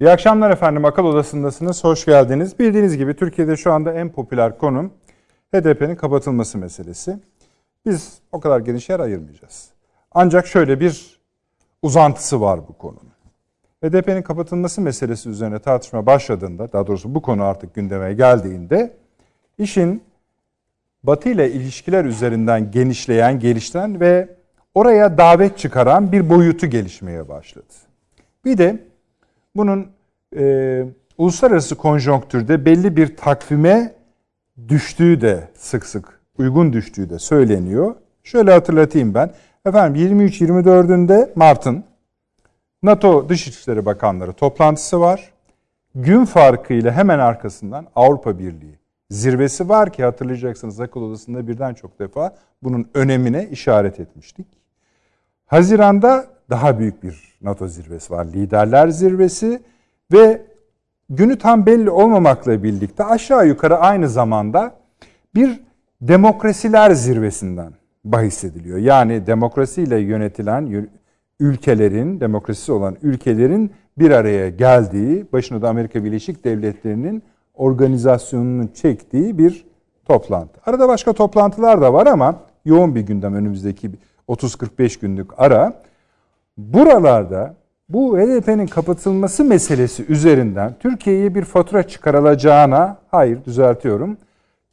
İyi akşamlar efendim. Akıl Odası'ndasınız. Hoş geldiniz. Bildiğiniz gibi Türkiye'de şu anda en popüler konum HDP'nin kapatılması meselesi. Biz o kadar geniş yer ayırmayacağız. Ancak şöyle bir uzantısı var bu konunun. HDP'nin kapatılması meselesi üzerine tartışma başladığında, daha doğrusu bu konu artık gündeme geldiğinde işin Batı ile ilişkiler üzerinden genişleyen, geliştiren ve oraya davet çıkaran bir boyutu gelişmeye başladı. Bir de bunun e, uluslararası konjonktürde belli bir takvime düştüğü de sık sık uygun düştüğü de söyleniyor. Şöyle hatırlatayım ben. Efendim 23-24'ünde Mart'ın NATO Dışişleri Bakanları toplantısı var. Gün farkıyla hemen arkasından Avrupa Birliği zirvesi var ki hatırlayacaksınız akıl odasında birden çok defa bunun önemine işaret etmiştik. Haziranda daha büyük bir NATO zirvesi var. Liderler zirvesi ve günü tam belli olmamakla birlikte aşağı yukarı aynı zamanda bir demokrasiler zirvesinden bahsediliyor. Yani demokrasiyle yönetilen ülkelerin, demokrasisi olan ülkelerin bir araya geldiği, başına da Amerika Birleşik Devletleri'nin organizasyonunu çektiği bir toplantı. Arada başka toplantılar da var ama yoğun bir gündem önümüzdeki 30-45 günlük ara. Buralarda bu HDP'nin kapatılması meselesi üzerinden Türkiye'ye bir fatura çıkarılacağına, hayır düzeltiyorum,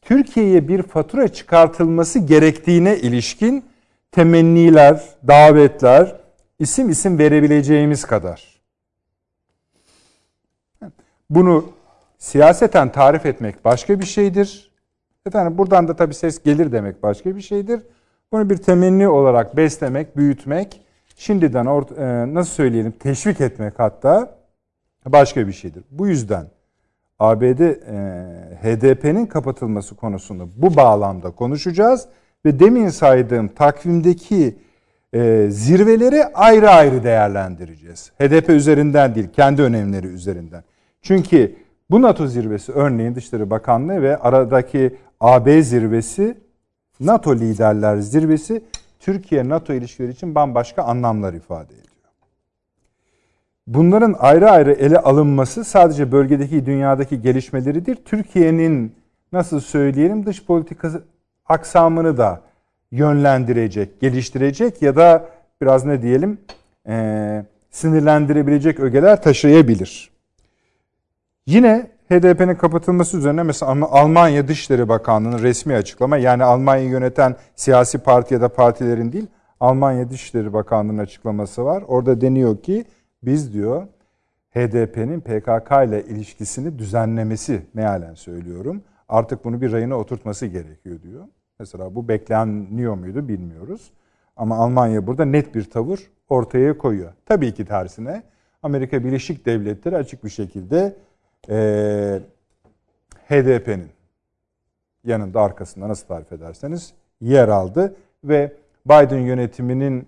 Türkiye'ye bir fatura çıkartılması gerektiğine ilişkin temenniler, davetler, isim isim verebileceğimiz kadar. Bunu siyaseten tarif etmek başka bir şeydir. Efendim buradan da tabii ses gelir demek başka bir şeydir. Bunu bir temenni olarak beslemek, büyütmek, şimdiden e, nasıl söyleyelim teşvik etmek hatta başka bir şeydir. Bu yüzden ABD e, HDP'nin kapatılması konusunda bu bağlamda konuşacağız ve demin saydığım takvimdeki e, zirveleri ayrı ayrı değerlendireceğiz. HDP üzerinden değil, kendi önemleri üzerinden. Çünkü bu NATO zirvesi örneğin Dışişleri Bakanlığı ve aradaki AB zirvesi, NATO liderler zirvesi Türkiye-NATO ilişkileri için bambaşka anlamlar ifade ediyor. Bunların ayrı ayrı ele alınması sadece bölgedeki, dünyadaki gelişmeleridir. Türkiye'nin nasıl söyleyelim dış politikası aksamını da yönlendirecek, geliştirecek ya da biraz ne diyelim e, sinirlendirebilecek ögeler taşıyabilir. Yine HDP'nin kapatılması üzerine mesela Almanya Dışişleri Bakanlığı'nın resmi açıklama yani Almanya'yı yöneten siyasi parti ya da partilerin değil Almanya Dışişleri Bakanlığı'nın açıklaması var. Orada deniyor ki biz diyor HDP'nin PKK ile ilişkisini düzenlemesi mealen söylüyorum. Artık bunu bir rayına oturtması gerekiyor diyor. Mesela bu bekleniyor muydu bilmiyoruz. Ama Almanya burada net bir tavır ortaya koyuyor. Tabii ki tersine Amerika Birleşik Devletleri açık bir şekilde e, HDP'nin yanında arkasında nasıl tarif ederseniz yer aldı ve Biden yönetiminin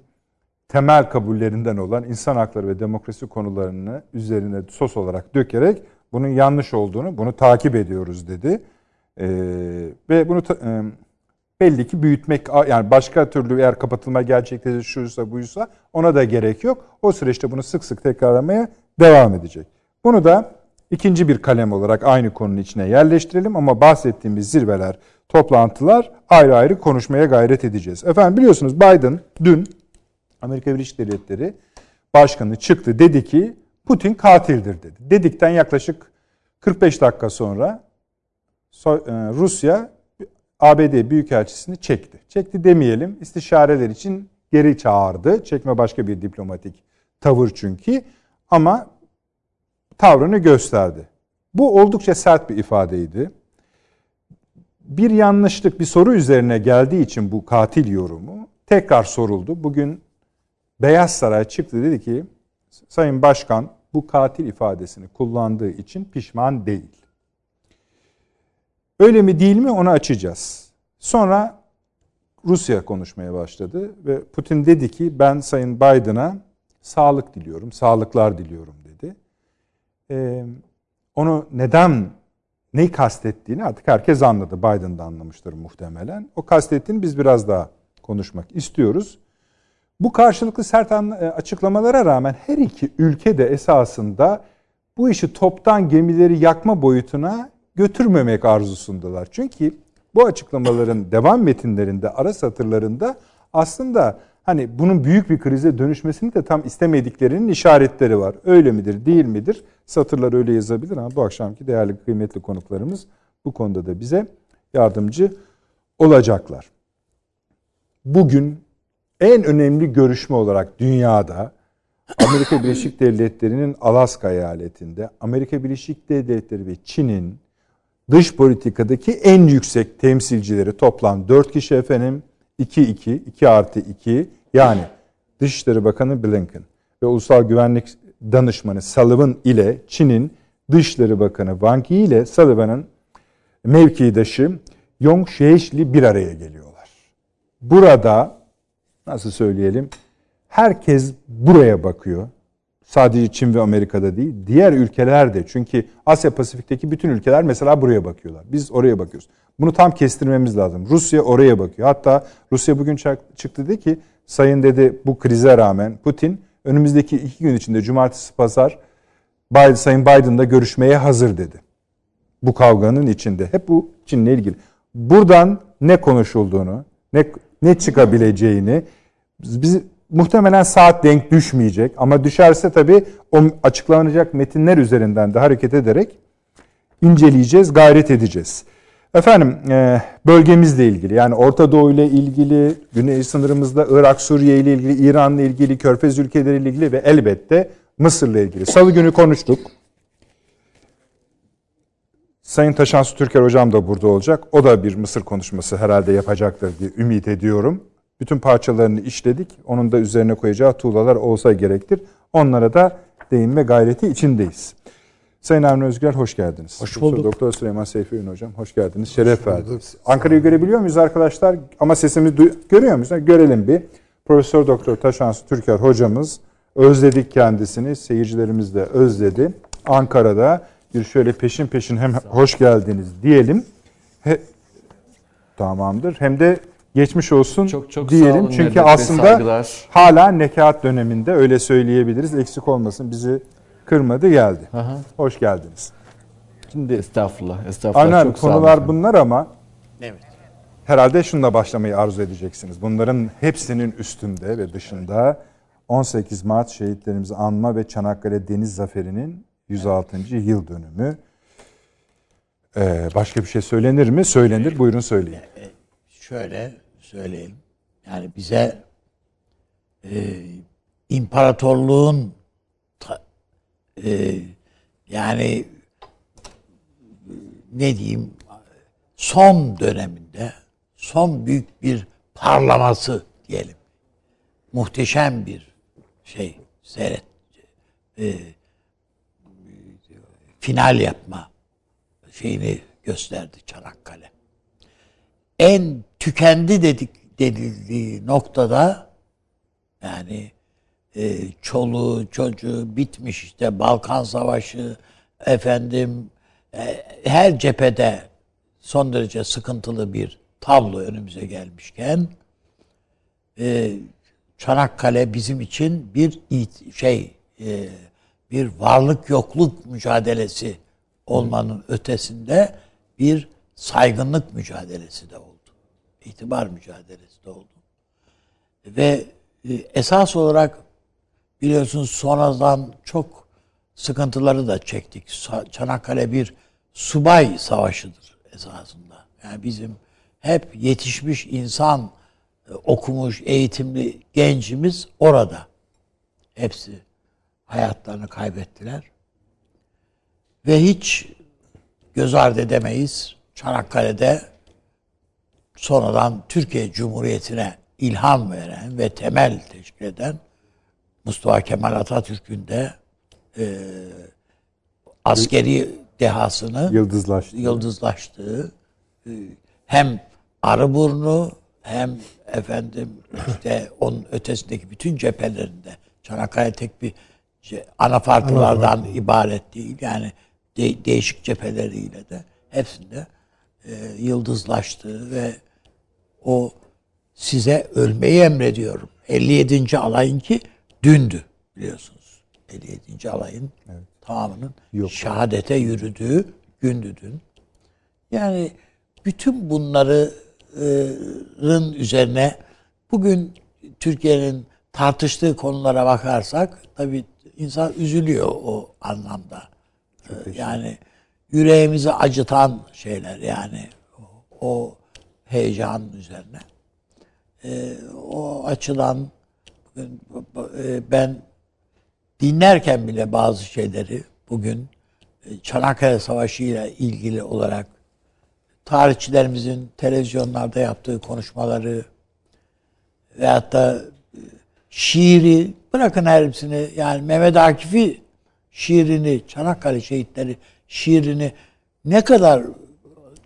temel kabullerinden olan insan hakları ve demokrasi konularını üzerine sos olarak dökerek bunun yanlış olduğunu, bunu takip ediyoruz dedi. Ee, ve bunu e, belli ki büyütmek, yani başka türlü eğer kapatılma gerçekleşirse buysa ona da gerek yok. O süreçte bunu sık sık tekrarlamaya devam edecek. Bunu da ikinci bir kalem olarak aynı konunun içine yerleştirelim ama bahsettiğimiz zirveler, toplantılar ayrı ayrı konuşmaya gayret edeceğiz. Efendim biliyorsunuz Biden dün Amerika Birleşik Devletleri Başkanı çıktı dedi ki Putin katildir dedi. Dedikten yaklaşık 45 dakika sonra e, Rusya ABD Büyükelçisini çekti. Çekti demeyelim istişareler için geri çağırdı. Çekme başka bir diplomatik tavır çünkü ama tavrını gösterdi. Bu oldukça sert bir ifadeydi. Bir yanlışlık bir soru üzerine geldiği için bu katil yorumu tekrar soruldu. Bugün Beyaz Saray çıktı dedi ki Sayın Başkan bu katil ifadesini kullandığı için pişman değil. Öyle mi değil mi onu açacağız. Sonra Rusya konuşmaya başladı ve Putin dedi ki ben Sayın Biden'a sağlık diliyorum, sağlıklar diliyorum dedi. Onu neden, neyi kastettiğini artık herkes anladı. Biden da anlamıştır muhtemelen. O kastettiğini biz biraz daha konuşmak istiyoruz. Bu karşılıklı sert açıklamalara rağmen her iki ülke de esasında bu işi toptan gemileri yakma boyutuna götürmemek arzusundalar. Çünkü bu açıklamaların devam metinlerinde, ara satırlarında aslında hani bunun büyük bir krize dönüşmesini de tam istemediklerinin işaretleri var. Öyle midir, değil midir? Satırlar öyle yazabilir ama bu akşamki değerli kıymetli konuklarımız bu konuda da bize yardımcı olacaklar. Bugün en önemli görüşme olarak dünyada Amerika Birleşik Devletleri'nin Alaska eyaletinde Amerika Birleşik Devletleri ve Çin'in dış politikadaki en yüksek temsilcileri toplam 4 kişi efendim 2-2, 2 artı 2 yani Dışişleri Bakanı Blinken ve Ulusal Güvenlik Danışmanı Sullivan ile Çin'in Dışişleri Bakanı Wang Yi ile Sullivan'ın mevkidaşı Yong Sheishli bir araya geliyorlar. Burada nasıl söyleyelim herkes buraya bakıyor. Sadece Çin ve Amerika'da değil, diğer ülkeler de. Çünkü Asya Pasifik'teki bütün ülkeler mesela buraya bakıyorlar. Biz oraya bakıyoruz. Bunu tam kestirmemiz lazım. Rusya oraya bakıyor. Hatta Rusya bugün çıktı dedi ki, sayın dedi bu krize rağmen Putin önümüzdeki iki gün içinde cumartesi pazar Biden, Sayın Biden'da görüşmeye hazır dedi. Bu kavganın içinde. Hep bu Çin'le ilgili. Buradan ne konuşulduğunu, ne ne çıkabileceğini biz muhtemelen saat denk düşmeyecek ama düşerse tabii o açıklanacak metinler üzerinden de hareket ederek inceleyeceğiz, gayret edeceğiz. Efendim e, bölgemizle ilgili yani Orta Doğu ile ilgili, güney sınırımızda Irak, Suriye ile ilgili, İran ile ilgili, Körfez ülkeleri ile ilgili ve elbette Mısır ile ilgili. Salı günü konuştuk. Sayın Taşansu Türker hocam da burada olacak. O da bir Mısır konuşması herhalde yapacaktır diye ümit ediyorum. Bütün parçalarını işledik. Onun da üzerine koyacağı tuğlalar olsa gerektir. Onlara da değinme gayreti içindeyiz. Sayın Avni Özgür hoş geldiniz. Hoş bulduk. Doktor Süleyman Seyfi Ün hocam hoş geldiniz. Şeref verdiniz. Ankara'yı görebiliyor muyuz arkadaşlar? Ama sesimizi görüyor muyuz? Görelim bir. Profesör Doktor Taşansı Türker hocamız özledik kendisini. Seyircilerimiz de özledi. Ankara'da bir şöyle peşin peşin hem hoş geldiniz diyelim. He, tamamdır. Hem de geçmiş olsun Çok çok diyelim. olun, Çünkü aslında saygılar. hala nekat döneminde öyle söyleyebiliriz. Eksik olmasın bizi kırmadı geldi. Aha. Hoş geldiniz. Şimdi Estağfurullah. Estağfurullah. Aynen çok konular bunlar ama Evet. herhalde şununla başlamayı arzu edeceksiniz. Bunların hepsinin üstünde ve dışında 18 Mart şehitlerimizi anma ve Çanakkale Deniz Zaferi'nin 106. yıl dönümü. Ee, başka bir şey söylenir mi? Söylenir. Buyurun söyleyin. Şöyle söyleyelim. Yani bize e, imparatorluğun e, yani ne diyeyim son döneminde son büyük bir parlaması diyelim. Muhteşem bir şey seyret. E, final yapma şeyini gösterdi Çanakkale. En tükendi dedik denildiği noktada yani e, çoluğu çocuğu bitmiş işte Balkan Savaşı efendim e, her cephede son derece sıkıntılı bir tablo önümüze gelmişken e, Çanakkale bizim için bir it- şey e, bir varlık yokluk mücadelesi olmanın ötesinde bir saygınlık mücadelesi de oldu. İtibar mücadelesi de oldu. Ve e, esas olarak biliyorsunuz sonradan çok sıkıntıları da çektik. Çanakkale bir subay savaşıdır esasında. Yani bizim hep yetişmiş insan, e, okumuş, eğitimli gencimiz orada. Hepsi hayatlarını kaybettiler. Ve hiç göz ardı edemeyiz. Çanakkale'de sonradan Türkiye Cumhuriyeti'ne ilham veren ve temel teşkil eden Mustafa Kemal Atatürk'ün de e, askeri dehasını Yıldızlaştı. yıldızlaştığı e, hem Arıburnu hem efendim işte onun ötesindeki bütün cephelerinde Çanakkale tek bir ce- anafartılardan ibaret değil. Yani de- değişik cepheleriyle de hepsinde e, yıldızlaştığı ve o size ölmeyi emrediyorum. 57. alayın ki dündü biliyorsunuz. 57. alayın tamamının Yok. şehadete yürüdüğü gündü dün. Yani bütün bunların üzerine bugün Türkiye'nin tartıştığı konulara bakarsak tabii insan üzülüyor o anlamda. Ee, Yani yüreğimizi acıtan şeyler yani o, heyecanın üzerine. Ee, o açıdan ben dinlerken bile bazı şeyleri bugün e, Çanakkale Savaşı ile ilgili olarak tarihçilerimizin televizyonlarda yaptığı konuşmaları veyahut da e, şiiri bırakın her hepsini yani Mehmet Akif'i şiirini Çanakkale şehitleri şiirini ne kadar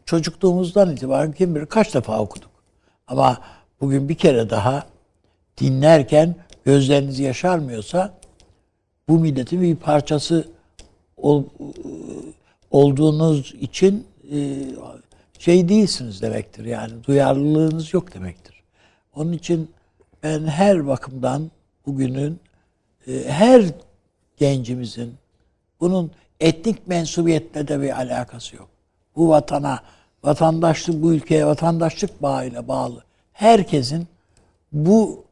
çocukluğumuzdan itibaren kim bilir kaç defa okuduk. Ama bugün bir kere daha dinlerken gözleriniz yaşarmıyorsa bu milletin bir parçası ol, olduğunuz için e, şey değilsiniz demektir. Yani duyarlılığınız yok demektir. Onun için ben her bakımdan bugünün e, her gencimizin bunun etnik mensubiyetle de bir alakası yok. Bu vatana, vatandaşlık bu ülkeye vatandaşlık bağıyla bağlı. Herkesin bu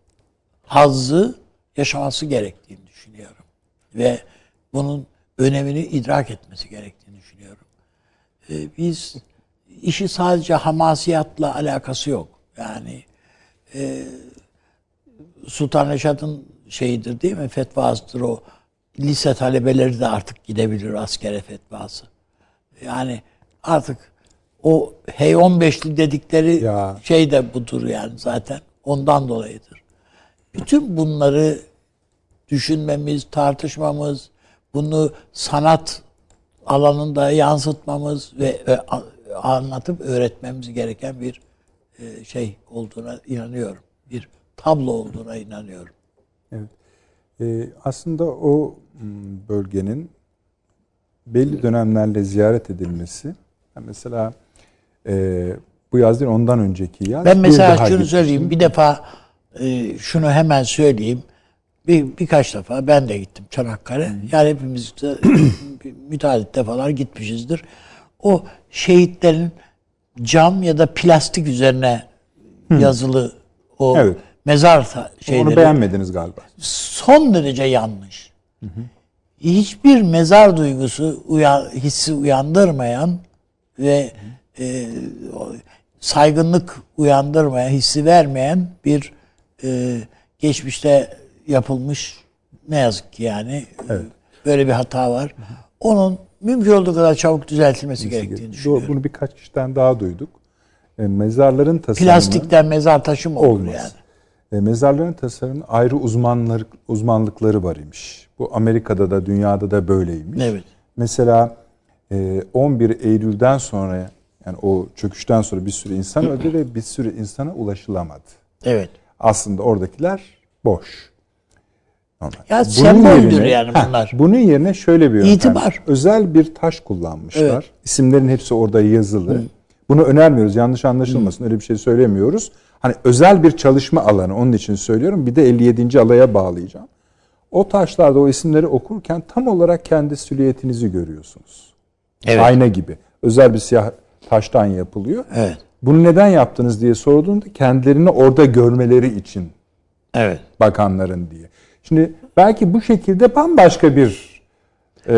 hazzı yaşaması gerektiğini düşünüyorum. Ve bunun önemini idrak etmesi gerektiğini düşünüyorum. Ee, biz işi sadece hamasiyatla alakası yok. Yani e, Sultan Reşat'ın şeyidir değil mi? Fetvasıdır o. Lise talebeleri de artık gidebilir askere fetvası. Yani artık o hey 15'li dedikleri Ya. şey de budur yani zaten. Ondan dolayıdır. Bütün bunları düşünmemiz, tartışmamız, bunu sanat alanında yansıtmamız ve e, a- anlatıp öğretmemiz gereken bir e, şey olduğuna inanıyorum. Bir tablo olduğuna inanıyorum. Evet. Ee, aslında o bölgenin belli dönemlerle ziyaret edilmesi, mesela e, bu yaz değil ondan önceki yaz. Ben mesela şunu gitmiştim. söyleyeyim. Bir defa e, şunu hemen söyleyeyim. Bir, birkaç defa ben de gittim Çanakkale. Yani hepimiz de müteahhit defalar gitmişizdir. O şehitlerin cam ya da plastik üzerine yazılı o Evet. mezar şeyleri Onu beğenmediniz galiba. son derece yanlış. Hiçbir mezar duygusu uya, hissi uyandırmayan ve e, o saygınlık uyandırmayan, hissi vermeyen bir e, geçmişte yapılmış ne yazık ki yani e, böyle bir hata var. Onun mümkün olduğu kadar çabuk düzeltilmesi gerektiğini Doğru, düşünüyorum. bunu birkaç kişiden daha duyduk. E, mezarların tasarımı Plastikten mezar taşı mı olur olmaz. yani? E, mezarların tasarımının ayrı uzmanlar, uzmanlıkları var imiş. Bu Amerika'da da dünyada da böyleymiş. Evet. Mesela e, 11 Eylül'den sonra yani o çöküşten sonra bir sürü insan öldü ve bir sürü insana ulaşılamadı. Evet. Aslında oradakiler boş. Normal. Ya Bunun semboldür yerine- yani Heh, bunlar. bunun yerine şöyle bir yöntem. İtibar. Özel bir taş kullanmışlar. Evet. İsimlerin hepsi orada yazılı. Bunu önermiyoruz. Yanlış anlaşılmasın. Öyle bir şey söylemiyoruz. Hani özel bir çalışma alanı. Onun için söylüyorum. Bir de 57. alaya bağlayacağım. O taşlarda o isimleri okurken tam olarak kendi silüetinizi görüyorsunuz. Evet. Ayna gibi. Özel bir siyah taştan yapılıyor. Evet. Bunu neden yaptınız diye sorduğunda kendilerini orada görmeleri için Evet. bakanların diye. Şimdi belki bu şekilde bambaşka bir e,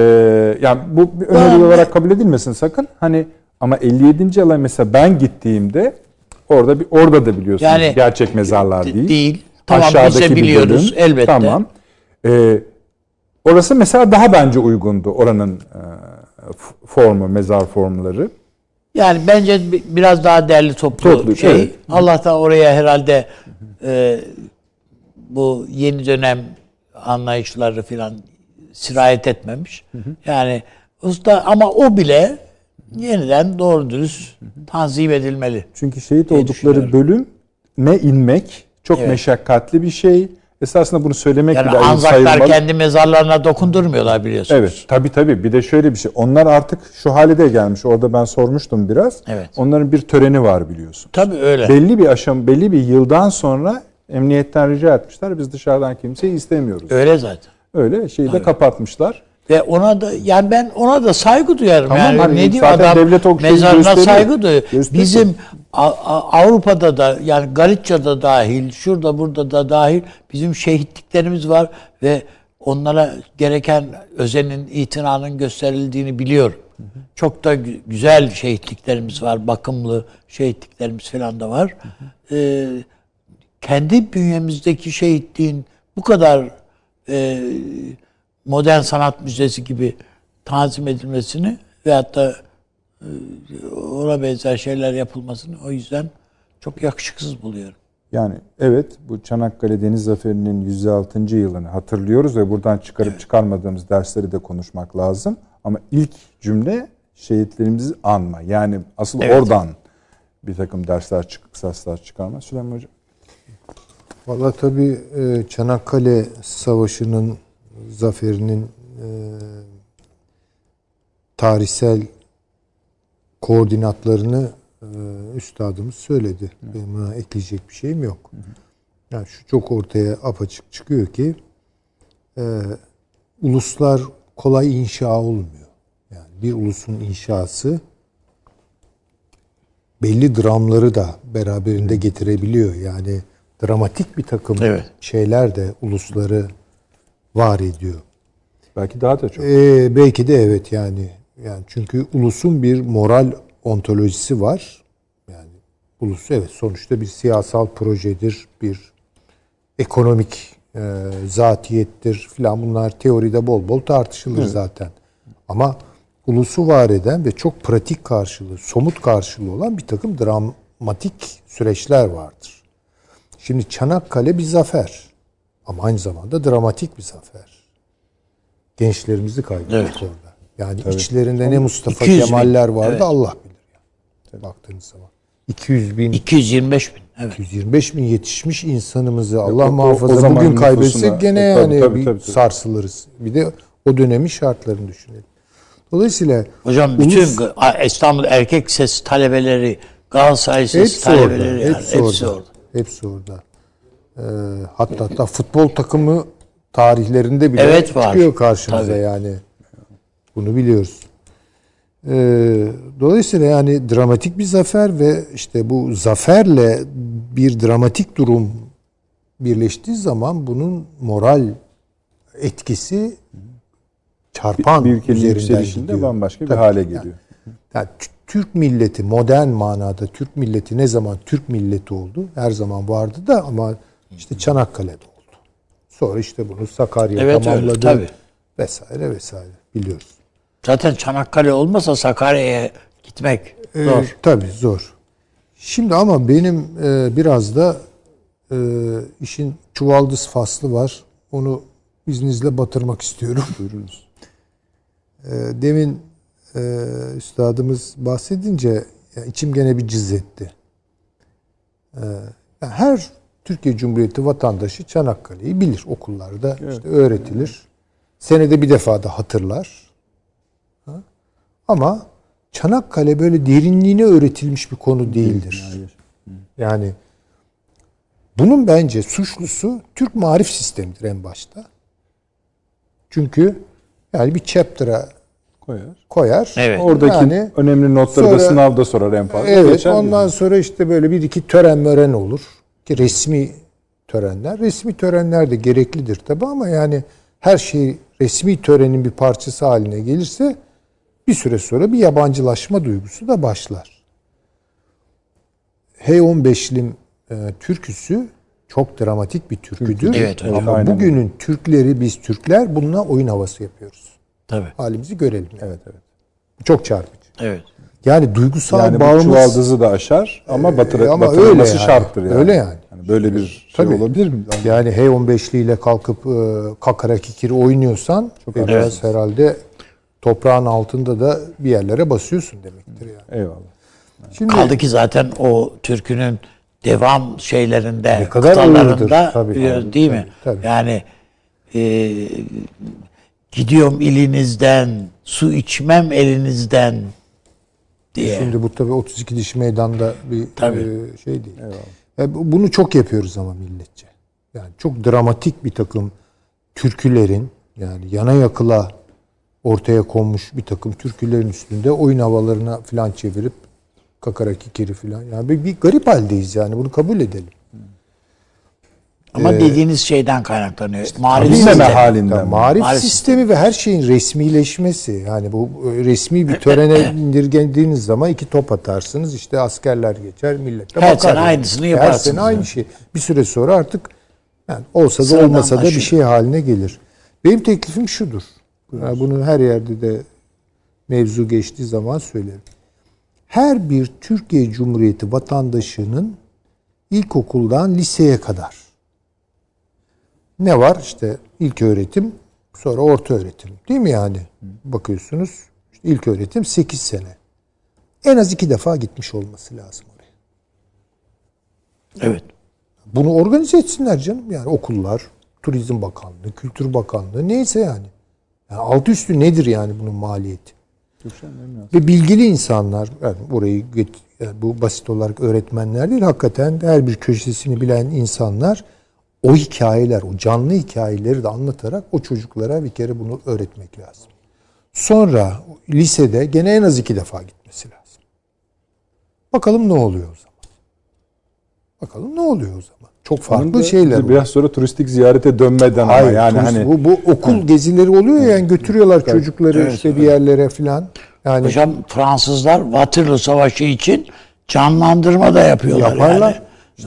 yani bu bir öneri Ben- olarak kabul edilmesin sakın. Hani ama 57. alay mesela ben gittiğimde orada bir orada da biliyorsunuz Yani- gerçek mezarlar De- değil. değil. Tamam, biz Aşağıdaki bir biliyoruz, bölüm. elbette. Tamam. E, orası mesela daha bence uygundu oranın e, formu, mezar formları. Yani bence bi- biraz daha değerli toplu, Toplu, şey. evet. Allah'tan oraya herhalde e, bu yeni dönem anlayışları filan sirayet etmemiş. Yani usta ama o bile yeniden doğru dürüst tanzim edilmeli. Çünkü şehit oldukları düşünüyorum. bölüm ne inmek çok Evet. meşakkatli bir şey. Esasında bunu söylemek Yani bile ayıp Anzaklar sayılmalı. kendi mezarlarına dokundurmuyorlar biliyorsunuz. Evet tabi tabi bir de şöyle bir şey. Onlar artık şu hale de gelmiş. Orada ben sormuştum biraz. Evet. Onların bir töreni var biliyorsun. Tabii öyle. Belli bir aşam, belli bir yıldan sonra emniyetten rica etmişler. Biz dışarıdan kimseyi istemiyoruz. öyle zaten. Öyle şeyi de kapatmışlar. Ve ona da yani ben ona da saygı duyarım. Tamam, yani hani ne diyeyim adam devlet mezarına gösteriyor. saygı duyuyor. Gösteriyor. Bizim Avrupa'da da yani Galicia'da dahil, şurada burada da dahil bizim şehitliklerimiz var ve onlara gereken özenin, itinanın gösterildiğini biliyorum. Çok da gü- güzel şehitliklerimiz var, bakımlı şehitliklerimiz falan da var. Ee, kendi bünyemizdeki şehitliğin bu kadar e, modern sanat müzesi gibi tanzim edilmesini veyahut da ona benzer şeyler yapılmasını o yüzden çok yakışıksız buluyorum. Yani evet bu Çanakkale Deniz Zaferi'nin 106. yılını hatırlıyoruz ve buradan çıkarıp çıkarmadığımız dersleri de konuşmak lazım. Ama ilk cümle şehitlerimizi anma. Yani asıl Evet. oradan bir takım dersler, çık- kısaslar çıkarma. Süleyman Hocam. Valla tabii e, Çanakkale Savaşı'nın zaferinin e, tarihsel koordinatlarını e, üstadımız söyledi. Benim buna ekleyecek bir şeyim yok. Yani şu çok ortaya apaçık çıkıyor ki e, uluslar kolay inşa olmuyor. Yani bir ulusun inşası belli dramları da beraberinde getirebiliyor. Yani dramatik bir takım Evet. şeyler de ulusları var ediyor. Belki daha da çok. Ee, belki de evet yani yani çünkü ulusun bir moral ontolojisi var. Yani ulus evet sonuçta bir siyasal projedir, bir ekonomik e, zatiyettir filan bunlar teoride bol bol tartışılır zaten. Ama ulusu var eden ve çok pratik karşılığı, somut karşılığı olan bir takım dramatik süreçler vardır. Şimdi Çanakkale bir zafer ama aynı zamanda dramatik bir zafer. Gençlerimizi kaybettik Evet. orada. Yani içlerinde ne Mustafa 200 bin. Kemaller vardı Evet. Allah bilir. Yani. Baktığınız zaman. 200 bin 225 bin. Evet. 225 bin yetişmiş insanımızı o- Allah o muhafaza zamanın bugün kaybetsek nüfusuna- gene tabii, yani tabii, bir tabii, tabii. sarsılırız. Bir de o dönemin şartlarını düşünelim. Dolayısıyla Hocam bütün ulus- İstanbul Erkek Sesi talebeleri, Galatasaray Sesi hepsi orada. talebeleri yani, Hepsi, hepsi, orada. orada. Hepsi orada. Ee, hatta hatta futbol takımı tarihlerinde bile Evet, var. çıkıyor karşımıza Tabii. yani. Bunu biliyoruz. Ee, dolayısıyla yani dramatik bir zafer ve işte bu zaferle bir dramatik durum birleştiği zaman bunun moral etkisi çarpan Bir ülkenin üzerinden yükselişinde gidiyor. bambaşka bir Tabii. hale Yani- geliyor. yani T- Türk milleti modern manada Türk milleti ne zaman Türk milleti oldu? Her zaman vardı da ama işte Çanakkale'de oldu. Sonra işte bunu Sakarya Evet, öyle, tamamladı. tabii. Vesaire vesaire biliyoruz. Zaten Çanakkale olmasa Sakarya'ya gitmek Ee, zor. tabii zor. Şimdi ama benim e, biraz da e, işin çuvaldız faslı var. Onu izninizle batırmak istiyorum. Buyurunuz. E, demin e, üstadımız bahsedince ya içim gene bir cız etti. E, ya her Türkiye Cumhuriyeti vatandaşı Çanakkale'yi bilir okullarda işte öğretilir. Senede bir defa da hatırlar. Ama Çanakkale böyle derinliğine öğretilmiş bir konu değildir. Yani bunun bence suçlusu Türk marif sistemidir en başta. Çünkü yani bir chapter'a Koyar. koyar. Evet. Oradaki Yani önemli notları da sonra- sınavda sorar en fazla. Evet Geçer ondan bizim. sonra işte böyle bir iki tören mören olur. Ki resmi törenler. Resmi törenler de gereklidir tabi ama yani her şey resmi törenin bir parçası haline gelirse bir süre sonra bir yabancılaşma duygusu da başlar. H15'lim e, türküsü çok dramatik bir türküdür. Evet, evet. Ama Aynen bugünün Türkleri biz Türkler bununla oyun havası yapıyoruz. Tabii. Halimizi görelim. yani. Evet evet. Çok çarpıcı. Evet. Yani duygusal Yani bu bağımız çuvaldızı da aşar ama batır, Ee, ama batırılması öyle yani. şarttır yani. Öyle yani. böyle bir şey Tabii. olabilir mi? Yani H15'li ile kalkıp e, kakara kikiri oynuyorsan e, biraz herhalde toprağın altında da bir yerlere basıyorsun demektir yani. Eyvallah. Şimdi Kaldı ki zaten o türkünün devam şeylerinde, Ne kadar kıtalarında tabii. e, değil mi? Tabii. Yani e, gidiyorum ilinizden, su içmem elinizden diye. şimdi bu tabii 32 diş meydanda bir Tabii. e, şey değil. E, bu- bunu çok yapıyoruz ama milletçe. Yani çok dramatik bir takım türkülerin yani yana yakıla ortaya konmuş bir takım türkülerin üstünde oyun havalarına falan çevirip kakara kikiri falan. Yani bir, bir garip haldeyiz yani bunu kabul edelim. Ama dediğiniz şeyden kaynaklanıyor. Marif Bilmeme sistemi. halinden. Ya mi? marif Marif sistemi ve her şeyin resmileşmesi. Yani bu e, resmi bir törene indirgendiğiniz zaman iki top atarsınız. işte askerler geçer, millet de Her bakar sene yani. aynısını Her yaparsınız sene aynı yani. şey. Bir süre sonra artık yani olsa da Sıradan olmasa da bir şey haline gelir. Benim teklifim şudur. Yani bunu her yerde de mevzu geçtiği zaman söylerim. Her bir Türkiye Cumhuriyeti vatandaşının ilkokuldan liseye kadar ne var? İşte ilk öğretim, sonra orta öğretim. Değil mi yani? Bakıyorsunuz. İşte ilk öğretim 8 sene. En az iki defa gitmiş olması lazım oraya. Evet. Bunu organize etsinler canım. Yani okullar, Turizm Bakanlığı, Kültür Bakanlığı neyse yani. Yani altı üstü nedir yani bunun maliyeti? Ve bilgili insanlar, yani burayı yani bu basit olarak öğretmenler değil, hakikaten her bir köşesini bilen insanlar o hikayeler, o canlı hikayeleri de anlatarak o çocuklara bir kere bunu öğretmek lazım. Sonra lisede gene en az iki defa gitmesi lazım. Bakalım ne oluyor o zaman? Bakalım ne oluyor o zaman? Çok farklı da şeyler. var. Biraz sonra turistik ziyarete dönmeden ama Hayır, yani turist- hani bu, bu okul gezileri oluyor ya yani götürüyorlar çocukları işte bir yerlere filan. Yani Hocam Fransızlar Waterloo Savaşı için canlandırma da yapıyorlar yaparlar.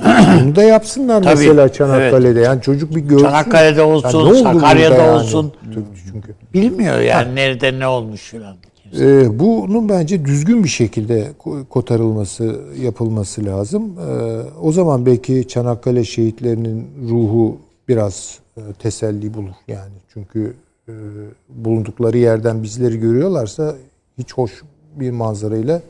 yani. Bunu da yapsınlar Tabii, mesela Çanakkale'de. Yani çocuk bir görsün. Çanakkale'de olsun, oldu Sakarya'da yani? olsun. Çünkü Bilmiyor yani nerede ne olmuş filan. Ee, bunun bence düzgün bir şekilde ko- kotarılması, yapılması lazım. Ee, o zaman belki Çanakkale şehitlerinin ruhu biraz e, teselli bulur yani. Çünkü e, bulundukları yerden bizleri görüyorlarsa hiç hoş bir manzarayla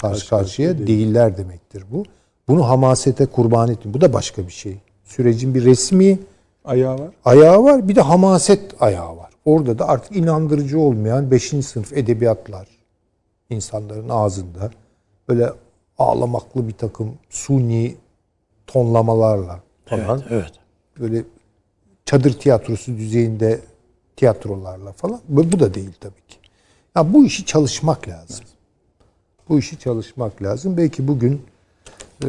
karşı karşıya değiller demektir bu. Bunu hamasete kurban ettin. Bu da başka bir şey. Sürecin bir resmi ayağı var. ayağı var bir de hamaset ayağı var. Orada da artık inandırıcı olmayan 5. sınıf edebiyatlar insanların ağzında böyle ağlamaklı bir takım suni tonlamalarla falan Evet. böyle çadır tiyatrosu düzeyinde tiyatrolarla falan bu bu da değil tabii ki. Ya bu işi çalışmak lazım. Bu işi çalışmak lazım. Belki bugün e,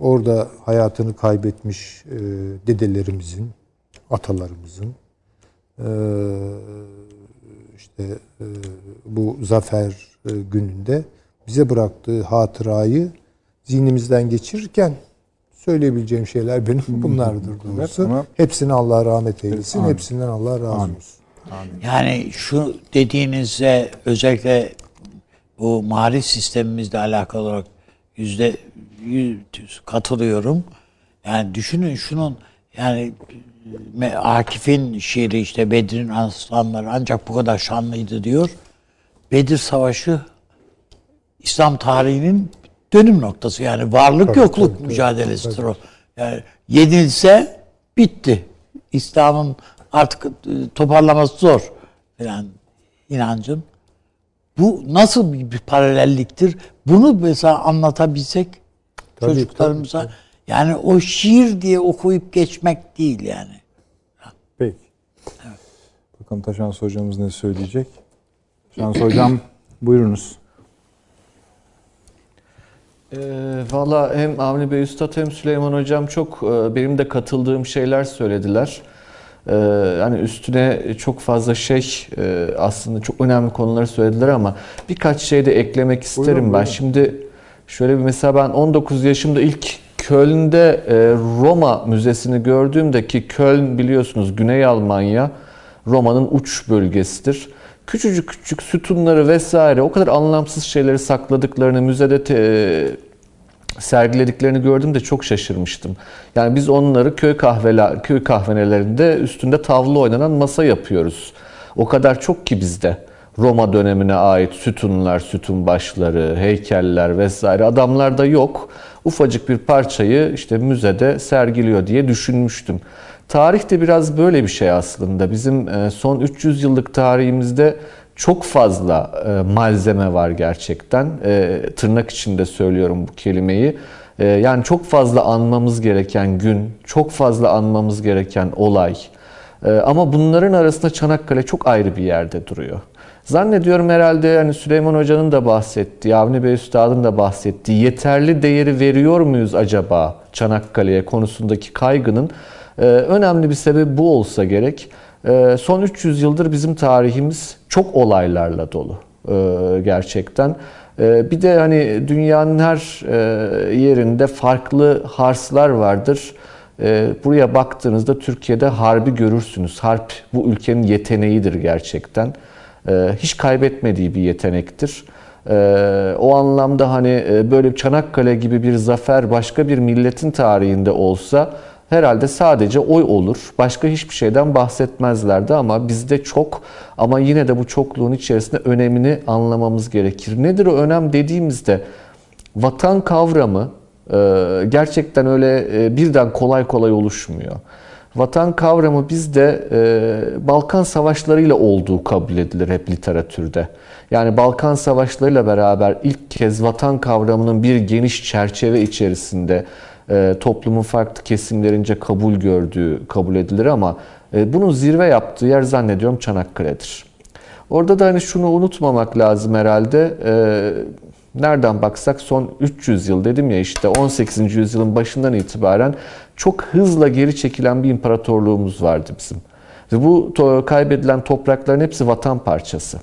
orada hayatını kaybetmiş e, dedelerimizin, atalarımızın işte e, bu zafer e, gününde bize bıraktığı hatırayı zihnimizden geçirirken söyleyebileceğim şeyler benim bunlardır doğrusu. ama- Hepsine Allah rahmet eylesin. Amin. Hepsinden Allah razı olsun. Yani şu dediğinize özellikle bu marif sistemimizle alakalı olarak yüzde yüz katılıyorum. Yani düşünün şunun yani Akif'in şiiri işte Bedir'in aslanları ancak bu kadar şanlıydı diyor. Bedir Savaşı İslam tarihinin dönüm noktası yani varlık Tabii, yokluk tabii, tabii. mücadelesidir o. Yani yenilse bitti. İslam'ın artık e, toparlaması zor falan inancın. Bu nasıl bir, paralelliktir? Bunu mesela anlatabilsek Tabii, çocuklarımıza yani o şiir diye okuyup geçmek değil yani. Peki. Bakalım Taşans hocamız ne söyleyecek? Taşans hocam buyurunuz. Ee, Valla hem Avni Bey Üstad hem Süleyman Hocam çok e, benim de katıldığım şeyler söylediler. Ee, yani üstüne çok fazla şey e, aslında çok önemli konuları söylediler ama birkaç şey de eklemek isterim Buyurun, ben. buyurun. Şimdi şöyle bir mesela ben 19 yaşımda ilk Köln'de e, Roma Müzesi'ni gördüğümde ki Köln biliyorsunuz Güney Almanya Roma'nın uç bölgesidir. Küçücük küçük sütunları vesaire o kadar anlamsız şeyleri sakladıklarını müzede te- sergilediklerini gördüm de çok şaşırmıştım. Yani biz onları köy kahveler köy kahvenelerinde üstünde tavla oynanan masa yapıyoruz. O kadar çok ki bizde. Roma dönemine ait sütunlar, sütun başları, heykeller vesaire adamlarda yok. Ufacık bir parçayı işte müzede sergiliyor diye düşünmüştüm. Tarih de biraz böyle bir şey aslında. Bizim e, son 300 yıllık tarihimizde çok fazla e, malzeme var gerçekten. E, tırnak içinde söylüyorum bu kelimeyi. Yani çok fazla anmamız gereken gün, çok fazla anmamız gereken olay. Ama bunların arasında Çanakkale çok ayrı bir yerde duruyor. Zannediyorum herhalde hani Süleyman Hoca'nın da bahsettiği, Avni Bey Üstad'ın da bahsettiği yeterli değeri veriyor muyuz acaba Çanakkale'ye konusundaki kaygının e, önemli bir sebebi bu olsa gerek. E, son 300 yıldır bizim tarihimiz çok olaylarla dolu e, gerçekten. Bir de hani dünyanın her e, yerinde farklı harslar vardır. Buraya baktığınızda Türkiye'de harbi görürsünüz. Harp bu ülkenin yeteneğidir gerçekten. E, hiç kaybetmediği bir yetenektir. E, o anlamda hani e, böyle Çanakkale gibi bir zafer başka bir milletin tarihinde olsa herhalde sadece oy olur. Başka hiçbir şeyden bahsetmezlerdi ama bizde çok ama yine de bu çokluğun içerisinde önemini anlamamız gerekir. Nedir o önem dediğimizde vatan kavramı e, gerçekten öyle e, birden kolay kolay oluşmuyor. Vatan kavramı bizde e, Balkan savaşlarıyla olduğu kabul edilir hep literatürde. Yani Balkan savaşlarıyla beraber ilk kez vatan kavramının bir geniş çerçeve içerisinde e, toplumun farklı kesimlerince kabul gördüğü kabul edilir ama e, bunun zirve yaptığı yer zannediyorum Çanakkale'dir. Orada da hani şunu unutmamak lazım herhalde. E, nereden baksak son 300 yıl dedim ya işte 18. yüzyılın başından itibaren çok hızla geri çekilen bir imparatorluğumuz vardı bizim. Ve bu kaybedilen toprakların hepsi vatan parçası.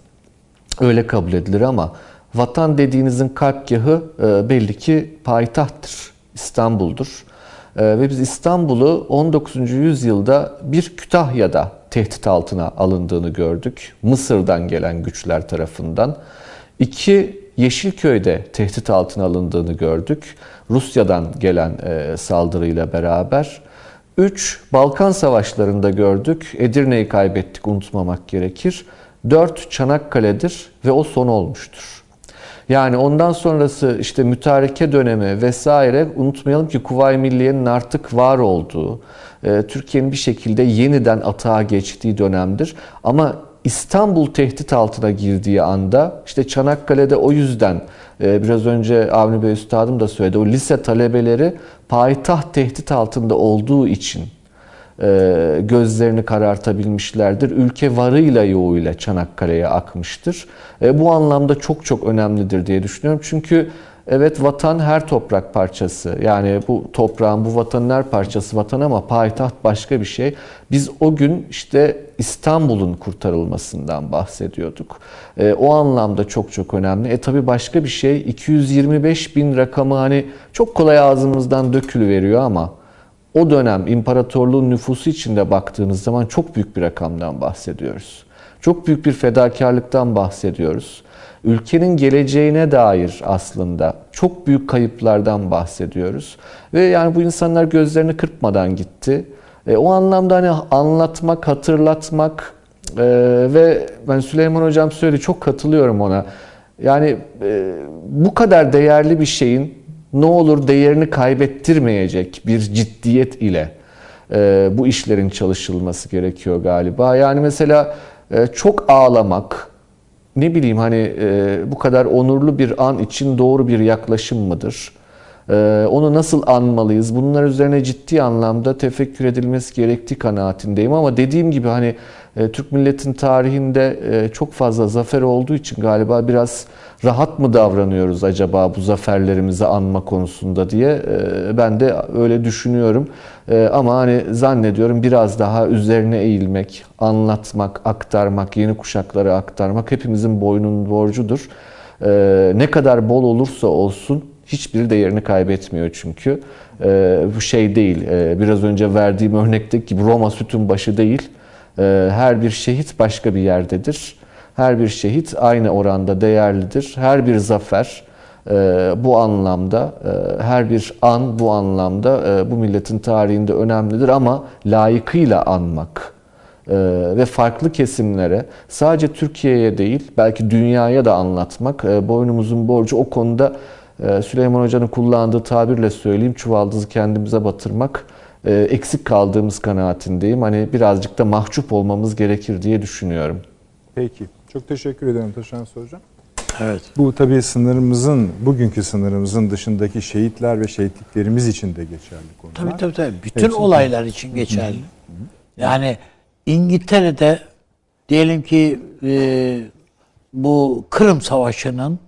Öyle kabul edilir ama vatan dediğinizin kalpgahı e, belli ki payitahttır. İstanbul'dur. E, ve biz İstanbul'u 19. yüzyılda bir Kütahya'da tehdit altına alındığını gördük. Mısır'dan gelen güçler tarafından. İki Yeşilköy'de tehdit altına alındığını gördük. Rusya'dan gelen e, saldırıyla beraber. Üç, Balkan Savaşları'nda gördük. Edirne'yi kaybettik unutmamak gerekir. Dört, Çanakkale'dir ve o son olmuştur. Yani ondan sonrası işte mütareke dönemi vesaire unutmayalım ki Kuvayi Milliye'nin artık var olduğu, e, Türkiye'nin bir şekilde yeniden atağa geçtiği dönemdir. Ama İstanbul tehdit altına girdiği anda işte Çanakkale'de o yüzden e, biraz önce Avni Bey Üstadım da söyledi o lise talebeleri payitaht tehdit altında olduğu için e, gözlerini karartabilmişlerdir. Ülke varıyla yoğuyla Çanakkale'ye akmıştır. E, bu anlamda çok çok önemlidir diye düşünüyorum. Çünkü evet vatan her toprak parçası. Yani bu toprağın, bu vatanın her parçası vatan ama payitaht başka bir şey. Biz o gün işte İstanbul'un kurtarılmasından bahsediyorduk. E, o anlamda çok çok önemli. E tabi başka bir şey 225 bin rakamı hani çok kolay ağzımızdan dökülüveriyor ama o dönem imparatorluğun nüfusu içinde baktığınız zaman çok büyük bir rakamdan bahsediyoruz. Çok büyük bir fedakarlıktan bahsediyoruz. Ülkenin geleceğine dair aslında çok büyük kayıplardan bahsediyoruz. Ve yani bu insanlar gözlerini kırpmadan gitti. E, o anlamda hani anlatmak, hatırlatmak e, ve ben Süleyman Hocam söyledi çok katılıyorum ona. Yani e, bu kadar değerli bir şeyin ne olur değerini kaybettirmeyecek bir ciddiyet ile e, bu işlerin çalışılması gerekiyor galiba. Yani mesela e, çok ağlamak, ne bileyim hani e, bu kadar onurlu bir an için doğru bir yaklaşım mıdır? E, onu nasıl anmalıyız? Bunlar üzerine ciddi anlamda tefekkür edilmesi gerektiği kanaatindeyim. Ama dediğim gibi hani Türk milletin tarihinde e, çok fazla zafer olduğu için galiba biraz rahat mı davranıyoruz acaba bu zaferlerimizi anma konusunda diye e, ben de öyle düşünüyorum. E, ama hani zannediyorum biraz daha üzerine eğilmek, anlatmak, aktarmak, yeni kuşaklara aktarmak hepimizin boynunun borcudur. E, ne kadar bol olursa olsun hiçbir değerini kaybetmiyor çünkü. E, bu şey değil, e, biraz önce verdiğim örnekteki gibi Roma sütun başı değil. E, her bir şehit başka bir yerdedir. Her bir şehit aynı oranda değerlidir. Her bir zafer e, bu anlamda, e, her bir an bu anlamda e, bu milletin tarihinde önemlidir ama layıkıyla anmak ve farklı kesimlere sadece Türkiye'ye değil belki dünyaya da anlatmak boynumuzun borcu o konuda Süleyman Hoca'nın kullandığı tabirle söyleyeyim çuvaldızı kendimize batırmak eksik kaldığımız kanaatindeyim. Hani birazcık da mahcup olmamız gerekir diye düşünüyorum. Peki. Çok teşekkür ederim Taşan Hocam. Evet. Bu tabii sınırımızın, bugünkü sınırımızın dışındaki şehitler ve şehitliklerimiz için de geçerli konular. Tabii tabii tabii. Bütün Hepsi- olaylar için geçerli. Yani İngiltere'de diyelim ki e, bu Kırım Savaşı'nın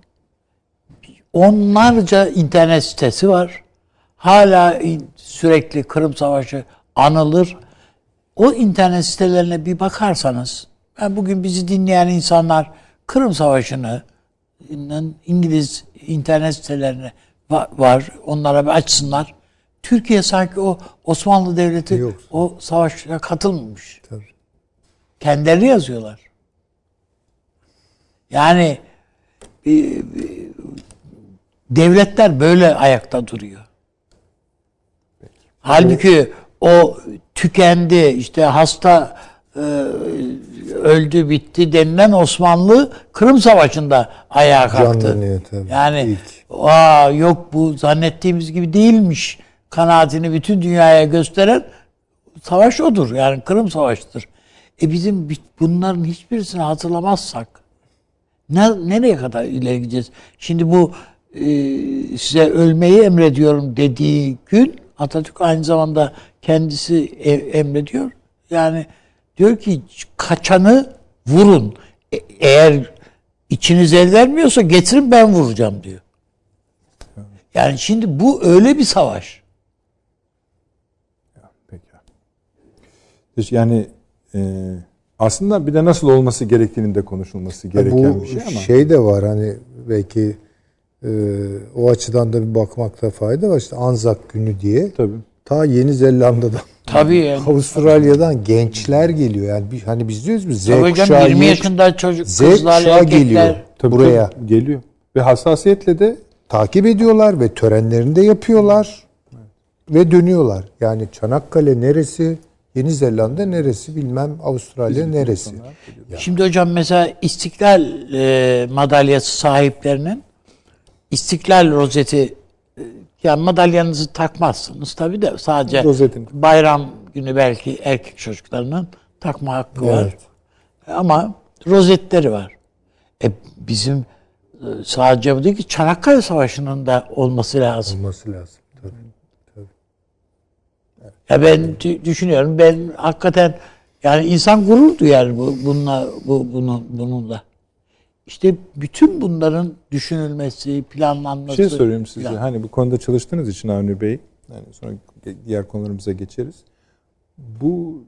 onlarca internet sitesi var. Hala sürekli Kırım Savaşı anılır. O internet sitelerine bir bakarsanız, ben bugün bizi dinleyen insanlar Kırım Savaşı'nı İngiliz internet sitelerine va- var. Onlara bir açsınlar. Türkiye sanki o Osmanlı Devleti Yok. o savaşa katılmamış. Tabii. Kendileri yazıyorlar. Yani bir- bir- devletler böyle ayakta duruyor. Halbuki o tükendi, işte hasta e, öldü bitti denilen Osmanlı Kırım Savaşı'nda ayağa kalktı. Tabii. Yani İlk. Aa, yok bu zannettiğimiz gibi değilmiş kanaatini bütün dünyaya gösteren savaş odur. Yani Kırım Savaşı'dır. E bizim bi- bunların hiçbirisini hatırlamazsak ne, nereye kadar ileri gideceğiz? Şimdi bu e, size ölmeyi emrediyorum dediği gün Atatürk aynı zamanda kendisi e- emrediyor. Yani diyor ki kaçanı vurun. E- eğer içiniz el vermiyorsa getirin ben vuracağım diyor. Yani şimdi bu öyle bir savaş. Peki. Yani e, aslında bir de nasıl olması gerektiğinin de konuşulması gereken Bu bir şey ama. şey de var hani belki e, o açıdan da bir bakmakta fayda var. İşte Anzak günü diye. Tabii. Ta Yeni Zelanda'dan, Tabii yani. Avustralya'dan gençler geliyor. Yani bir, hani biz diyoruz mu Z Tabii hocam kuşağı 20 Y- yaşında çocuk Z kızlar kuşağı erkekler. geliyor Tabii, buraya. tabii, geliyor. Ve hassasiyetle de Takip ediyorlar ve törenlerini de yapıyorlar. Ve dönüyorlar. Yani Çanakkale neresi, Yeni Zelanda neresi bilmem Avustralya neresi. Şimdi hocam mesela İstiklal e, madalyası sahiplerinin İstiklal rozeti e, yani madalyanızı takmazsınız tabii de sadece Rozetin. bayram günü belki erkek çocuklarının takma hakkı var. Evet. Ama rozetleri var. E bizim e, sadece bu değil ki Çanakkale Savaşı'nın da olması lazım. Olması lazım. Tabii. Ya ben dü- düşünüyorum ben hakikaten yani insan gurur duyar bu bununla bu bunu bununla. İşte bütün bunların düşünülmesi, bir planlanması. şey soruyorum size. falan. Hani bu konuda çalıştığınız için Avni Bey, yani sonra diğer konularımıza geçeriz. Bu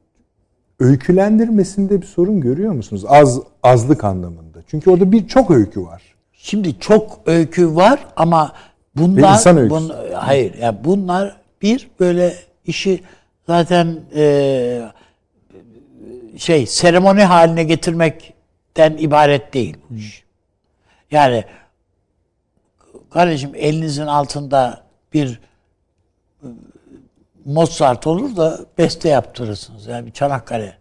öykülendirmesinde bir sorun görüyor musunuz? Az azlık anlamında. Çünkü orada birçok öykü var. Şimdi çok öykü var ama Ve bunlar insan öyküsü. bun- hayır yani bunlar bir böyle işi zaten e, şey seremoni haline getirmekten ibaret değil bu iş. Yani kardeşim elinizin altında bir e, Mozart olur da beste yaptırırsınız. Yani bir Çanakkale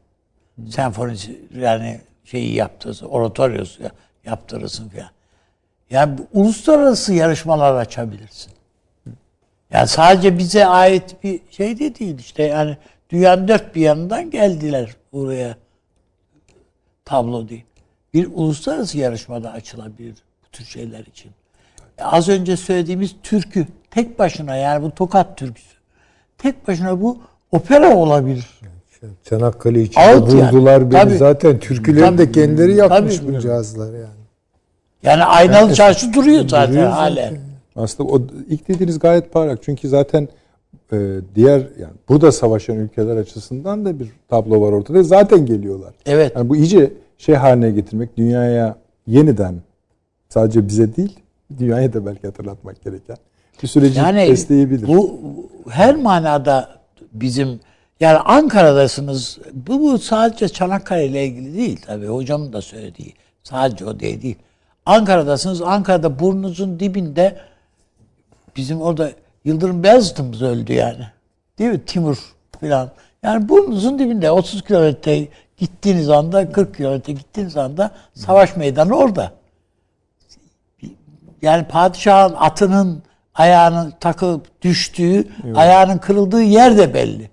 senfonisi yani şeyi yaptırırsın, oratoryosu ya- yaptırırsın falan. Yani uluslararası yarışmalar açabilirsin. Yani sadece bize ait bir şey de değil işte yani dünyanın dört bir yanından geldiler buraya tablo değil. Bir uluslararası yarışmada açılabilir bu tür şeyler için. E, Az önce söylediğimiz türkü tek başına yani bu tokat türküsü tek başına bu opera olabilir. Çanakkale için Out yani. buldular beni Tabii. zaten. Türkülerini de Tabii. kendileri yapmış Tabii. bu cihazlar yani. Yani aynalı çarşı duruyor zaten Duruyor halen. Aslında o ilk dediğiniz gayet parlak. Çünkü zaten e, diğer yani burada savaşan ülkeler açısından da bir tablo var ortada. Zaten geliyorlar. Evet. Yani bu iyice şey haline getirmek, dünyaya yeniden sadece bize değil, dünyaya da belki hatırlatmak gereken bir süreci Yani besleyebilir. bu her manada bizim yani Ankara'dasınız. Bu, bu sadece Çanakkale ile ilgili değil tabii. Hocamın da söylediği. Sadece o değil. değil. Ankara'dasınız. Ankara'da burnunuzun dibinde bizim orada Yıldırım Beyazıt'ımız öldü yani. Değil mi? Timur falan. Yani burnunuzun dibinde 30 kilometre gittiğiniz anda 40 kilometre gittiğiniz anda savaş meydanı orada. Yani padişahın atının ayağının takılıp düştüğü, ayağının kırıldığı yer de belli.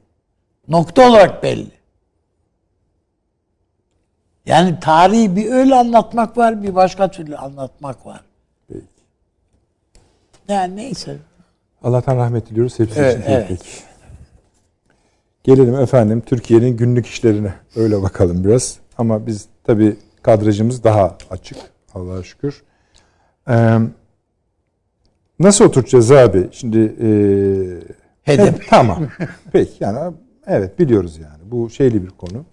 Nokta olarak belli. Yani tarihi bir öyle anlatmak var, bir başka türlü anlatmak var. Yani neyse. Allah'tan rahmet diliyoruz hepsi Evet, için evet. Gelelim efendim Türkiye'nin günlük işlerine. Öyle bakalım biraz. Ama biz tabii kadrajımız daha açık. Allah'a şükür. Ee, nasıl oturacağız abi? Şimdi e, Hedef. hep- tamam. Peki yani evet biliyoruz yani. Bu şeyli bir konu.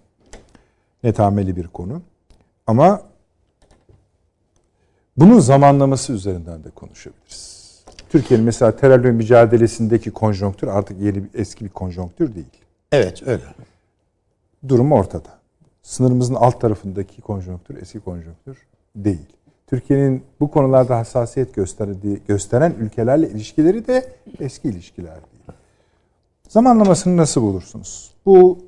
Netameli bir konu. Ama bunun zamanlaması üzerinden de konuşabiliriz. Türkiye'nin mesela terörle mücadelesindeki konjonktür artık yeni eski bir konjonktür değil. Evet öyle. Durum ortada. Sınırımızın alt tarafındaki konjonktür eski konjonktür değil. Türkiye'nin bu konularda hassasiyet gösterdiği, gösteren ülkelerle ilişkileri de eski ilişkiler değil. Zamanlamasını nasıl bulursunuz? Bu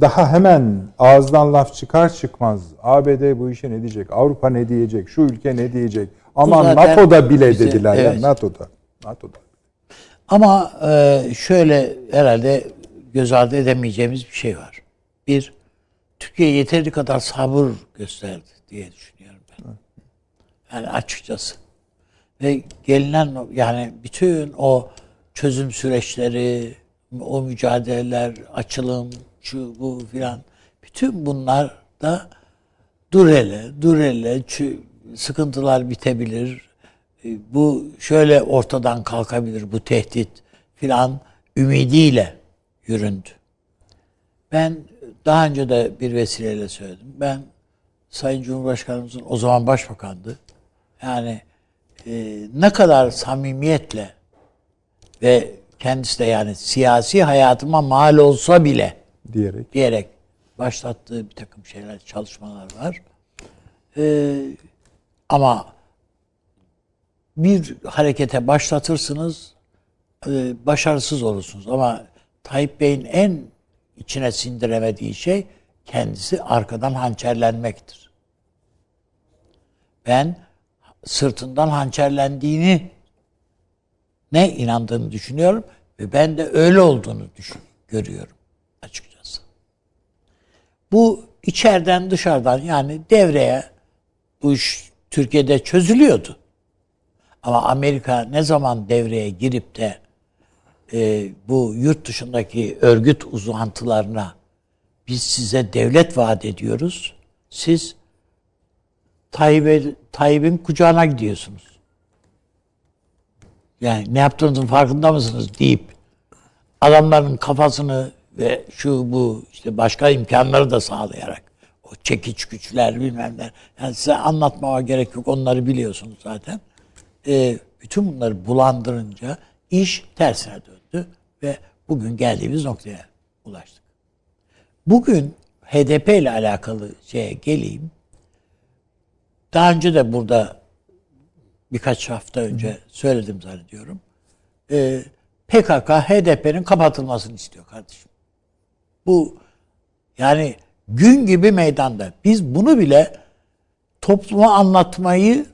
daha hemen ağızdan laf çıkar çıkmaz ABD bu işe ne diyecek, Avrupa ne diyecek, şu ülke ne diyecek. Ama NATO'da bile bize- dediler evet. ya NATO'da. NATO'da. Ama e, şöyle herhalde göz ardı edemeyeceğimiz bir şey var. Bir, Türkiye yeteri kadar sabır gösterdi diye düşünüyorum ben. Yani açıkçası. Ve gelinen yani bütün o çözüm süreçleri, o mücadeleler, açılım, şu bu filan bütün bunlar da dur hele, dur hele, çü- sıkıntılar bitebilir. E, Bu şöyle ortadan kalkabilir bu tehdit filan ümidiyle yüründü. Ben daha önce de bir vesileyle söyledim. Ben Sayın Cumhurbaşkanımızın o zaman başbakandı. Yani e, ne kadar samimiyetle ve kendisi de yani siyasi hayatıma mal olsa bile diyerek. diyerek başlattığı bir takım şeyler, çalışmalar var. Ee, ama bir harekete başlatırsınız, e, başarısız olursunuz. Ama Tayyip Bey'in en içine sindiremediği şey kendisi arkadan hançerlenmektir. Ben sırtından hançerlendiğini ne inandığını düşünüyorum ve ben de öyle olduğunu düşün, görüyorum açıkçası. Bu içeriden dışarıdan yani devreye bu iş Türkiye'de çözülüyordu. Ama Amerika ne zaman devreye girip de e, bu yurt dışındaki örgüt uzantılarına biz size devlet vaat ediyoruz. Siz Tayyip'e- Tayyip'in kucağına gidiyorsunuz. Yani ne yaptığınızın farkında mısınız deyip adamların kafasını ve şu bu işte başka imkanları da sağlayarak o çekiç güçler bilmem ne. Yani size anlatmama gerek yok onları biliyorsunuz zaten. Ee, bütün bunları bulandırınca iş tersine döndü ve bugün geldiğimiz noktaya ulaştık. Bugün HDP ile alakalı şeye geleyim. Daha önce de burada birkaç hafta önce söyledim zannediyorum. Ee, PKK HDP'nin kapatılmasını istiyor kardeşim. Bu yani gün gibi meydanda. Biz bunu bile topluma anlatmayı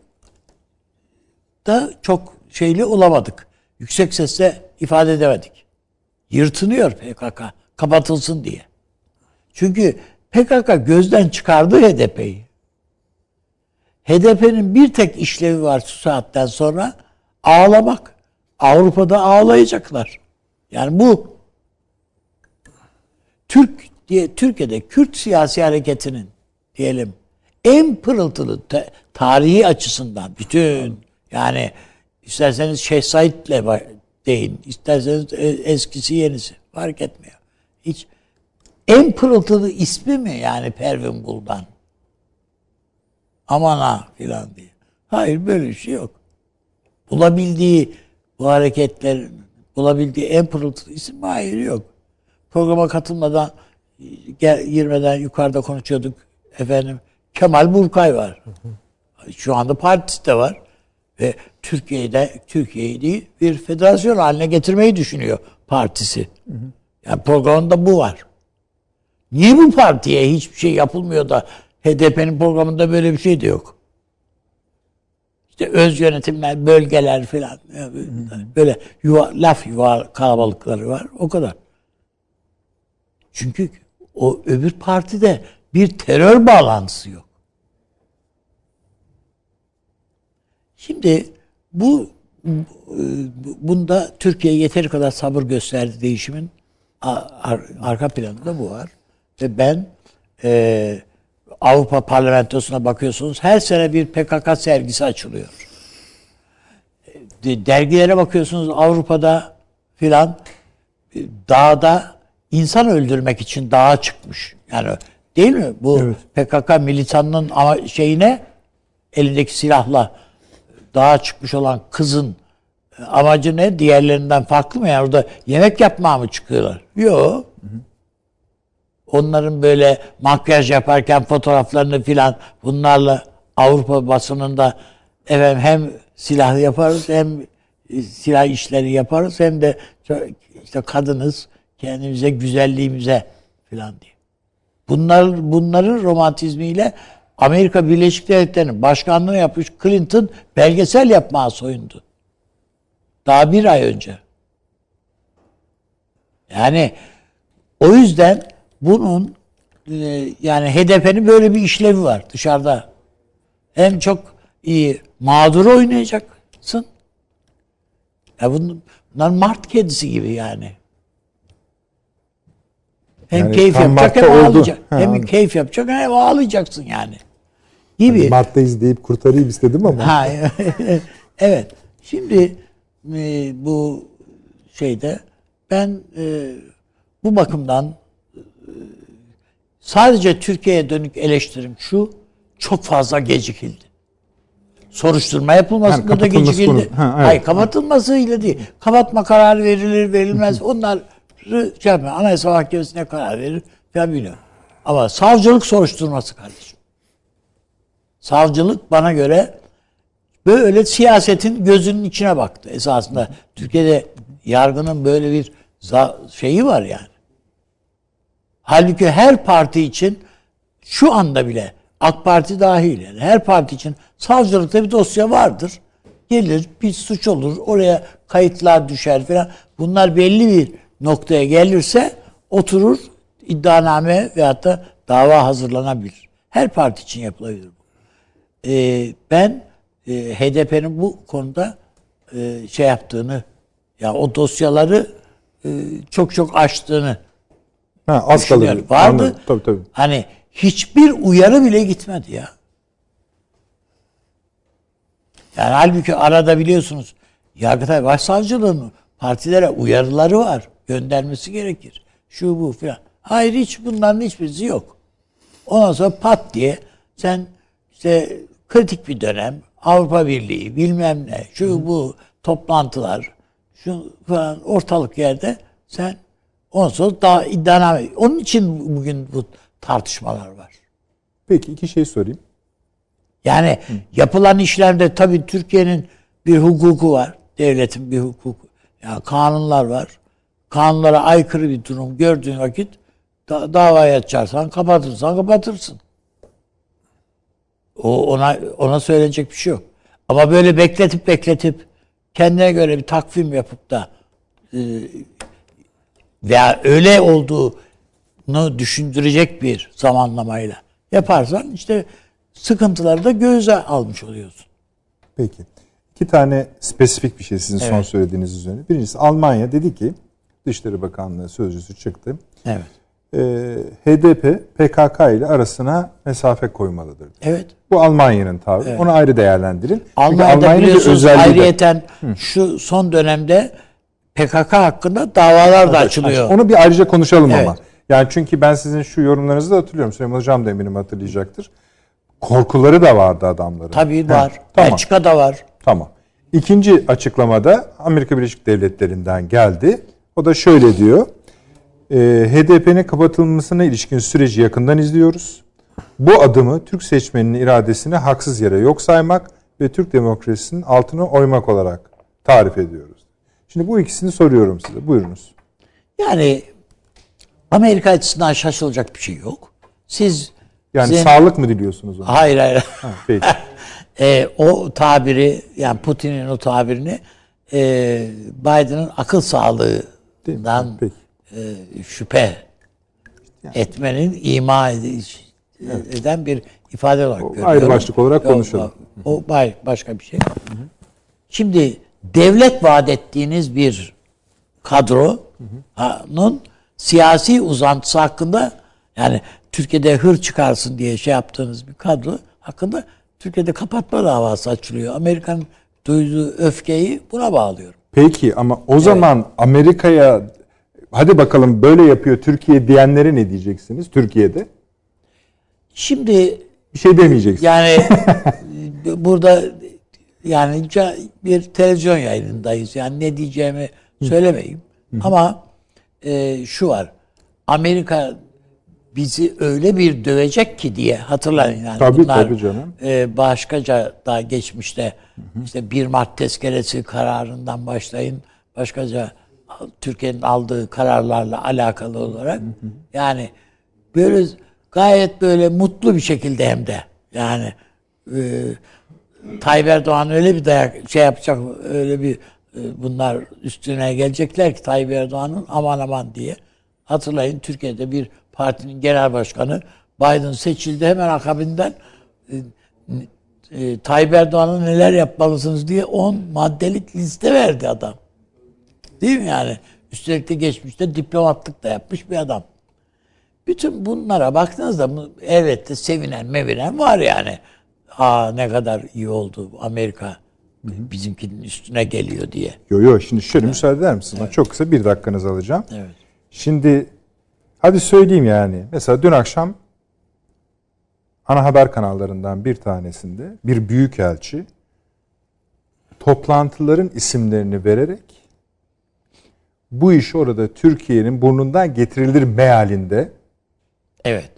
da çok şeyli olamadık. Yüksek sesle ifade edemedik. Yırtınıyor PKK kapatılsın diye. Çünkü PKK gözden çıkardı HDP'yi. HDP'nin bir tek işlevi var şu saatten sonra ağlamak. Avrupa'da ağlayacaklar. Yani bu Türk diye Türkiye'de Kürt siyasi hareketinin diyelim en pırıltılı te- tarihi açısından bütün yani isterseniz Şeyh Said'le deyin, isterseniz e- eskisi yenisi fark etmiyor. Hiç en pırıltılı ismi mi yani Pervin Buldan? Aman ha filan diye. Hayır böyle bir şey yok. Bulabildiği bu hareketler bulabildiği en pırıltılı isim? Hayır yok. Programa katılmadan girmeden yukarıda konuşuyorduk. Efendim Kemal Burkay var. Şu anda partisi de var. Ve Türkiye'de Türkiye'yi bir federasyon haline getirmeyi düşünüyor partisi. Yani programında bu var. Niye bu partiye hiçbir şey yapılmıyor da HDP'nin programında böyle bir şey de yok? İşte öz yönetimler, bölgeler falan. Yani Böyle yuva, laf yuva kalabalıkları var. O kadar. Çünkü o öbür partide bir terör bağlantısı yok. Şimdi bu bu- bunda Türkiye yeteri kadar sabır gösterdi değişimin. Arka planında bu var. Ve ben e, Avrupa Parlamentosu'na bakıyorsunuz her sene bir PKK sergisi açılıyor. De- Dergilere bakıyorsunuz Avrupa'da filan e, dağda insan öldürmek için dağa çıkmış. Yani değil mi? Bu PKK militanının şeyine elindeki silahla dağa çıkmış olan kızın e, amacı ne? Diğerlerinden farklı mı? Yani orada yemek yapmaya mı çıkıyorlar? Yok. Onların böyle makyaj yaparken fotoğraflarını filan bunlarla Avrupa basınında efendim hem silah yaparız hem silah işleri yaparız hem de işte kadınız kendimize güzelliğimize filan diye. Bunlar bunların romantizmiyle Amerika Birleşik Devletleri'nin başkanlığını yapmış Clinton belgesel yapmaya soyundu. Daha bir ay önce. Yani o yüzden bunun e, yani HDP'nin böyle bir işlevi var dışarıda. Hem çok iyi mağdur oynayacaksın. Ya bunun- bunlar mart kedisi gibi yani. Hem Yani keyif yapacak Mart'ta hem oldu. ağlayacak. Ha, hem anladım. keyif yapacak hem ağlayacaksın yani. Gibi. Mart'ta izleyip kurtarayım istedim ama. Ha, evet. Şimdi e, bu şeyde ben e, bu bakımdan e, sadece Türkiye'ye dönük eleştirim şu çok fazla gecikildi. Soruşturma yapılmasında da kapatılması gecikildi. konu- Ha, evet. Hayır kapatılmasıyla değil. Kapatma kararı verilir verilmez. Onlar şey yapmıyor. Anayasa Mahkemesi'ne karar verir. Ben biliyorum. Ama savcılık soruşturması kardeşim. Savcılık bana göre böyle siyasetin gözünün içine baktı esasında. Türkiye'de yargının böyle bir şeyi var yani. Halbuki her parti için şu anda bile AK Parti dahil yani her parti için savcılıkta bir dosya vardır. Gelir bir suç olur oraya kayıtlar düşer falan. Bunlar belli bir noktaya gelirse oturur iddianame veyahut da dava hazırlanabilir. Her parti için yapılabilir Ee, ben e, HDP'nin bu konuda e, şey yaptığını ya o dosyaları e, çok çok açtığını Ha, az kalır. Vardı. Anladım. Tabii tabii. Hani hiçbir uyarı bile gitmedi ya. Yani halbuki arada biliyorsunuz Yargıtay Başsavcılığı'nın partilere uyarıları var. Göndermesi gerekir. Şu bu filan. Hayır hiç bunların hiçbirisi yok. Ondan sonra pat diye sen işte kritik bir dönem Avrupa Birliği bilmem ne şu bu toplantılar şu falan ortalık yerde sen sonra daha iddianame. Onun için bugün bu tartışmalar var. Peki iki şey sorayım. Yani yapılan işlemde tabii Türkiye'nin bir hukuku var. Devletin bir hukuku. Yani kanunlar var. Kanunlara aykırı bir durum gördüğün vakit da, davaya açarsan kapatırsan kapatırsın. O ona ona söylenecek bir şey yok. Ama böyle bekletip bekletip kendine göre bir takvim yapıp da e, veya öyle olduğunu düşündürecek bir zamanlamayla yaparsan işte sıkıntıları da göze almış oluyorsun. Peki. İki tane spesifik bir şey sizin son Evet. söylediğiniz üzerine. Birincisi Almanya dedi ki Dışişleri Bakanlığı sözcüsü çıktı. Evet. Ee, HDP PKK ile arasına mesafe koymalıdır. Evet. Bu Almanya'nın tavrı. Onu ayrı değerlendirin. Almanya'da Almanya'nın biliyorsunuz de- ayrıyeten şu son dönemde PKK hakkında davalar da açılıyor. Onu bir ayrıca konuşalım Evet. ama. Yani çünkü ben sizin şu yorumlarınızı da hatırlıyorum. Süleyman Hocam da eminim hatırlayacaktır. Korkuları da vardı adamların. Tabii He, var. Tamam. Belçika'da var. Tamam. İkinci açıklamada Amerika Birleşik Devletleri'nden geldi. O da şöyle diyor. E, HDP'nin kapatılmasına ilişkin süreci yakından izliyoruz. Bu adımı Türk seçmeninin iradesini haksız yere yok saymak ve Türk demokrasisinin altına oymak olarak tarif ediyoruz. Şimdi bu ikisini soruyorum size. Buyurunuz. Yani Amerika açısından şaşılacak bir şey yok. Siz Yani sizin- sağlık mı diliyorsunuz ona? hayır hayır. Peki. E, o tabiri yani Putin'in o tabirini e, Biden'ın akıl sağlığından. E, şüphe etmenin ima ed- eden bir ifade olarak görüyorum. ayrı başlık olarak Yok, konuşalım. O, o başka bir şey. Şimdi devlet vaat ettiğiniz bir kadronun siyasi uzantısı hakkında yani Türkiye'de hır çıkarsın diye şey yaptığınız bir kadro hakkında Türkiye'de kapatma davası açılıyor. Amerika'nın duyduğu öfkeyi buna bağlıyorum. Peki ama o zaman Amerika'ya hadi bakalım böyle yapıyor Türkiye diyenlere ne diyeceksiniz Türkiye'de? Şimdi Bir şey demeyeceksiniz. yani burada yani bir televizyon yayınındayız. Yani ne diyeceğimi söylemeyeyim. Ama e, şu var. Amerika bizi öyle bir dövecek ki diye hatırlayın yani Tabii, bunlar tabii canım. e, başkaca da geçmişte işte 1 Mart tezkeresi kararından başlayın başkaca Türkiye'nin aldığı kararlarla alakalı olarak. Yani böyle gayet böyle mutlu bir şekilde hem de. Yani e, Tayyip Erdoğan öyle bir dayak şey yapacak öyle bir e, bunlar üstüne gelecekler ki Tayyip Erdoğan'ın aman aman diye. Hatırlayın Türkiye'de bir partinin genel başkanı Biden seçildi hemen akabinden. E, e, Tayyip Erdoğan'a neler yapmalısınız diye 10 maddelik liste verdi adam. Değil mi yani? Üstelik de geçmişte diplomatlık da yapmış bir adam. Bütün bunlara baktığınızda bu- elbette sevinen mevinen var yani. Aa ne kadar iyi oldu Amerika bizimkinin üstüne geliyor diye. Yo yo şimdi şöyle müsaade eder misiniz? Ben Çok kısa bir dakikanızı alacağım. Evet. Şimdi hadi söyleyeyim yani. Mesela dün akşam ana haber kanallarından bir tanesinde bir büyükelçi toplantıların isimlerini vererek bu iş orada Türkiye'nin burnundan getirilir mealinde Evet.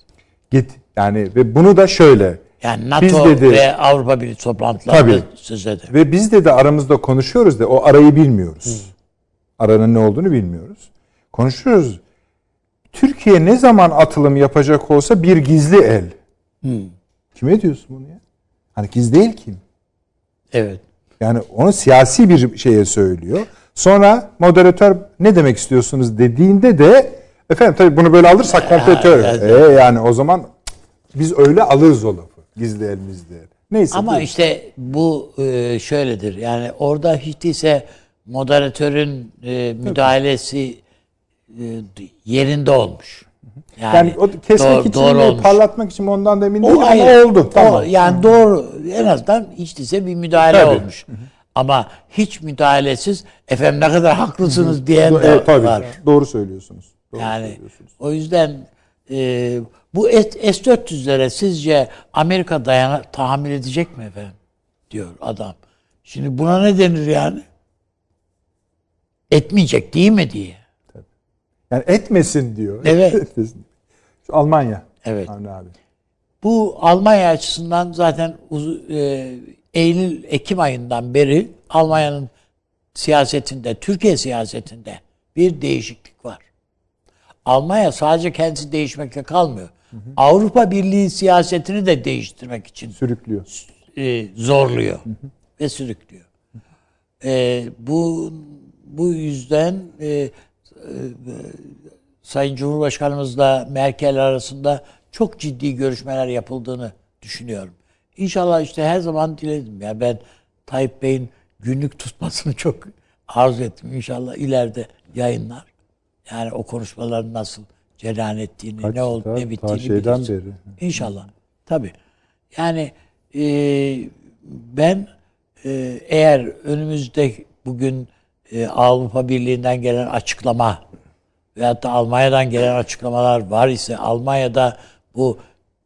get yani ve bunu da şöyle Yani NATO Biz dedi- ve Avrupa Birliği toplantılarında söz eder. Ve biz de de aramızda konuşuyoruz da o arayı bilmiyoruz. Aranın ne olduğunu bilmiyoruz. Konuşuyoruz. Türkiye ne zaman atılım yapacak olsa bir gizli el. Kime diyorsun bunu ya? Hani gizli el kim? Evet. Yani onu siyasi bir şeye söylüyor. Sonra moderatör ne demek istiyorsunuz dediğinde de efendim tabii bunu böyle alırsak kompletör. evet. Ee, yani o zaman biz öyle alırız o lafı. Gizli el mizli el. Neyse. Ama buyurun. işte bu e, şöyledir. Yani orada hiç değilse moderatörün e, müdahalesi e, yerinde olmuş. Yani, Yani o kesmek doğru- için doğru mi, olmuş. parlatmak için ondan da emin O değilim ama oldu. O Tamam. yani doğru en azından hiç değilse bir müdahale Tabii. olmuş. Ama hiç müdahalesiz efendim ne kadar haklısınız diyen de Evet, tabii. var. Doğru söylüyorsunuz. Doğru Yani söylüyorsunuz. o yüzden e, bu S- S-400'lere sizce Amerika dayana tahammül edecek mi efendim? Diyor adam. Şimdi buna ne denir yani? Etmeyecek değil mi diye. Yani etmesin diyor. Evet. Etmesin. Şu Almanya. Evet. Avni abi. Bu Almanya açısından zaten uz- e, Eylül Ekim ayından beri Almanya'nın siyasetinde, Türkiye siyasetinde bir değişiklik var. Almanya sadece kendisi değişmekle kalmıyor. Avrupa Birliği siyasetini de değiştirmek için Sürüklüyor. e, zorluyor ve sürüklüyor. E, bu bu yüzden e, e, Sayın Cumhurbaşkanımızla Merkel arasında çok ciddi görüşmeler yapıldığını düşünüyorum. İnşallah işte her zaman diledim. Yani ben Tayyip Bey'in günlük tutmasını çok arzu ettim. İnşallah ileride yayınlar. Yani o konuşmaların nasıl cereyan ettiğini, Kaç- ne oldu, ta- ne bittiğini şeyden biliriz. beri. İnşallah. Tabii. Yani e, ben e, eğer önümüzde bugün e, Avrupa Birliği'nden gelen açıklama veyahut da Almanya'dan gelen açıklamalar var ise Almanya'da bu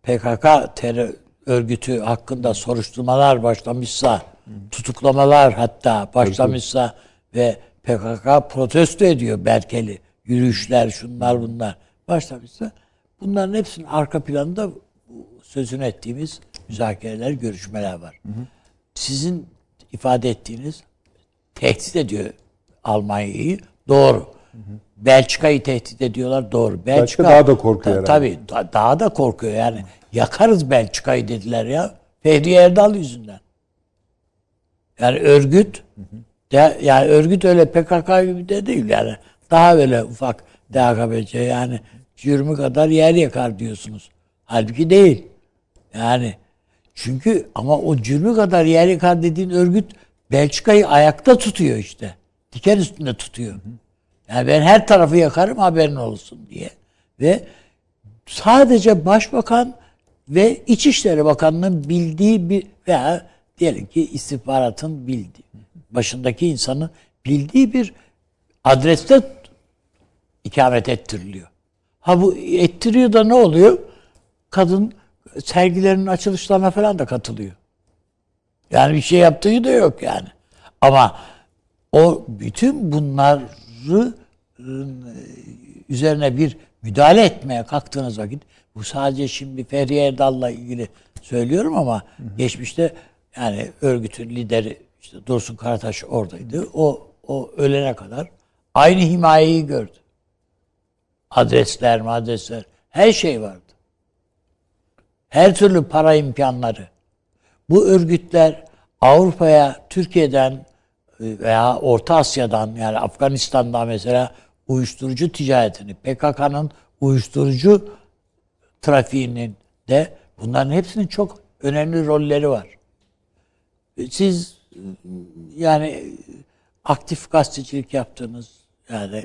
PKK terör örgütü hakkında soruşturmalar başlamışsa, tutuklamalar hatta başlamışsa ve PKK protesto ediyor Merkel'i. Yürüyüşler, şunlar bunlar başlamışsa bunların hepsinin arka planında sözünü ettiğimiz müzakereler, görüşmeler var. Sizin ifade ettiğiniz tehdit ediyor Almanya'yı. Doğru. Belçika'yı tehdit ediyorlar. Doğru. Belçika, daha da korkuyor herhalde. Tabii. da- daha da korkuyor yani. Yakarız Belçika'yı dediler ya. Fehri Erdal yüzünden. Yani örgüt de, yani örgüt öyle PKK gibi de değil yani. Daha böyle ufak DHKPC yani cürmü kadar yer yakar diyorsunuz. Halbuki değil. Yani çünkü ama o cürmü kadar yer yakar dediğin örgüt Belçika'yı ayakta tutuyor işte. Diken üstünde tutuyor. Yani ben her tarafı yakarım haberin olsun diye. Ve sadece başbakan ve İçişleri Bakanı'nın bildiği bir veya diyelim ki istihbaratın bildiği, başındaki insanın bildiği bir adreste ikamet ettiriliyor. Ha bu ettiriyor da ne oluyor? Kadın sergilerinin açılışlarına falan da katılıyor. Yani bir şey yaptığı da yok yani. Ama o bütün bunları ıı, üzerine bir müdahale etmeye kalktığınız vakit bu sadece şimdi Fehriye Erdal'la ilgili söylüyorum ama hı hı. geçmişte yani örgütün lideri işte Dursun Karataş oradaydı. O o ölene kadar aynı himayeyi gördü. Adresler, adresler her şey vardı. Her türlü para imkanları. Bu örgütler Avrupa'ya Türkiye'den e, veya Orta Asya'dan yani Afganistan'dan mesela uyuşturucu ticaretini, PKK'nın uyuşturucu trafiğinin de bunların hepsinin çok önemli rolleri var. Siz yani aktif gazetecilik yaptığınız yani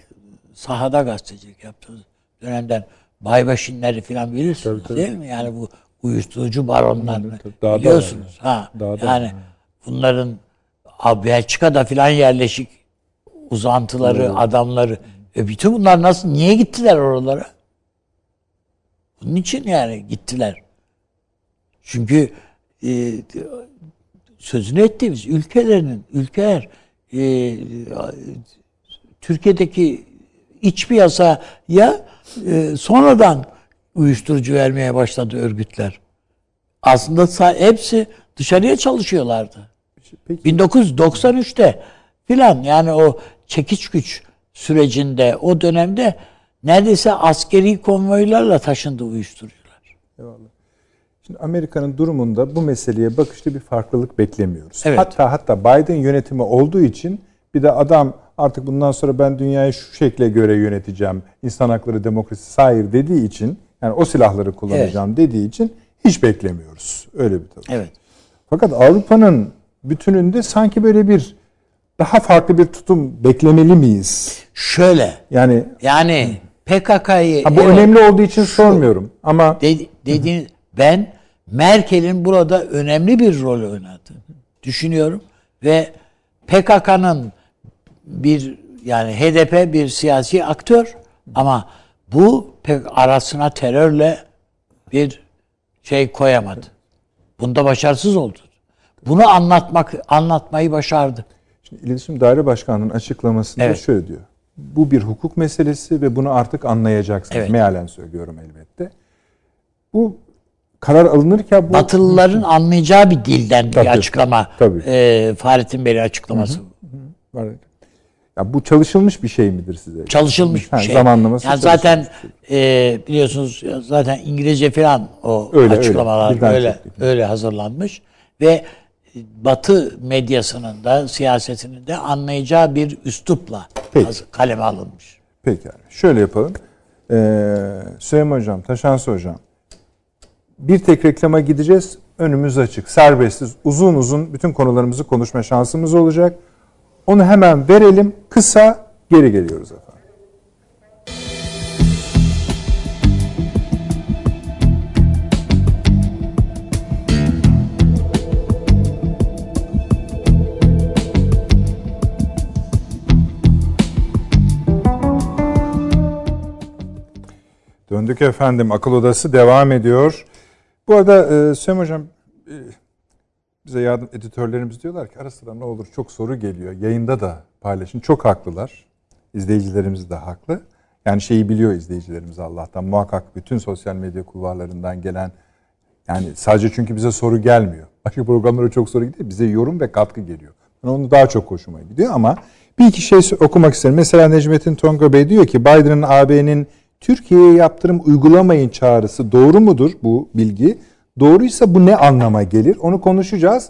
sahada gazetecilik yaptığınız dönemden Baybaşinleri falan bilirsiniz tabii, tabii. değil mi? Yani bu uyuşturucu baronlarını Daha biliyorsunuz. Da ha. Daha yani da. Bunların Belçika'da filan yerleşik uzantıları, evet. adamları. E bütün bunlar nasıl niye gittiler oralara? Bunun için yani gittiler. Çünkü e, sözünü ettiğimiz ülkelerinin ülkeler e, Türkiye'deki iç piyasaya e, sonradan uyuşturucu vermeye başladı örgütler. Aslında hepsi dışarıya çalışıyorlardı. Peki. 1993'te filan yani o çekiç güç sürecinde o dönemde neredeyse askeri konvoylarla taşındı uyuşturucular. Eyvallah. Şimdi Amerika'nın durumunda bu meseleye bakışta bir farklılık beklemiyoruz. Evet. Hatta hatta Biden yönetimi olduğu için bir de adam artık bundan sonra ben dünyayı şu şekle göre yöneteceğim. İnsan hakları, demokrasi, sair dediği için yani o silahları kullanacağım evet. dediği için hiç beklemiyoruz. Öyle bir tabii. Evet. Fakat Avrupa'nın bütününde sanki böyle bir daha farklı bir tutum beklemeli miyiz? Şöyle. Yani yani PKK'yı Bu evet, önemli olduğu için şu, sormuyorum ama de, dediğiniz ben Merkel'in burada önemli bir rol oynadı düşünüyorum ve PKK'nın bir yani HDP bir siyasi aktör ama bu pek arasına terörle bir şey koyamadı. Bunda başarısız oldu. Bunu anlatmak anlatmayı başardı. Şimdi İletişim Daire Başkanı'nın açıklamasında evet. şöyle diyor. Bu bir hukuk meselesi ve bunu artık anlayacaksınız. Evet. Mealen söylüyorum elbette. Bu karar alınırken bu... Batılıların anlayacağı bir dilden tabii, bir açıklama. Tabii. E, Fahrettin Bey'in açıklaması. Hı. Ya bu çalışılmış bir şey midir size? Çalışılmış bir ha, şey. Zamanlaması. Yani zaten e, biliyorsunuz zaten İngilizce falan o öyle, açıklamalar öyle öyle, öyle hazırlanmış ve Batı medyasının da siyasetinin de anlayacağı bir üslupla Peki. kaleme alınmış. Peki abi. Şöyle yapalım. Ee, Süleyman Hocam, Taşansı Hocam. Bir tek reklama gideceğiz. Önümüz açık. Serbestiz. Uzun uzun bütün konularımızı konuşma şansımız olacak. Onu hemen verelim. Kısa geri geliyoruz efendim. Döndük efendim. Akıl Odası devam ediyor. Bu arada e, Söm Hocam e, bize yardım editörlerimiz diyorlar ki ara sıra ne olur çok soru geliyor. Yayında da paylaşın. Çok haklılar. İzleyicilerimiz de haklı. Yani şeyi biliyor izleyicilerimiz Allah'tan. Muhakkak bütün sosyal medya kulvarlarından gelen yani sadece çünkü bize soru gelmiyor. Başka programlara çok soru gidiyor. Bize yorum ve katkı geliyor. Yani onu daha çok hoşuma gidiyor ama bir iki şey okumak isterim. Mesela Necmettin Tonga Bey diyor ki Biden'ın AB'nin Türkiye'ye yaptırım uygulamayın çağrısı doğru mudur bu bilgi? Doğruysa bu ne anlama gelir? Onu konuşacağız.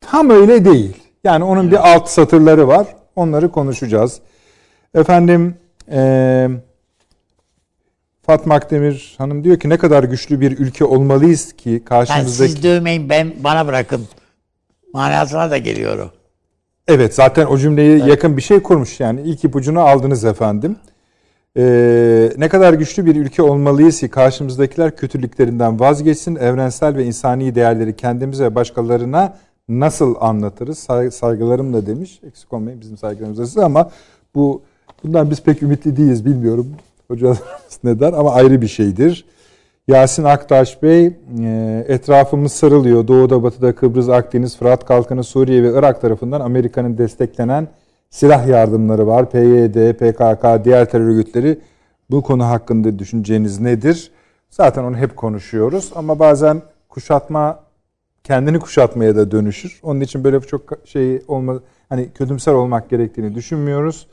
Tam öyle değil. Yani onun bir alt satırları var. Onları konuşacağız. Efendim e, Fatma Akdemir Hanım diyor ki ne kadar güçlü bir ülke olmalıyız ki karşımızdaki... Yani siz dövmeyin ben bana bırakın. Manasına da geliyor o. Evet zaten o cümleyi yakın bir şey kurmuş yani ilk ipucunu aldınız efendim. Ee, ne kadar güçlü bir ülke olmalıyız ki karşımızdakiler kötülüklerinden vazgeçsin, evrensel ve insani değerleri kendimize ve başkalarına nasıl anlatırız? Say- saygılarımla demiş. Eksik olmayın bizim saygılarımız da size ama bu bundan biz pek ümitli değiliz bilmiyorum. Hocalarımız ne der ama ayrı bir şeydir. Yasin Aktaş Bey, e, etrafımız sarılıyor. Doğuda, Batı'da, Kıbrıs, Akdeniz, Fırat Kalkanı, Suriye ve Irak tarafından Amerika'nın desteklenen silah yardımları var. PYD, PKK, diğer terör örgütleri bu konu hakkında düşünceniz nedir? Zaten onu hep konuşuyoruz ama bazen kuşatma kendini kuşatmaya da dönüşür. Onun için böyle çok şey olma hani kötümser olmak gerektiğini düşünmüyoruz.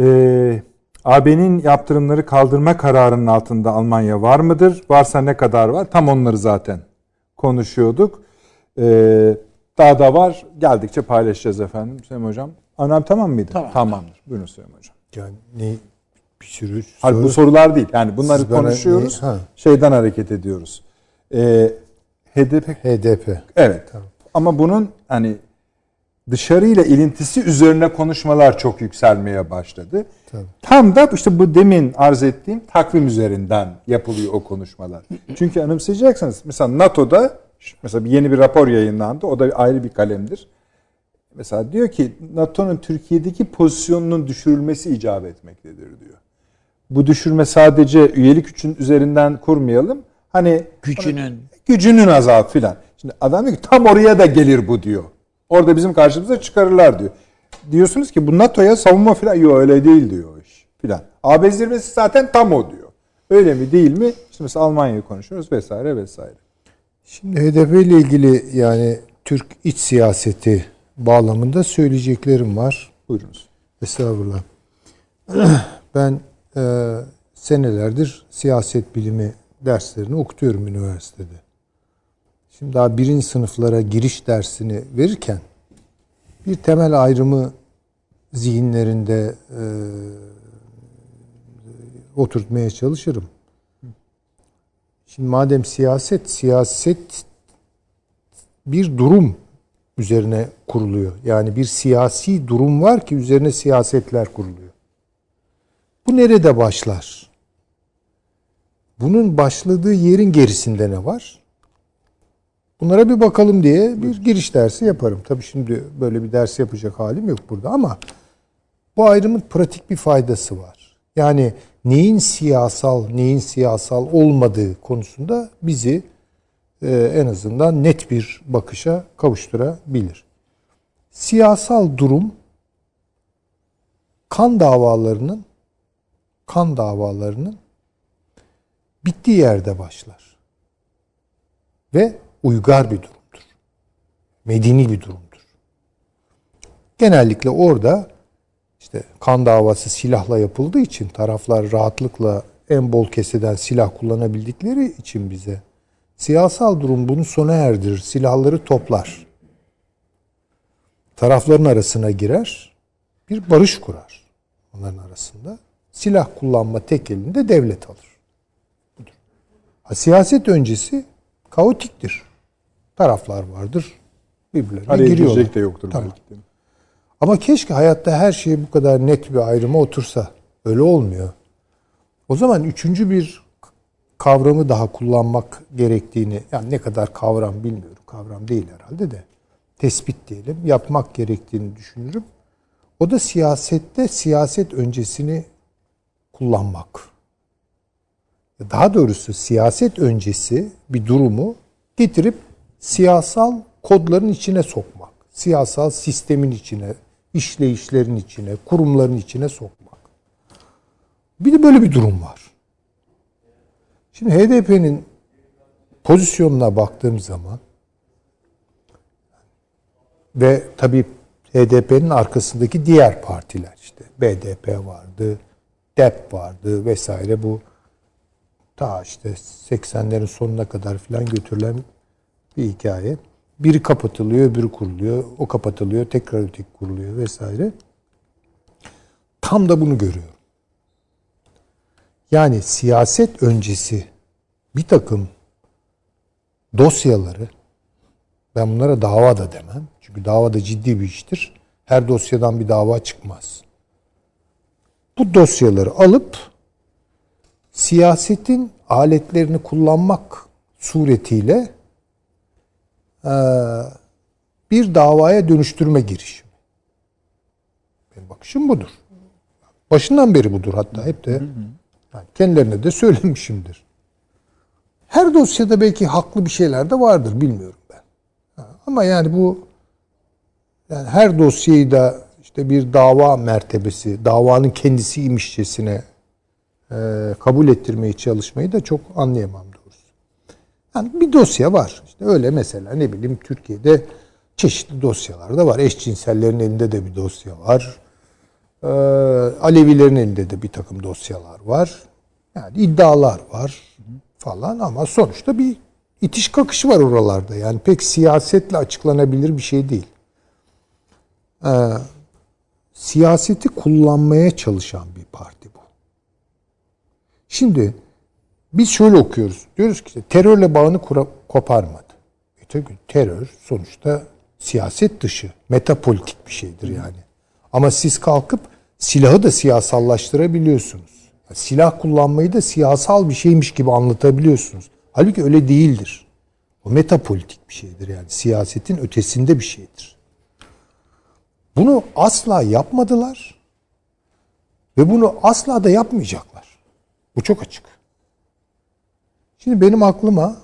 Ee, AB'nin yaptırımları kaldırma kararının altında Almanya var mıdır? Varsa ne kadar var? Tam onları zaten konuşuyorduk. Ee, daha da var. Geldikçe paylaşacağız efendim. Süleyman Hocam. Anlam tamam mıydı? Tamam. Tamamdır. Buyurun Süleyman Hocam. Yani ne bir sürü Hayır, soru- bu sorular değil. Yani bunları Siz konuşuyoruz. ne- ha. Şeyden hareket ediyoruz. Ee, HDP HDP. Evet. Ama bunun hani dışarıyla ilintisi üzerine konuşmalar çok yükselmeye başladı. Tabii. Tam da işte bu demin arz ettiğim takvim üzerinden yapılıyor o konuşmalar. Çünkü anımsayacaksınız mesela NATO'da mesela yeni bir rapor yayınlandı. O da ayrı bir kalemdir. Mesela diyor ki NATO'nun Türkiye'deki pozisyonunun düşürülmesi icap etmektedir diyor. Bu düşürme sadece üyelik üçün üzerinden kurmayalım. Hani Gücünün. gücünün azaltı filan. Şimdi adam diyor ki tam oraya da gelir bu diyor. Orada bizim karşımıza çıkarırlar diyor. Diyorsunuz ki bu NATO'ya savunma filan yok öyle değil diyor iş filan. AB zirvesi zaten tam o diyor. Öyle mi değil mi? İşte mesela Almanya'yı konuşuyoruz vesaire vesaire. Şimdi HDP ile ilgili yani Türk iç siyaseti bağlamında söyleyeceklerim var. Buyurunuz. Estağfurullah. Ben e, senelerdir siyaset bilimi derslerini okutuyorum üniversitede. Şimdi daha birinci sınıflara giriş dersini verirken bir temel ayrımı zihinlerinde e, oturtmaya çalışırım. Şimdi madem siyaset, siyaset bir durum üzerine kuruluyor. Yani bir siyasi durum var ki üzerine siyasetler kuruluyor. Bu nerede başlar? Bunun başladığı yerin gerisinde ne var? Bunlara bir bakalım diye bir giriş dersi yaparım. Tabii şimdi böyle bir ders yapacak halim yok burada ama bu ayrımın pratik bir faydası var. Yani neyin siyasal, neyin siyasal olmadığı konusunda bizi e, en azından net bir bakışa kavuşturabilir. Siyasal durum kan davalarının kan davalarının bittiği yerde başlar. Ve uygar bir durumdur. Medeni bir durumdur. Genellikle orada işte kan davası silahla yapıldığı için taraflar rahatlıkla en bol keseden silah kullanabildikleri için bize siyasal durum bunu sona erdirir. Silahları toplar. Tarafların arasına girer. Bir barış kurar. Onların arasında. Silah kullanma tek elinde devlet alır. Budur. Ha, siyaset öncesi kaotiktir. Taraflar vardır. Birbirlerine Araya giriyorlar. de yoktur Tamam. belki de. Ama keşke hayatta her şey bu kadar net bir ayrıma otursa. Öyle olmuyor. O zaman üçüncü bir kavramı daha kullanmak gerektiğini, yani ne kadar kavram bilmiyorum, kavram değil herhalde de, tespit diyelim, yapmak gerektiğini düşünürüm. O da siyasette siyaset öncesini kullanmak. Daha doğrusu siyaset öncesi bir durumu getirip siyasal kodların içine sokmak. Siyasal sistemin içine, işleyişlerin içine, kurumların içine sokmak. Bir de böyle bir durum var. Şimdi HDP'nin pozisyonuna baktığım zaman ve tabii HDP'nin arkasındaki diğer partiler işte BDP vardı, DEP vardı vesaire bu ta işte 80'lerin sonuna kadar filan götürülen bir hikaye. Biri kapatılıyor, öbürü kuruluyor. O kapatılıyor, tekrar öteki kuruluyor vesaire. Tam da bunu görüyorum. Yani siyaset öncesi bir takım dosyaları ben bunlara dava da demem. Çünkü dava da ciddi bir iştir. Her dosyadan bir dava çıkmaz. Bu dosyaları alıp siyasetin aletlerini kullanmak suretiyle bir davaya dönüştürme girişimi. Benim bakışım budur. Başından beri budur hatta hep de kendilerine de söylemişimdir. Her dosyada belki haklı bir şeyler de vardır bilmiyorum ben. Ama yani bu yani her dosyayı da işte bir dava mertebesi, davanın kendisiymişçesine e, kabul ettirmeye çalışmayı da çok anlayamam. Yani bir dosya var. İşte öyle mesela ne bileyim Türkiye'de çeşitli dosyalar da var. Eşcinsellerin elinde de bir dosya var. Ee, Alevilerin elinde de bir takım dosyalar var. Yani iddialar var falan ama sonuçta bir itiş kakış var oralarda. Yani pek siyasetle açıklanabilir bir şey değil. Ee, siyaseti kullanmaya çalışan bir parti bu. Şimdi biz şöyle okuyoruz. Diyoruz ki terörle bağını kura- koparmadı. E terör sonuçta siyaset dışı, metapolitik bir şeydir yani. Ama siz kalkıp silahı da siyasallaştırabiliyorsunuz. Yani silah kullanmayı da siyasal bir şeymiş gibi anlatabiliyorsunuz. Halbuki öyle değildir. O metapolitik bir şeydir yani. Siyasetin ötesinde bir şeydir. Bunu asla yapmadılar. Ve bunu asla da yapmayacaklar. Bu çok açık. Şimdi benim aklıma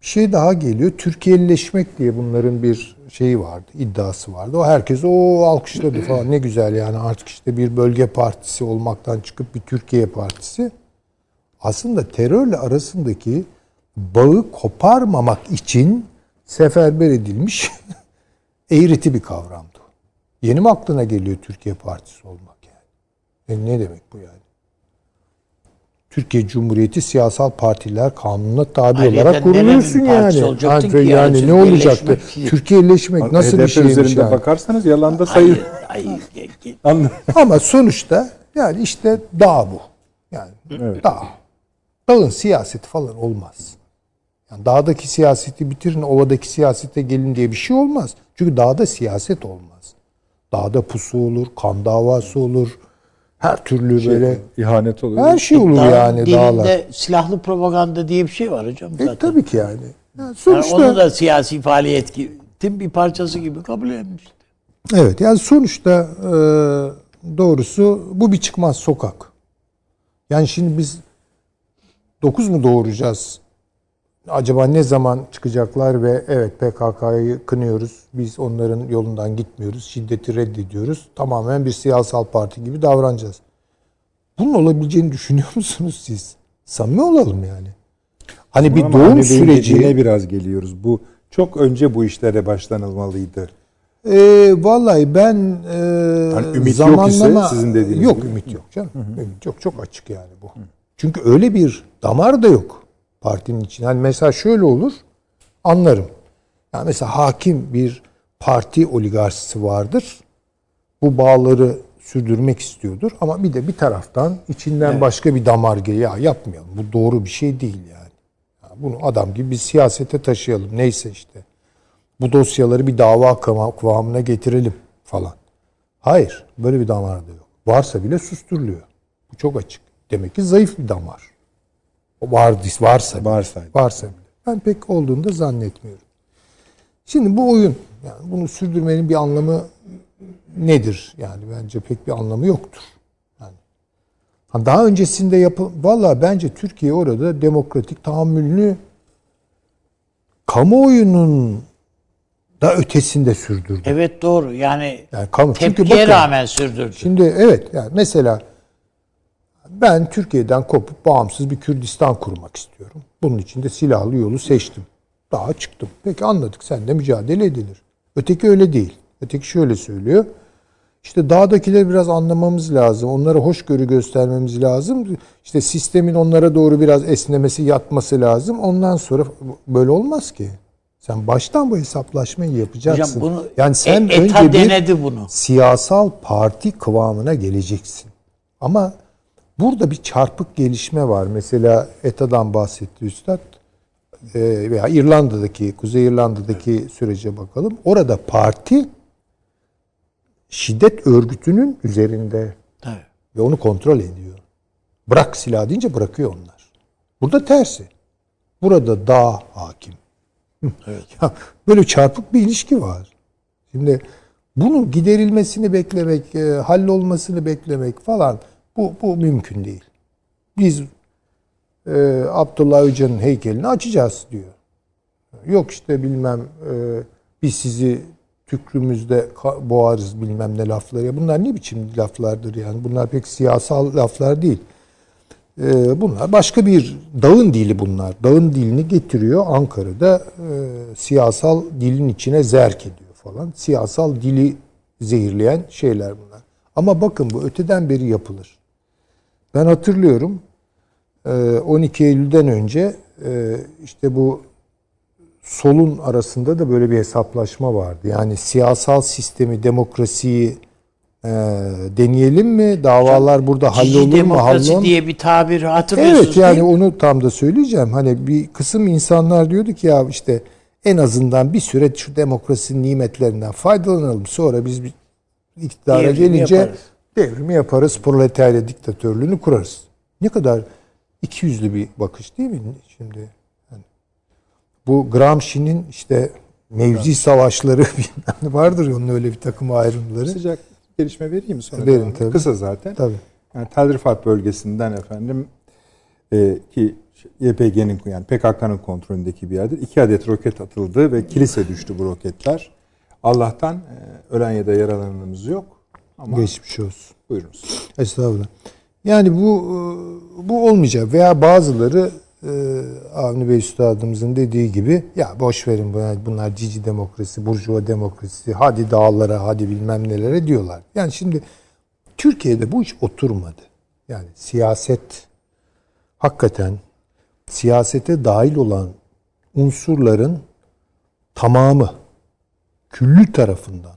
bir şey daha geliyor. Türkiye'lileşmek diye bunların bir şeyi vardı, iddiası vardı. O herkes o alkışladı falan. Ne güzel yani artık işte bir bölge partisi olmaktan çıkıp bir Türkiye partisi. Aslında terörle arasındaki bağı koparmamak için seferber edilmiş eğreti bir kavramdı. Yeni mi aklına geliyor Türkiye partisi olmak yani? E ne demek bu yani? Türkiye Cumhuriyeti siyasal partiler kanununa tabi Ayrıca olarak kuruluyorsun yani. Yani, ki yani yani ne olacaktı? Türkiye'leşmek- Türkiye'leşmek nasıl bir HDP şeymiş üzerinde yani? bakarsanız yalanda sayı Ama sonuçta yani işte dağ bu. Yani Evet. dağ. Dağın siyaseti falan olmaz. Yani dağdaki siyaseti bitirin, ovadaki siyasete gelin diye bir şey olmaz. Çünkü dağda siyaset olmaz. Dağda pusu olur, kan davası olur. Her türlü böyle ihanet oluyor. her şey olur Dağın yani dağlar. dilinde silahlı propaganda diye bir şey var hocam E, zaten. tabii ki yani. Yani Yani sonuçta onu da siyasi faaliyet gibi, tim bir parçası gibi kabul etmişti. Evet yani sonuçta e, doğrusu bu bir çıkmaz sokak. Yani şimdi biz 9 mu doğuracağız? Acaba ne zaman çıkacaklar ve evet PKK'yı kınıyoruz. Biz onların yolundan gitmiyoruz. Şiddeti reddediyoruz. Tamamen bir siyasal parti gibi davranacağız. Bunun olabileceğini düşünüyor musunuz siz? Samimi olalım yani. Hani bir Ama doğum Ali Bey'in süreci biraz geliyoruz. Bu çok önce bu işlere başlanılmalıydı. Ee, vallahi ben e, Hani ümit yok ise zamanlama sizin dediğiniz yok gibi. ümit yok canım. Ümit yok çok açık yani bu. Çünkü öyle bir damar da yok partinin için. Hani mesela şöyle olur anlarım. Yani mesela hakim bir parti oligarşisi vardır. Bu bağları sürdürmek istiyordur ama bir de bir taraftan içinden başka bir damar geliyor. Ya yapmayalım. Bu doğru bir şey değil yani. Ya bunu adam gibi bir siyasete taşıyalım. Neyse işte bu dosyaları bir dava kıva- kıvamına getirelim falan. Hayır, böyle bir damar da yok. Varsa bile susturuluyor. Bu çok açık. Demek ki zayıf bir damar. Var, varsa. Varsa. Varsa bile. Ben pek olduğunu da zannetmiyorum. Şimdi bu oyun, yani bunu sürdürmenin bir anlamı nedir? Yani bence pek bir anlamı yoktur. Yani ha, daha öncesinde yapı, valla bence Türkiye orada demokratik tahammülünü kamuoyunun da ötesinde sürdürdü. Evet doğru yani, Yani kamu çünkü tepkiye bakın, rağmen sürdürdü. Şimdi evet yani mesela ben Türkiye'den kopup bağımsız bir Kürdistan kurmak istiyorum. Bunun için de silahlı yolu seçtim. Daha çıktım. Peki anladık sen de mücadele edilir. Öteki öyle değil. Öteki şöyle söylüyor. İşte dağdakileri biraz anlamamız lazım. Onlara hoşgörü göstermemiz lazım. İşte sistemin onlara doğru biraz esnemesi, yatması lazım. Ondan sonra böyle olmaz ki. Sen baştan bu hesaplaşmayı yapacaksın. Hocam bunu yani sen E- önce bir bunu. siyasal parti kıvamına geleceksin. Ama burada bir çarpık gelişme var. Mesela ETA'dan bahsetti Üstad. Ee, veya İrlanda'daki, Kuzey İrlanda'daki sürece bakalım. Orada parti şiddet örgütünün üzerinde Tabii. ve onu kontrol ediyor. Bırak silah deyince bırakıyor onlar. Burada tersi. Burada daha hakim. Ya böyle çarpık bir ilişki var. Şimdi bunun giderilmesini beklemek, e, hallolmasını beklemek falan bu, bu mümkün değil. Biz e, Abdullah Öcalan'ın heykelini açacağız diyor. Yok işte bilmem e, biz sizi tükrümüzde boğarız bilmem ne lafları. Ya bunlar ne biçim laflardır yani? Bunlar pek siyasal laflar değil. E, bunlar başka bir dağın dili bunlar. Dağın dilini getiriyor Ankara'da e, siyasal dilin içine zerk ediyor falan. Siyasal dili zehirleyen şeyler bunlar. Ama bakın bu öteden beri yapılır. Ben hatırlıyorum e, 12 Eylül'den önce e, işte bu solun arasında da böyle bir hesaplaşma vardı. Yani siyasal sistemi, demokrasiyi e, deneyelim mi? Davalar burada Cici hallolur mu? demokrasi diye bir tabir hatırlıyorsunuz Evet yani onu tam da söyleyeceğim. Hani bir kısım insanlar diyordu ki ya işte en azından bir süre şu demokrasinin nimetlerinden faydalanalım. Sonra biz bir iktidara Devrimi gelince yaparız. Devrimi yaparız. Proletarya diktatörlüğünü kurarız. Ne kadar ikiyüzlü bir bakış değil mi şimdi? Yani bu Gramsci'nin işte mevzi savaşları bilmem vardır onun öyle bir takım ayrımları. Sıcak gelişme vereyim mi sonra? Verin tabii. Kısa zaten. Tabii. Yani Tel Rifat bölgesinden efendim e, ki YPG'nin yani PKK'nın kontrolündeki bir yerdir. İki adet roket atıldı ve kilise düştü bu roketler. Allah'tan e, ölen ya da yaralananımız yok. Ama Geçmiş olsun. buyurunuz. Estağfurullah. Yani bu e, bu olmayacak veya bazıları e, Avni Bey Üstadımızın dediği gibi ya boş verin bunlar, bunlar cici demokrasi, burjuva demokrasi, hadi dağlara, hadi bilmem nelere diyorlar. Yani şimdi Türkiye'de bu iş oturmadı. Yani siyaset hakikaten siyasete dahil olan unsurların tamamı küllü tarafından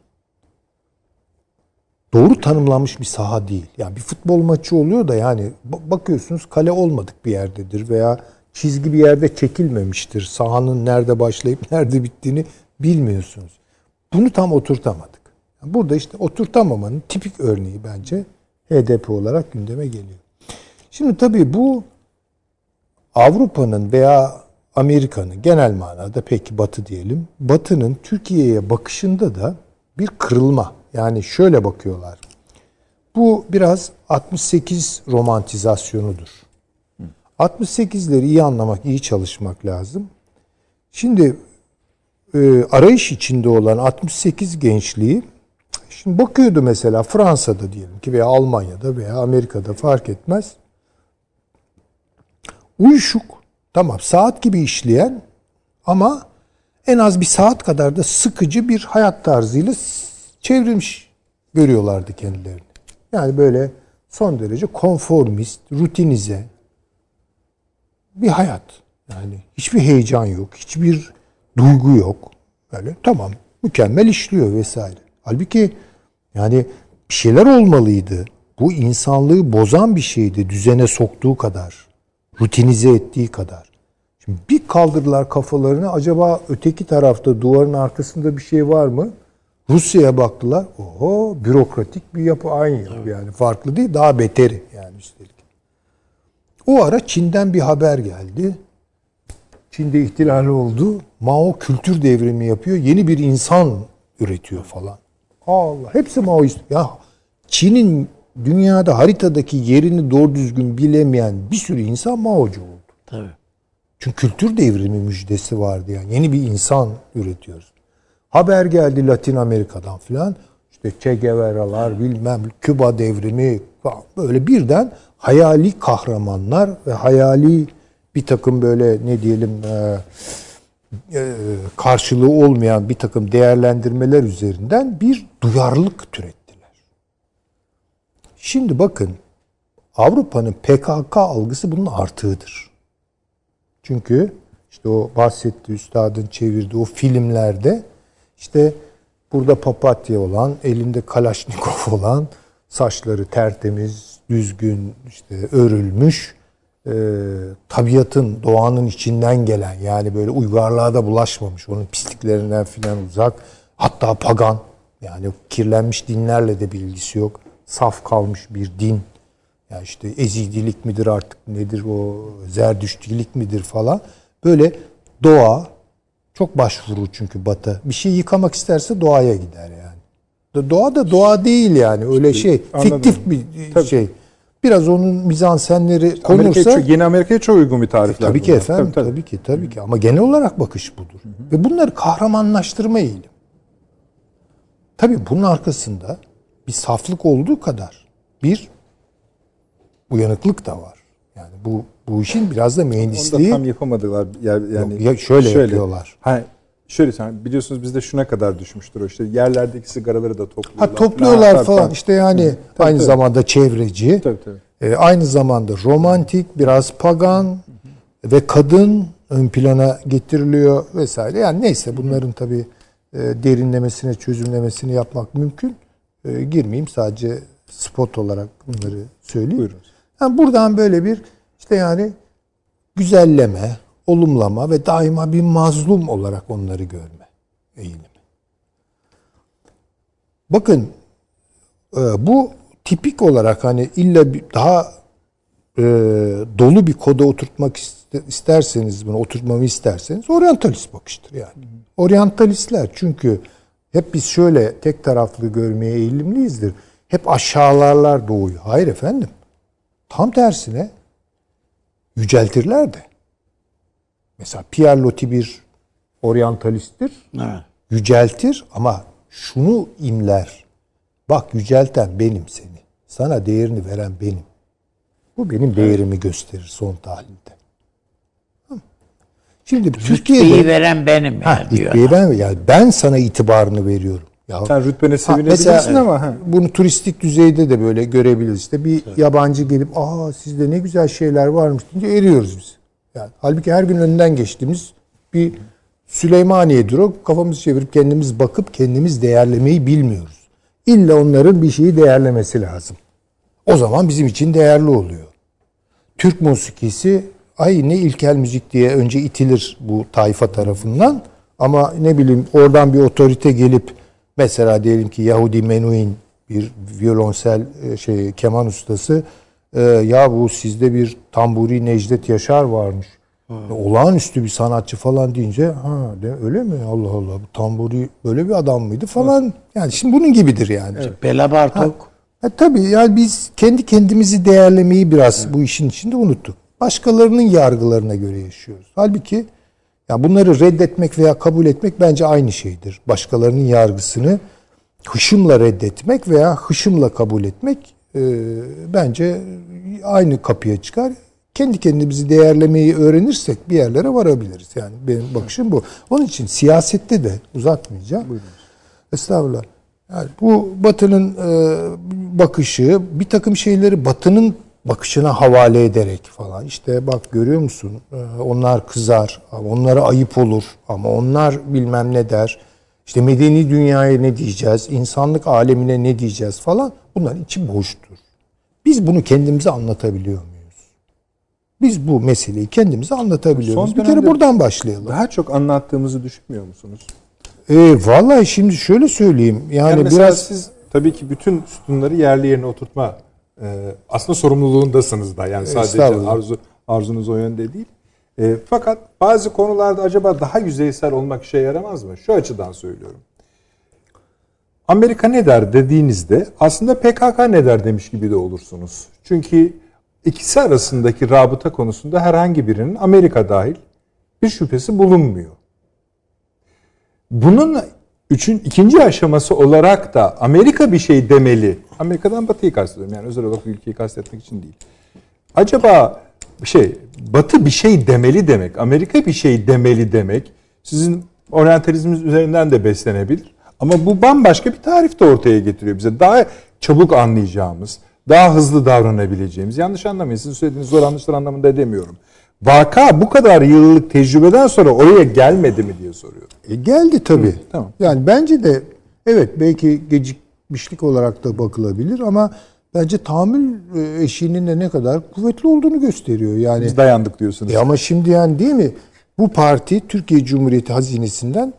doğru tanımlanmış bir saha değil. Yani bir futbol maçı oluyor da yani ba- bakıyorsunuz kale olmadık bir yerdedir veya çizgi bir yerde çekilmemiştir. Sahanın nerede başlayıp nerede bittiğini bilmiyorsunuz. Bunu tam oturtamadık. Burada işte oturtamamanın tipik örneği bence HDP olarak gündeme geliyor. Şimdi tabii bu Avrupa'nın veya Amerika'nın genel manada peki Batı diyelim. Batı'nın Türkiye'ye bakışında da bir kırılma. Yani şöyle bakıyorlar. Bu biraz 68 romantizasyonudur. 68'leri iyi anlamak, iyi çalışmak lazım. Şimdi e, arayış içinde olan 68 gençliği şimdi bakıyordu mesela Fransa'da diyelim ki veya Almanya'da veya Amerika'da fark etmez. Uyuşuk, tamam saat gibi işleyen ama en az bir saat kadar da sıkıcı bir hayat tarzıyla çevrilmiş görüyorlardı kendilerini. Yani böyle son derece konformist, rutinize bir hayat. Yani hiçbir heyecan yok, hiçbir duygu yok. Böyle tamam mükemmel işliyor vesaire. Halbuki yani bir şeyler olmalıydı. Bu insanlığı bozan bir şeydi düzene soktuğu kadar. Rutinize ettiği kadar. Şimdi bir kaldırdılar kafalarını acaba öteki tarafta duvarın arkasında bir şey var mı? Rusya'ya baktılar. Oho bürokratik bir yapı aynı yapı yani. Farklı değil daha beteri yani üstelik. O ara Çin'den bir haber geldi. Çin'de ihtilal oldu. Mao kültür devrimi yapıyor. Yeni bir insan üretiyor falan. Allah. Hepsi Maoist. Ya Çin'in dünyada haritadaki yerini doğru düzgün bilemeyen bir sürü insan Mao'cu oldu. Tabii. Çünkü kültür devrimi müjdesi vardı yani. Yeni bir insan üretiyoruz. Haber geldi Latin Amerika'dan filan. İşte Che Guevara'lar bilmem Küba devrimi. Böyle birden hayali kahramanlar ve hayali bir takım böyle ne diyelim e, e, karşılığı olmayan bir takım değerlendirmeler üzerinden bir duyarlılık türettiler. Şimdi bakın Avrupa'nın PKK algısı bunun artığıdır. Çünkü işte o bahsettiği üstadın çevirdiği o filmlerde işte burada papatya olan, elinde kalaşnikov olan, saçları tertemiz, düzgün, işte örülmüş, e, tabiatın, doğanın içinden gelen yani böyle uygarlığa da bulaşmamış, onun pisliklerinden filan uzak, hatta pagan Yani kirlenmiş dinlerle de bir ilgisi yok. Saf kalmış bir din. Ya işte ezidilik midir artık nedir o zerdüştilik midir falan. Böyle doğa çok başvurur çünkü batı. Bir şey yıkamak isterse doğaya gider yani. Doğa da doğa değil yani öyle şey. anladım. Fiktif bir Tabii. şey. Biraz onun mizansenleri Amerika'ya konursa çok- yeni Amerika'ya çok uygun bir tarifler. Tabii ki bunlar. efendim. Tabii, ki tabii ki. Ama genel olarak bakış budur. Ve bunları kahramanlaştırma eğilim. Tabii bunun arkasında bir saflık olduğu kadar bir uyanıklık da var. Yani bu bu işin biraz da Onu da mühendisliği tam yapamadılar. Yani, Yok, ya şöyle yapıyorlar. Ha, şöyle sen biliyorsunuz bizde şuna kadar düşmüştür o işte yerlerdeki sigaraları da topluyorlar. ha topluyorlar falan. tabii. İşte yani Tabii, aynı tabii. zamanda çevreci. Tabii tabii. E, aynı zamanda romantik, biraz pagan ve kadın ön plana getiriliyor vesaire. Yani neyse bunların tabii e, derinlemesine, çözümlemesini yapmak mümkün. E, girmeyeyim sadece spot olarak bunları söyleyeyim. Buyurun. Yani buradan böyle bir işte yani güzelleme, olumlama ve daima bir mazlum olarak onları görme eğilimi. Bakın e, bu tipik olarak hani illa bir daha e, dolu bir koda oturtmak iste- isterseniz bunu oturtmamı isterseniz oryantalist bakıştır yani. Oryantalistler çünkü hep biz şöyle tek taraflı görmeye eğilimliyizdir. Hep aşağılarlar doğuyu. Hayır efendim. Tam tersine yüceltirler de. Mesela Pierre Loti bir oryantalisttir. Evet. Yüceltir ama şunu imler. Bak yücelten benim seni. Sana değerini veren benim. Bu benim değerimi gösterir son tahlilde. Şimdi Türkiye'de veren benim ha, yani diyor. ben, yani ben sana itibarını veriyorum. Ya, Sen rütbene sevinebilirsin mesela ama ha. bunu turistik düzeyde de böyle görebiliriz. İşte bir yabancı gelip aa sizde ne güzel şeyler varmış deyince eriyoruz biz. Yani halbuki her gün önünden geçtiğimiz bir Süleymaniye'dir o. Kafamızı çevirip kendimiz bakıp kendimiz değerlemeyi bilmiyoruz. İlla onların bir şeyi değerlemesi lazım. O zaman bizim için değerli oluyor. Türk musikisi ay ne ilkel müzik diye önce itilir bu tayfa tarafından. Ama ne bileyim oradan bir otorite gelip mesela diyelim ki Yahudi Menuhin bir violonsel e, şey keman ustası e, ya bu sizde bir tamburi Necdet Yaşar varmış. E, Olağanüstü bir sanatçı falan deyince ha de, öyle mi Allah Allah bu tamburi böyle bir adam mıydı falan. Yani şimdi bunun gibidir yani. Bela Bartok. Ha, tabii yani biz kendi kendimizi değerlemeyi biraz bu işin içinde unuttuk. Başkalarının yargılarına göre yaşıyoruz. Halbuki ya bunları reddetmek veya kabul etmek bence aynı şeydir. Başkalarının yargısını hışımla reddetmek veya hışımla kabul etmek e, bence aynı kapıya çıkar. Kendi kendimizi değerlemeyi öğrenirsek bir yerlere varabiliriz. Yani benim bakışım bu. Onun için siyasette de uzatmayacağım. Estağfurullah. Yani bu Batı'nın e, bakışı bir takım şeyleri Batı'nın bakışına havale ederek falan. İşte bak görüyor musun E, onlar kızar onlara ayıp olur ama onlar bilmem ne der. İşte medeni dünyaya ne diyeceğiz, insanlık alemine ne diyeceğiz falan. Bunların içi boştur. Biz bunu kendimize anlatabiliyor muyuz? Biz bu meseleyi kendimize anlatabiliyor muyuz? Bir kere buradan başlayalım. Daha çok anlattığımızı düşünmüyor musunuz? E, vallahi şimdi şöyle söyleyeyim. Yani, Yani biraz siz tabii ki bütün sütunları yerli yerine oturtma e, aslında sorumluluğundasınız da. Yani sadece arzu arzunuz o yönde değil. E, fakat bazı konularda acaba daha yüzeysel olmak işe yaramaz mı? Şu açıdan söylüyorum. Amerika ne der dediğinizde aslında PKK ne der demiş gibi de olursunuz. Çünkü ikisi arasındaki rabıta konusunda herhangi birinin Amerika dahil bir şüphesi bulunmuyor. Bunun üçün ikinci aşaması olarak da Amerika bir şey demeli. Amerika'dan Batı'yı kastediyorum. Yani özel olarak ülkeyi kastetmek için değil. Acaba şey Batı bir şey demeli demek, Amerika bir şey demeli demek sizin oryantalizminiz üzerinden de beslenebilir. Ama bu bambaşka bir tarif de ortaya getiriyor bize. Daha çabuk anlayacağımız, daha hızlı davranabileceğimiz. Yanlış anlamayın. Sizin söylediğiniz zor anlaşılır anlamında demiyorum. Vaka bu kadar yıllık tecrübeden sonra oraya gelmedi mi diye soruyorum. E, geldi tabii. tamam. Yani bence de evet belki gecikmişlik olarak da bakılabilir ama bence tahammül e, eşiğinin de ne kadar kuvvetli olduğunu gösteriyor. Yani Biz dayandık diyorsunuz. e ama şimdi yani değil mi? Bu parti Türkiye Cumhuriyeti hazinesinden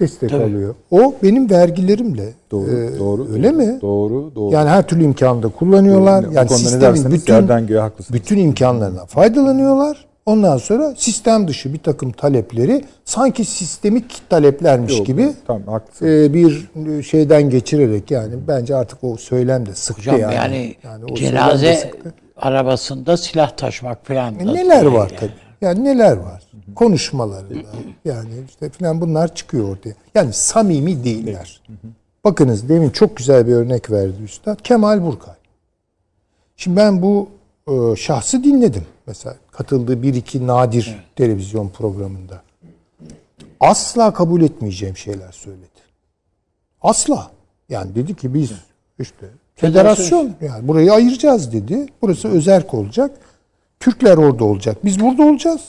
destek Tabii. alıyor. O benim vergilerimle. Doğru, Ee, doğru. Öyle doğru, mi? Doğru, doğru. Yani her türlü imkanı da kullanıyorlar. Bu yani sistemin bütün yerden göğe haklısınız. bütün imkanlarından faydalanıyorlar. Ondan sonra sistem dışı bir takım talepleri sanki sistemik taleplermiş Yok, gibi Tamam e, bir şeyden geçirerek yani bence artık o söylem de sıktı Hocam yani. yani, Yani o cenaze arabasında silah taşımak falan. E, neler var yani. tabii. Yani neler var? Konuşmalarında yani işte filan bunlar çıkıyor ortaya. Yani samimi değiller. Bakınız demin çok güzel bir örnek verdi üstad. Kemal Burkay. Şimdi ben bu e, şahsı dinledim. Mesela katıldığı bir iki nadir televizyon programında. Asla kabul etmeyeceğim şeyler söyledi. Asla. Yani dedi ki biz işte federasyon yani burayı ayıracağız dedi. Burası özerk olacak. Türkler orada olacak. Biz burada olacağız.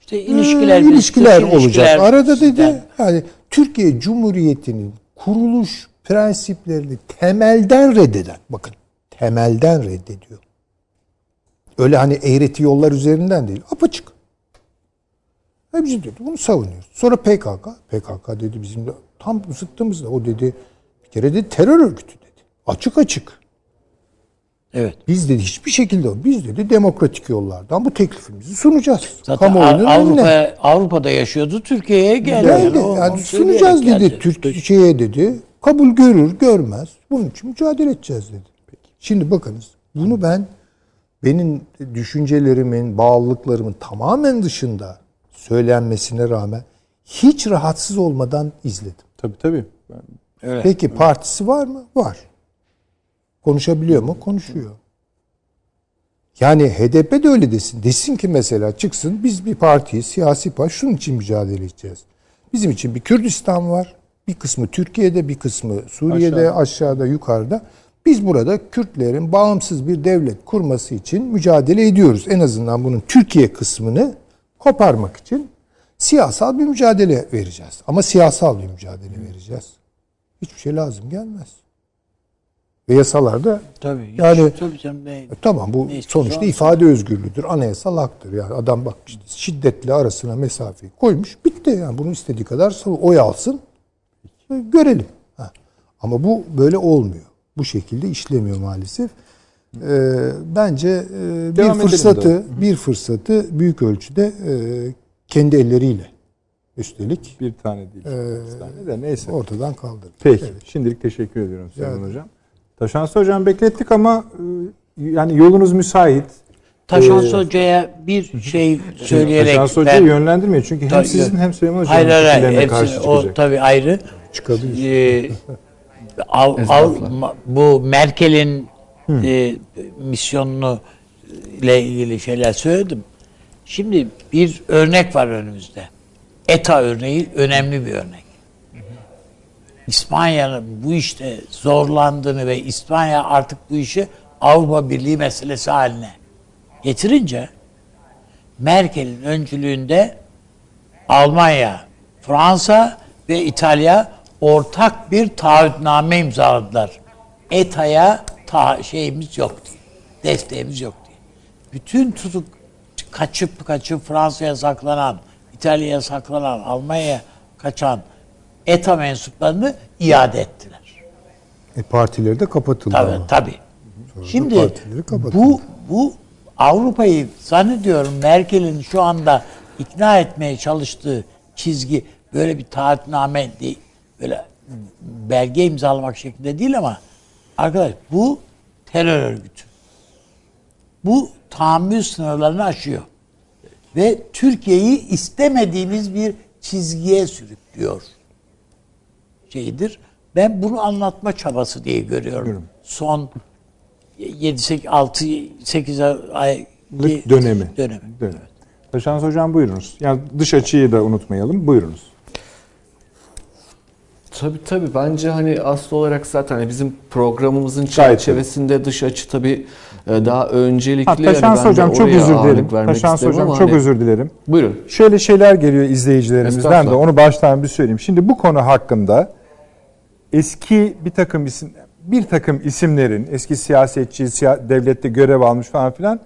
İşte İlişkiler, ilişkiler, ilişkiler olacak. ilişkiler Arada dedi yani Türkiye Cumhuriyeti'nin kuruluş prensiplerini temelden reddeden bakın temelden reddediyor. Öyle hani eğreti yollar üzerinden değil. Apaçık. Hepsi dedi. Bunu savunuyoruz. Sonra PKK. PKK dedi bizim de tam zıttımızda. O dedi bir kere dedi terör örgütü dedi. Açık açık. Evet. Biz dedi hiçbir şekilde biz dedi demokratik yollardan bu teklifimizi sunacağız. Zaten Kamuoyunun Av- önüne. Avrupa Avrupa'da yaşıyordu. Türkiye'ye geldi. Yani onu sunacağız dedi. geldi. Türkiye'ye dedi. Kabul görür görmez. Bunun için mücadele edeceğiz dedi. Şimdi bakınız. Bunu ben benim düşüncelerimin, bağlılıklarımın tamamen dışında söylenmesine rağmen hiç rahatsız olmadan izledim. Tabii tabii. Ben- Evet. Peki partisi var mı? Var. Konuşabiliyor mu? Konuşuyor. Yani HDP de öyle desin. Desin ki mesela çıksın biz bir partiyiz, siyasi parti şunun için mücadele edeceğiz. Bizim için bir Kürdistan var. Bir kısmı Türkiye'de, bir kısmı Suriye'de, Aşağıda. aşağıda, yukarıda. Biz burada Kürtlerin bağımsız bir devlet kurması için mücadele ediyoruz. En azından bunun Türkiye kısmını koparmak için siyasal bir mücadele vereceğiz. Ama siyasal bir mücadele vereceğiz. Hiçbir şey lazım gelmez. Ve yasalarda Tabii. Yani- hiç- tabii canım, ne- e, tamam bu Ne sonuçta ifade özgürlüğüdür. Anayasal haktır. Yani adam bak işte şiddetle arasına mesafeyi koymuş. Bitti yani. Bunu istediği kadar oy alsın. E, Görelim. Ha. Ama bu böyle olmuyor. Bu şekilde işlemiyor maalesef. E, bence e, bir fırsatı bir fırsatı büyük ölçüde e, kendi elleriyle üstelik Bir tane değil. bir tane de neyse. ortadan kaldırdı. Peki. Şimdilik teşekkür ediyorum Süleyman ederim. Hocam. Taşansı Hocam beklettik ama e, yani yolunuz müsait. Taşans Hoca'ya bir şey söyleyerek Taşansı Hoca'yı ben- yönlendirmiyor. Çünkü hem sizin hem Süleyman Hocam'ın Hayır hayır hayır. fikirlerine Hepsi- karşı o çıkacak. tabii ayrı. Çıkabilir. Ee, Av- ma- bu Merkel'in e, misyonunu ile ilgili şeyler söyledim. Şimdi bir örnek var önümüzde. ETA örneği önemli bir örnek. İspanya'nın bu işte zorlandığını ve İspanya artık bu işi Avrupa Birliği meselesi haline getirince Merkel'in öncülüğünde Almanya, Fransa ve İtalya ortak bir taahhütname imzaladılar. ETA'ya ta şeyimiz yok diye. Desteğimiz yok diye. Bütün tutuk kaçıp kaçıp Fransa'ya saklanan, İtalya'ya saklanan, Almanya'ya kaçan ETA mensuplarını iade ettiler. E, partileri de kapatıldı Tabii ama. tabii. Şimdi partileri kapatıldı. bu bu Avrupa'yı zannediyorum Merkel'in şu anda ikna etmeye çalıştığı çizgi böyle bir taahhütname değil, böyle belge imzalamak şeklinde değil ama arkadaş bu terör örgütü. Bu tahammül sınırlarını aşıyor. Ve Türkiye'yi istemediğimiz bir çizgiye sürüklüyor şeyidir. Ben bunu anlatma çabası diye görüyorum. Son 7 8 6 8 ay dönemi. dönemi. Dönemi. Taşansı Hocam buyurunuz. Yani dış açıyı da unutmayalım. Buyurunuz. Tabii tabii bence hani asıl olarak zaten hani bizim programımızın Gayet çerçevesinde dış açı tabii e, daha öncelikli. Ha, Hani ben de Hocam çok özür dilerim. isterim Hocam ama çok hani- özür dilerim. Buyurun. Şöyle şeyler geliyor izleyicilerimizden de onu baştan bir söyleyeyim. Şimdi bu konu hakkında eski bir takım isim bir takım isimlerin eski siyasetçi, siya- devlette görev almış falan filan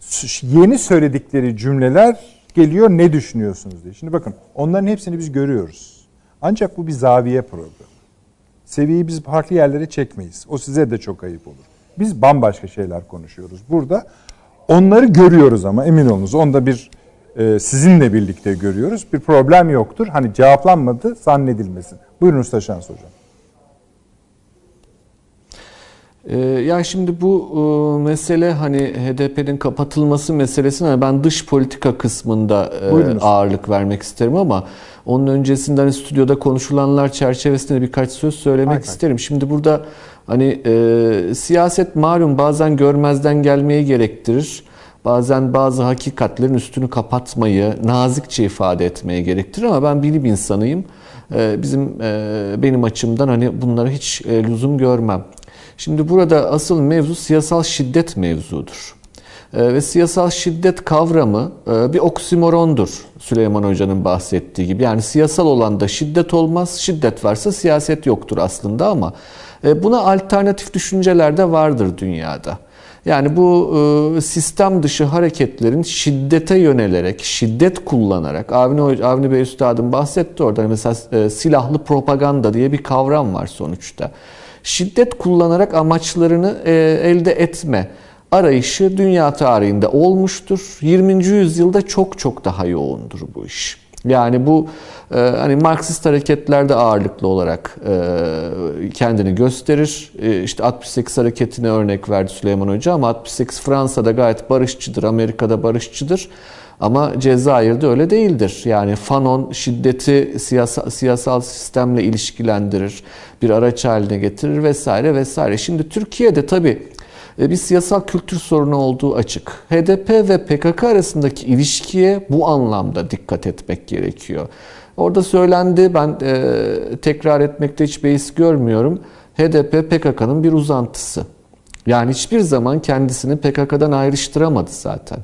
s- yeni söyledikleri cümleler geliyor ne düşünüyorsunuz diye. Şimdi bakın onların hepsini biz görüyoruz. Ancak bu bir zaviye programı. Seviyeyi biz farklı yerlere çekmeyiz. O size de çok ayıp olur. Biz bambaşka şeyler konuşuyoruz. Burada onları görüyoruz ama emin olunuz onda bir e, sizinle birlikte görüyoruz. Bir problem yoktur. Hani cevaplanmadı zannedilmesin. Buyurun Usta Şans Hocam. Ee, yani şimdi bu e, mesele hani HDP'nin kapatılması meselesine hani ben dış politika kısmında e, ağırlık vermek isterim ama onun öncesinde hani stüdyoda konuşulanlar çerçevesinde birkaç söz söylemek hay. isterim. Şimdi burada hani e, siyaset malum bazen görmezden gelmeyi gerektirir. Bazen bazı hakikatlerin üstünü kapatmayı, nazikçe ifade etmeyi gerektirir ama ben bilim insanıyım. E, bizim e, benim açımdan hani bunlara hiç e, lüzum görmem. Şimdi burada asıl mevzu siyasal şiddet mevzudur. Ee, ve siyasal şiddet kavramı e, bir oksimorondur Süleyman Hoca'nın bahsettiği gibi. Yani siyasal olanda şiddet olmaz, şiddet varsa siyaset yoktur aslında ama e, buna alternatif düşünceler de vardır dünyada. Yani bu e, sistem dışı hareketlerin şiddete yönelerek, şiddet kullanarak, Avni, Avni Bey Üstad'ın bahsetti orada mesela e, silahlı propaganda diye bir kavram var sonuçta. Şiddet kullanarak amaçlarını e, elde etme arayışı dünya tarihinde olmuştur. 20. yüzyılda çok çok daha yoğundur bu iş. Yani bu e, hani Marksist hareketlerde ağırlıklı olarak e, kendini gösterir. E, işte 68 hareketine örnek verdi Süleyman Hoca ama 68 Fransa'da gayet barışçıdır, Amerika'da barışçıdır. Ama Cezayir'de öyle değildir. Yani Fanon şiddeti siyasal, siyasal sistemle ilişkilendirir, bir araç haline getirir vesaire vesaire. Şimdi Türkiye'de tabii e, bir siyasal kültür sorunu olduğu açık. HDP ve PKK arasındaki ilişkiye bu anlamda dikkat etmek gerekiyor. Orada söylendi, ben e, tekrar etmekte hiç beis görmüyorum. HDP PKK'nın bir uzantısı. Yani hiçbir zaman kendisini PKK'dan ayrıştıramadı zaten.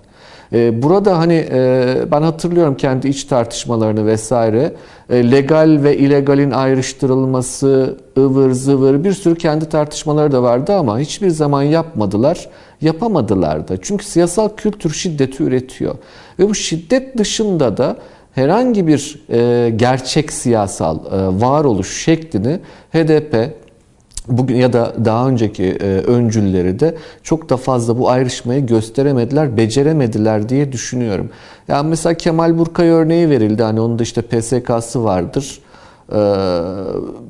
E, Burada hani e, ben hatırlıyorum kendi iç tartışmalarını vesaire. E, Legal ve illegalin ayrıştırılması, ıvır zıvır bir sürü kendi tartışmaları da vardı ama hiçbir zaman yapmadılar. Yapamadılar da. Çünkü siyasal kültür şiddeti üretiyor. Ve bu şiddet dışında da herhangi bir e, gerçek siyasal varoluş şeklini HDP, bugün ya da daha önceki e, öncülleri de çok da fazla bu ayrışmayı gösteremediler, beceremediler diye düşünüyorum. Yani mesela Kemal Burkay örneği verildi. Hani onun da işte PSK'sı vardır. Ee,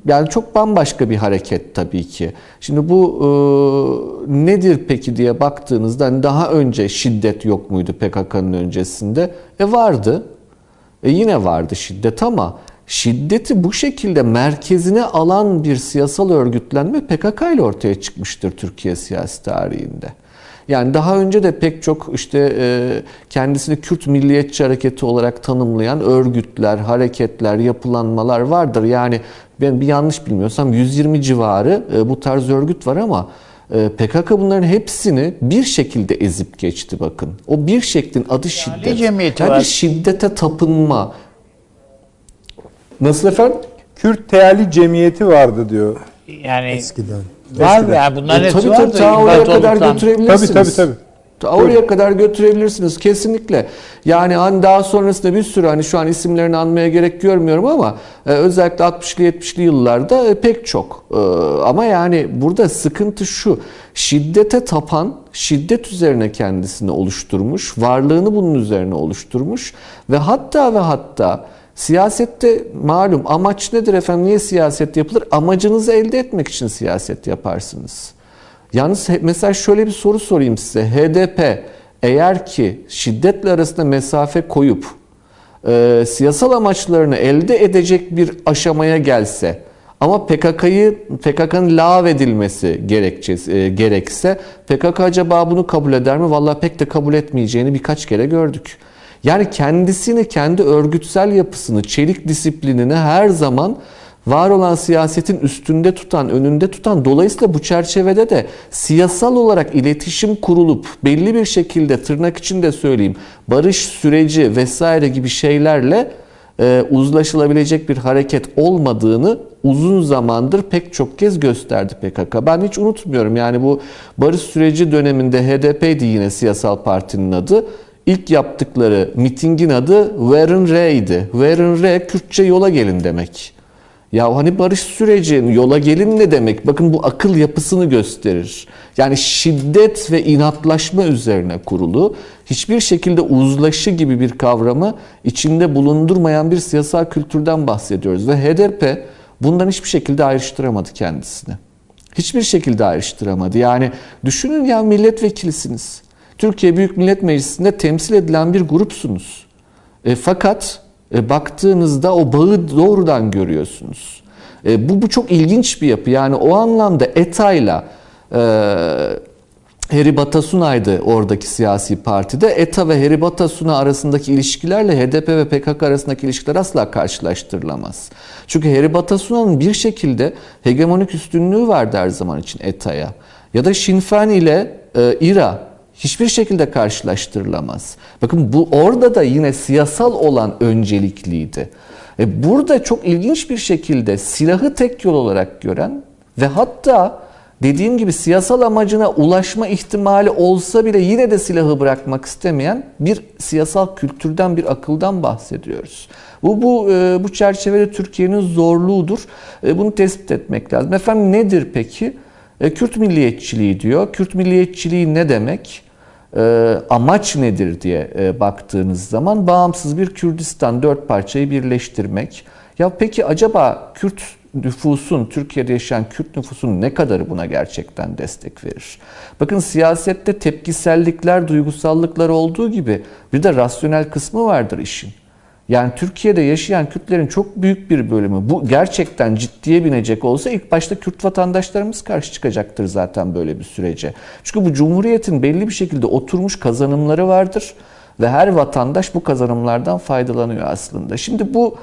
yani çok bambaşka bir hareket tabii ki. Şimdi bu e, nedir peki diye baktığınızda hani daha önce şiddet yok muydu PKK'nın öncesinde? E vardı. E yine vardı şiddet ama şiddeti bu şekilde merkezine alan bir siyasal örgütlenme PKK ile ortaya çıkmıştır Türkiye siyasi tarihinde. Yani daha önce de pek çok işte e, kendisini Kürt milliyetçi hareketi olarak tanımlayan örgütler, hareketler, yapılanmalar vardır. Yani ben bir yanlış bilmiyorsam 120 civarı e, bu tarz örgüt var ama e, PKK bunların hepsini bir şekilde ezip geçti bakın. O bir şeklin adı şiddet. yani şiddete tapınma. Nasıl efendim? Kürt Teali Cemiyeti vardı diyor. Yani Eskiden. var mı ya bunların E, hepsi tabii var tabii da ta oraya kadar götürebilirsiniz. Tabii, tabii, tabii. Ta oraya kadar götürebilirsiniz kesinlikle. Yani hani daha sonrasında bir sürü hani şu an isimlerini anmaya gerek görmüyorum ama e, özellikle 60'lı 70'li yıllarda e, pek çok. E, ama yani burada sıkıntı şu. Şiddete tapan, şiddet üzerine kendisini oluşturmuş, varlığını bunun üzerine oluşturmuş ve hatta ve hatta Siyasette malum amaç nedir efendim? Niye siyaset yapılır? Amacınızı elde etmek için siyaset yaparsınız. Yalnız mesela şöyle bir soru sorayım size. HDP eğer ki şiddetle arasında mesafe koyup e, siyasal amaçlarını elde edecek bir aşamaya gelse ama PKK'yı PKK'nın lağvedilmesi gerekçesi e, gerekse PKK acaba bunu kabul eder mi? Vallahi pek de kabul etmeyeceğini birkaç kere gördük. Yani kendisini, kendi örgütsel yapısını, çelik disiplinini her zaman var olan siyasetin üstünde tutan, önünde tutan, dolayısıyla bu çerçevede de siyasal olarak iletişim kurulup belli bir şekilde tırnak içinde söyleyeyim barış süreci vesaire gibi şeylerle e, uzlaşılabilecek bir hareket olmadığını uzun zamandır pek çok kez gösterdi PKK. Ben hiç unutmuyorum yani bu barış süreci döneminde HDP'di yine siyasal partinin adı. İlk yaptıkları mitingin adı Verin Re'ydi. Verin Re Kürtçe yola gelin demek. Ya hani barış süreci yola gelin ne demek? Bakın bu akıl yapısını gösterir. Yani şiddet ve inatlaşma üzerine kurulu, hiçbir şekilde uzlaşı gibi bir kavramı içinde bulundurmayan bir siyasal kültürden bahsediyoruz. Ve HDP bundan hiçbir şekilde ayrıştıramadı kendisini. Hiçbir şekilde ayrıştıramadı. Yani düşünün ya milletvekilisiniz. Türkiye Büyük Millet Meclisi'nde temsil edilen bir grupsunuz. E, fakat e, baktığınızda o bağı doğrudan görüyorsunuz. E, bu, bu çok ilginç bir yapı. Yani o anlamda ETA'yla e, Heri Batasunay'dı oradaki siyasi partide. ETA ve Heri Batasuna arasındaki ilişkilerle HDP ve PKK arasındaki ilişkiler asla karşılaştırılamaz. Çünkü Heri Batasuna'nın bir şekilde hegemonik üstünlüğü vardı her zaman için ETA'ya. Ya da Sinn Féin ile e, İRA hiçbir şekilde karşılaştırılamaz. Bakın bu orada da yine siyasal olan öncelikliydi. E burada çok ilginç bir şekilde silahı tek yol olarak gören ve hatta dediğim gibi siyasal amacına ulaşma ihtimali olsa bile yine de silahı bırakmak istemeyen bir siyasal kültürden bir akıldan bahsediyoruz. Bu bu e, bu çerçevede Türkiye'nin zorluğudur. E, bunu tespit etmek lazım. Efendim nedir peki? E, Kürt milliyetçiliği diyor. Kürt milliyetçiliği ne demek? E, amaç nedir diye e, baktığınız zaman bağımsız bir Kürdistan dört parçayı birleştirmek. Ya peki acaba Kürt nüfusun, Türkiye'de yaşayan Kürt nüfusun ne kadarı buna gerçekten destek verir? Bakın siyasette tepkisellikler, duygusallıklar olduğu gibi bir de rasyonel kısmı vardır işin. Yani Türkiye'de yaşayan Kürtlerin çok büyük bir bölümü bu gerçekten ciddiye binecek olsa ilk başta Kürt vatandaşlarımız karşı çıkacaktır zaten böyle bir sürece. Çünkü bu cumhuriyetin belli bir şekilde oturmuş kazanımları vardır ve her vatandaş bu kazanımlardan faydalanıyor aslında. Şimdi bu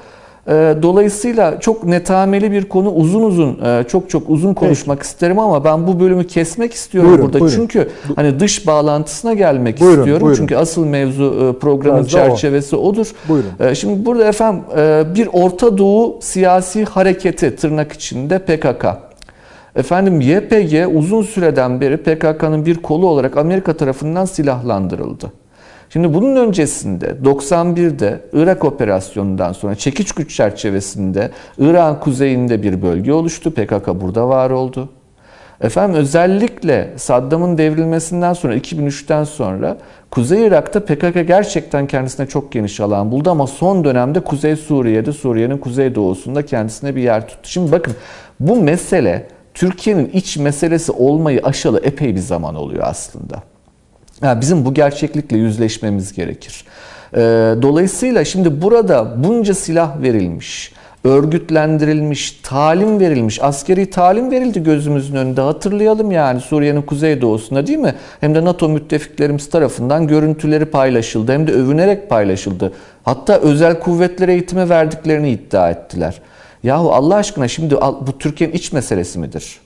Dolayısıyla çok netameli bir konu uzun uzun e, çok çok uzun konuşmak Peki. isterim ama ben bu bölümü kesmek istiyorum buyurun, burada. Buyurun. Çünkü hani dış bağlantısına gelmek buyurun, istiyorum. Buyurun. Çünkü asıl mevzu e, programın Biraz çerçevesi o. odur. Buyurun. Şimdi burada efendim bir Orta Doğu siyasi hareketi tırnak içinde PKK. Efendim YPG uzun süreden beri PKK'nın bir kolu olarak Amerika tarafından silahlandırıldı. Şimdi bunun öncesinde 91'de Irak operasyonundan sonra çekiç güç çerçevesinde Irak'ın kuzeyinde bir bölge oluştu. PKK burada var oldu. Efendim özellikle Saddam'ın devrilmesinden sonra 2003'ten sonra Kuzey Irak'ta PKK gerçekten kendisine çok geniş alan buldu ama son dönemde Kuzey Suriye'de Suriye'nin kuzey doğusunda kendisine bir yer tuttu. Şimdi bakın bu mesele Türkiye'nin iç meselesi olmayı aşalı epey bir zaman oluyor aslında. Bizim bu gerçeklikle yüzleşmemiz gerekir. Ee, dolayısıyla şimdi burada bunca silah verilmiş, örgütlendirilmiş, talim verilmiş, askeri talim verildi gözümüzün önünde. Hatırlayalım yani Suriye'nin kuzeydoğusunda değil mi? Hem de NATO müttefiklerimiz tarafından görüntüleri paylaşıldı hem de övünerek paylaşıldı. Hatta özel kuvvetlere eğitime verdiklerini iddia ettiler. Yahu Allah aşkına şimdi bu Türkiye'nin iç meselesi midir?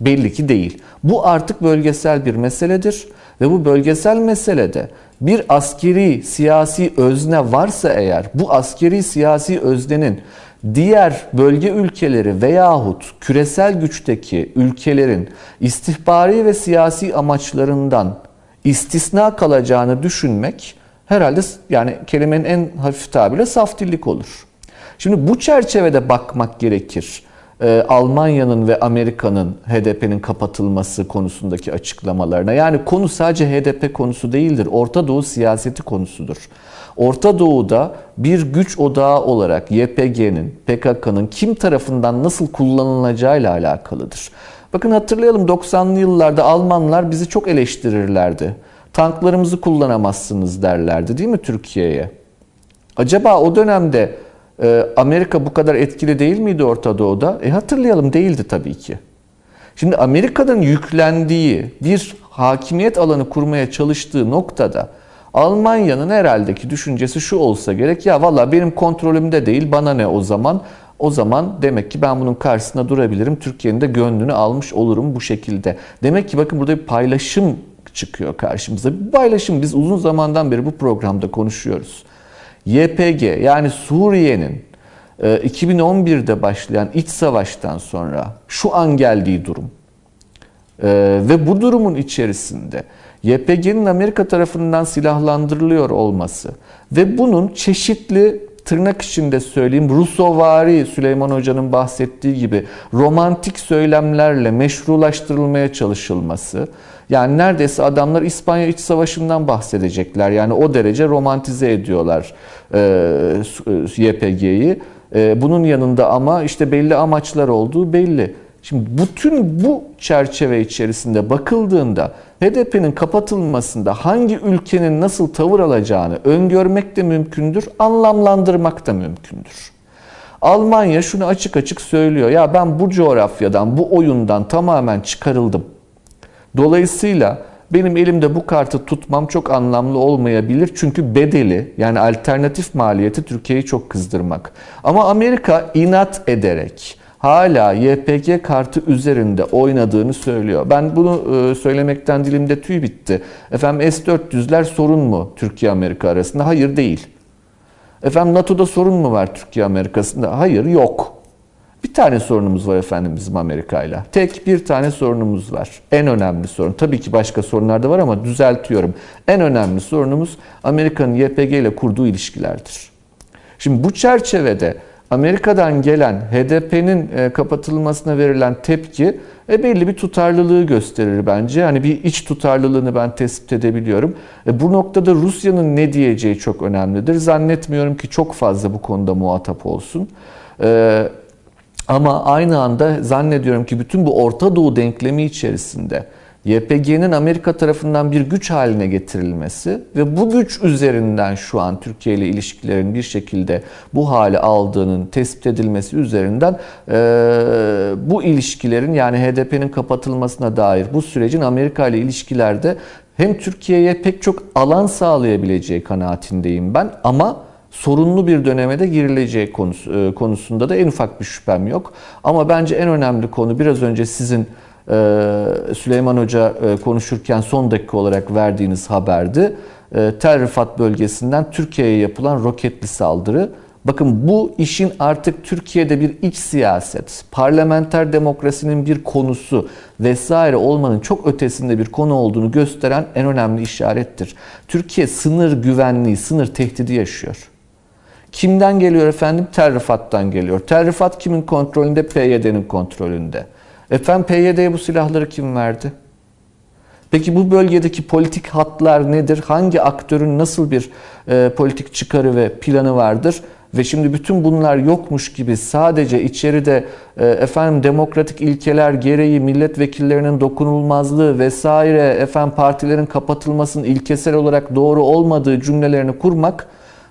Belli ki değil. Bu artık bölgesel bir meseledir. Ve bu bölgesel meselede bir askeri siyasi özne varsa eğer bu askeri siyasi öznenin diğer bölge ülkeleri veyahut küresel güçteki ülkelerin istihbari ve siyasi amaçlarından istisna kalacağını düşünmek herhalde yani kelimenin en hafif tabiriyle saf olur. Şimdi bu çerçevede bakmak gerekir e, Almanya'nın ve Amerika'nın HDP'nin kapatılması konusundaki açıklamalarına. Yani konu sadece HDP konusu değildir. Orta Doğu siyaseti konusudur. Orta Doğu'da bir güç odağı olarak YPG'nin, PKK'nın kim tarafından nasıl kullanılacağıyla alakalıdır. Bakın hatırlayalım 90'lı yıllarda Almanlar bizi çok eleştirirlerdi. Tanklarımızı kullanamazsınız derlerdi değil mi Türkiye'ye? Acaba o dönemde ee, Amerika bu kadar etkili değil miydi Orta Doğu'da? E hatırlayalım değildi tabii ki. Şimdi Amerika'nın yüklendiği bir hakimiyet alanı kurmaya çalıştığı noktada Almanya'nın herhalde ki düşüncesi şu olsa gerek. Ya valla benim kontrolümde değil bana ne o zaman? O zaman demek ki ben bunun karşısında durabilirim. Türkiye'nin de gönlünü almış olurum bu şekilde. Demek ki bakın burada bir paylaşım çıkıyor karşımıza. Bir paylaşım biz uzun zamandan beri bu programda konuşuyoruz. YPG yani Suriye'nin 2011'de e, başlayan iç savaştan sonra şu an geldiği durum e, ve bu durumun içerisinde YPG'nin Amerika tarafından silahlandırılıyor olması ve bunun çeşitli tırnak içinde söyleyeyim Rusovari Süleyman Hoca'nın bahsettiği gibi romantik söylemlerle meşrulaştırılmaya çalışılması. Yani neredeyse adamlar İspanya İç Savaşı'ndan bahsedecekler. Yani o derece romantize ediyorlar e, YPG'yi. E, bunun yanında ama işte belli amaçlar olduğu belli. Şimdi bütün bu çerçeve içerisinde bakıldığında HDP'nin kapatılmasında hangi ülkenin nasıl tavır alacağını öngörmek de mümkündür, anlamlandırmak da mümkündür. Almanya şunu açık açık söylüyor. Ya ben bu coğrafyadan, bu oyundan tamamen çıkarıldım. Dolayısıyla benim elimde bu kartı tutmam çok anlamlı olmayabilir. Çünkü bedeli yani alternatif maliyeti Türkiye'yi çok kızdırmak. Ama Amerika inat ederek hala YPG kartı üzerinde oynadığını söylüyor. Ben bunu e, söylemekten dilimde tüy bitti. Efendim S-400'ler sorun mu Türkiye-Amerika arasında? Hayır değil. Efendim NATO'da sorun mu var Türkiye-Amerika arasında? Hayır yok. Bir tane sorunumuz var efendim bizim Amerika ile. Tek bir tane sorunumuz var. En önemli sorun. Tabii ki başka sorunlar da var ama düzeltiyorum. En önemli sorunumuz Amerika'nın YPG ile kurduğu ilişkilerdir. Şimdi bu çerçevede Amerika'dan gelen HDP'nin e, kapatılmasına verilen tepki e, belli bir tutarlılığı gösterir bence. Hani bir iç tutarlılığını ben tespit edebiliyorum. E, bu noktada Rusya'nın ne diyeceği çok önemlidir. Zannetmiyorum ki çok fazla bu konuda muhatap olsun. E, ama aynı anda zannediyorum ki bütün bu Orta Doğu denklemi içerisinde YPG'nin Amerika tarafından bir güç haline getirilmesi ve bu güç üzerinden şu an Türkiye ile ilişkilerin bir şekilde bu hale aldığının tespit edilmesi üzerinden e, bu ilişkilerin yani HDP'nin kapatılmasına dair bu sürecin Amerika ile ilişkilerde hem Türkiye'ye pek çok alan sağlayabileceği kanaatindeyim ben. Ama sorunlu bir döneme de girileceği e, konusunda da en ufak bir şüphem yok. Ama bence en önemli konu biraz önce sizin e, Süleyman Hoca e, konuşurken son dakika olarak verdiğiniz haberdi. Tel Rifat bölgesinden Türkiye'ye yapılan roketli saldırı. Bakın bu işin artık Türkiye'de bir iç siyaset, parlamenter demokrasinin bir konusu vesaire olmanın çok ötesinde bir konu olduğunu gösteren en önemli işarettir. Türkiye sınır güvenliği, sınır tehdidi yaşıyor. Kimden geliyor efendim? Terrifat'tan geliyor. Terrifat kimin kontrolünde? PYD'nin kontrolünde. Efendim PYD'ye bu silahları kim verdi? Peki bu bölgedeki politik hatlar nedir? Hangi aktörün nasıl bir e, politik çıkarı ve planı vardır? Ve şimdi bütün bunlar yokmuş gibi sadece içeride e, efendim demokratik ilkeler gereği milletvekillerinin dokunulmazlığı vesaire efendim partilerin kapatılmasının ilkesel olarak doğru olmadığı cümlelerini kurmak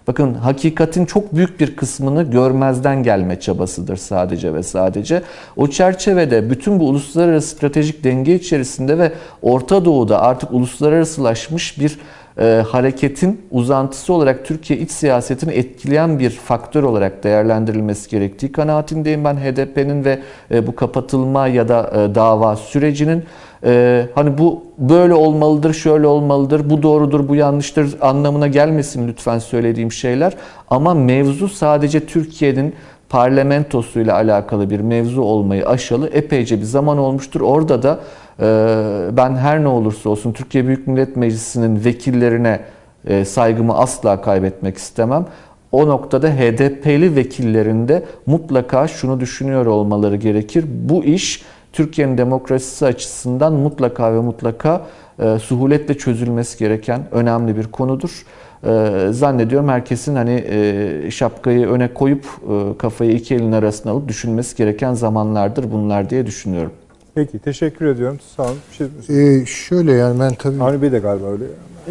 Bakın hakikatin çok büyük bir kısmını görmezden gelme çabasıdır sadece ve sadece. O çerçevede bütün bu uluslararası stratejik denge içerisinde ve Orta Doğu'da artık uluslararasılaşmış bir e, hareketin uzantısı olarak Türkiye iç siyasetini etkileyen bir faktör olarak değerlendirilmesi gerektiği kanaatindeyim ben HDP'nin ve e, bu kapatılma ya da e, dava sürecinin e, hani bu böyle olmalıdır, şöyle olmalıdır, bu doğrudur, bu yanlıştır anlamına gelmesin lütfen söylediğim şeyler. Ama mevzu sadece Türkiye'nin parlamentosuyla alakalı bir mevzu olmayı aşalı epeyce bir zaman olmuştur. Orada da e, ben her ne olursa olsun Türkiye Büyük Millet Meclisi'nin vekillerine e, saygımı asla kaybetmek istemem. O noktada HDP'li vekillerinde mutlaka şunu düşünüyor olmaları gerekir. Bu iş Türkiye'nin demokrasisi açısından mutlaka ve mutlaka e, suhuletle çözülmesi gereken önemli bir konudur. E, zannediyorum herkesin hani e, şapkayı öne koyup e, kafayı iki elin arasına alıp düşünmesi gereken zamanlardır bunlar diye düşünüyorum. Peki teşekkür ediyorum. Sağ olun. Bir şey, Ee, şöyle yani ben tabii... Avni Bey de galiba öyle.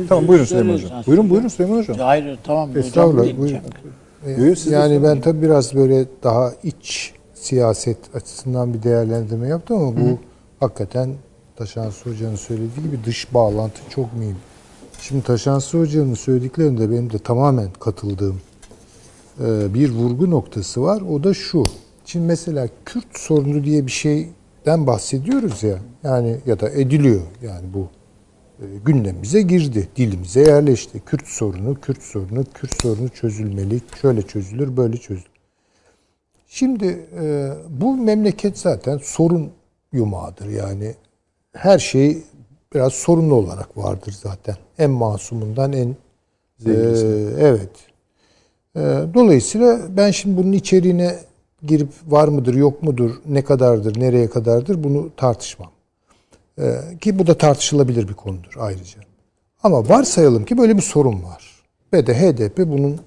Tamam buyurun Süleyman Hocam. Buyurun buyurun Süleyman Hocam. Hayır tamam. Estağfurullah. hocam buyurun. Ee, yani ben tabii biraz böyle daha iç siyaset açısından bir değerlendirme yaptım ama bu hakikaten Taşansı Hoca'nın söylediği gibi dış bağlantı çok mühim. Şimdi Taşansı Hoca'nın söylediklerinde benim de tamamen katıldığım e, bir vurgu noktası var. O da şu. Şimdi mesela Kürt sorunu diye bir şeyden bahsediyoruz ya. Yani ya da ediliyor. Yani bu e, gündemimize girdi. Dilimize yerleşti. Kürt sorunu, Kürt sorunu, Kürt sorunu çözülmeli. Şöyle çözülür, böyle çözülür. Şimdi e, bu memleket zaten sorun yumağıdır. Yani her şey biraz sorunlu olarak vardır zaten. En masumundan en e, evet. E, dolayısıyla ben şimdi bunun içeriğine girip var mıdır yok mudur ne kadardır nereye kadardır bunu tartışmam. E, ki bu da tartışılabilir bir konudur ayrıca. Ama varsayalım ki böyle bir sorun var. Ve de HDP bunun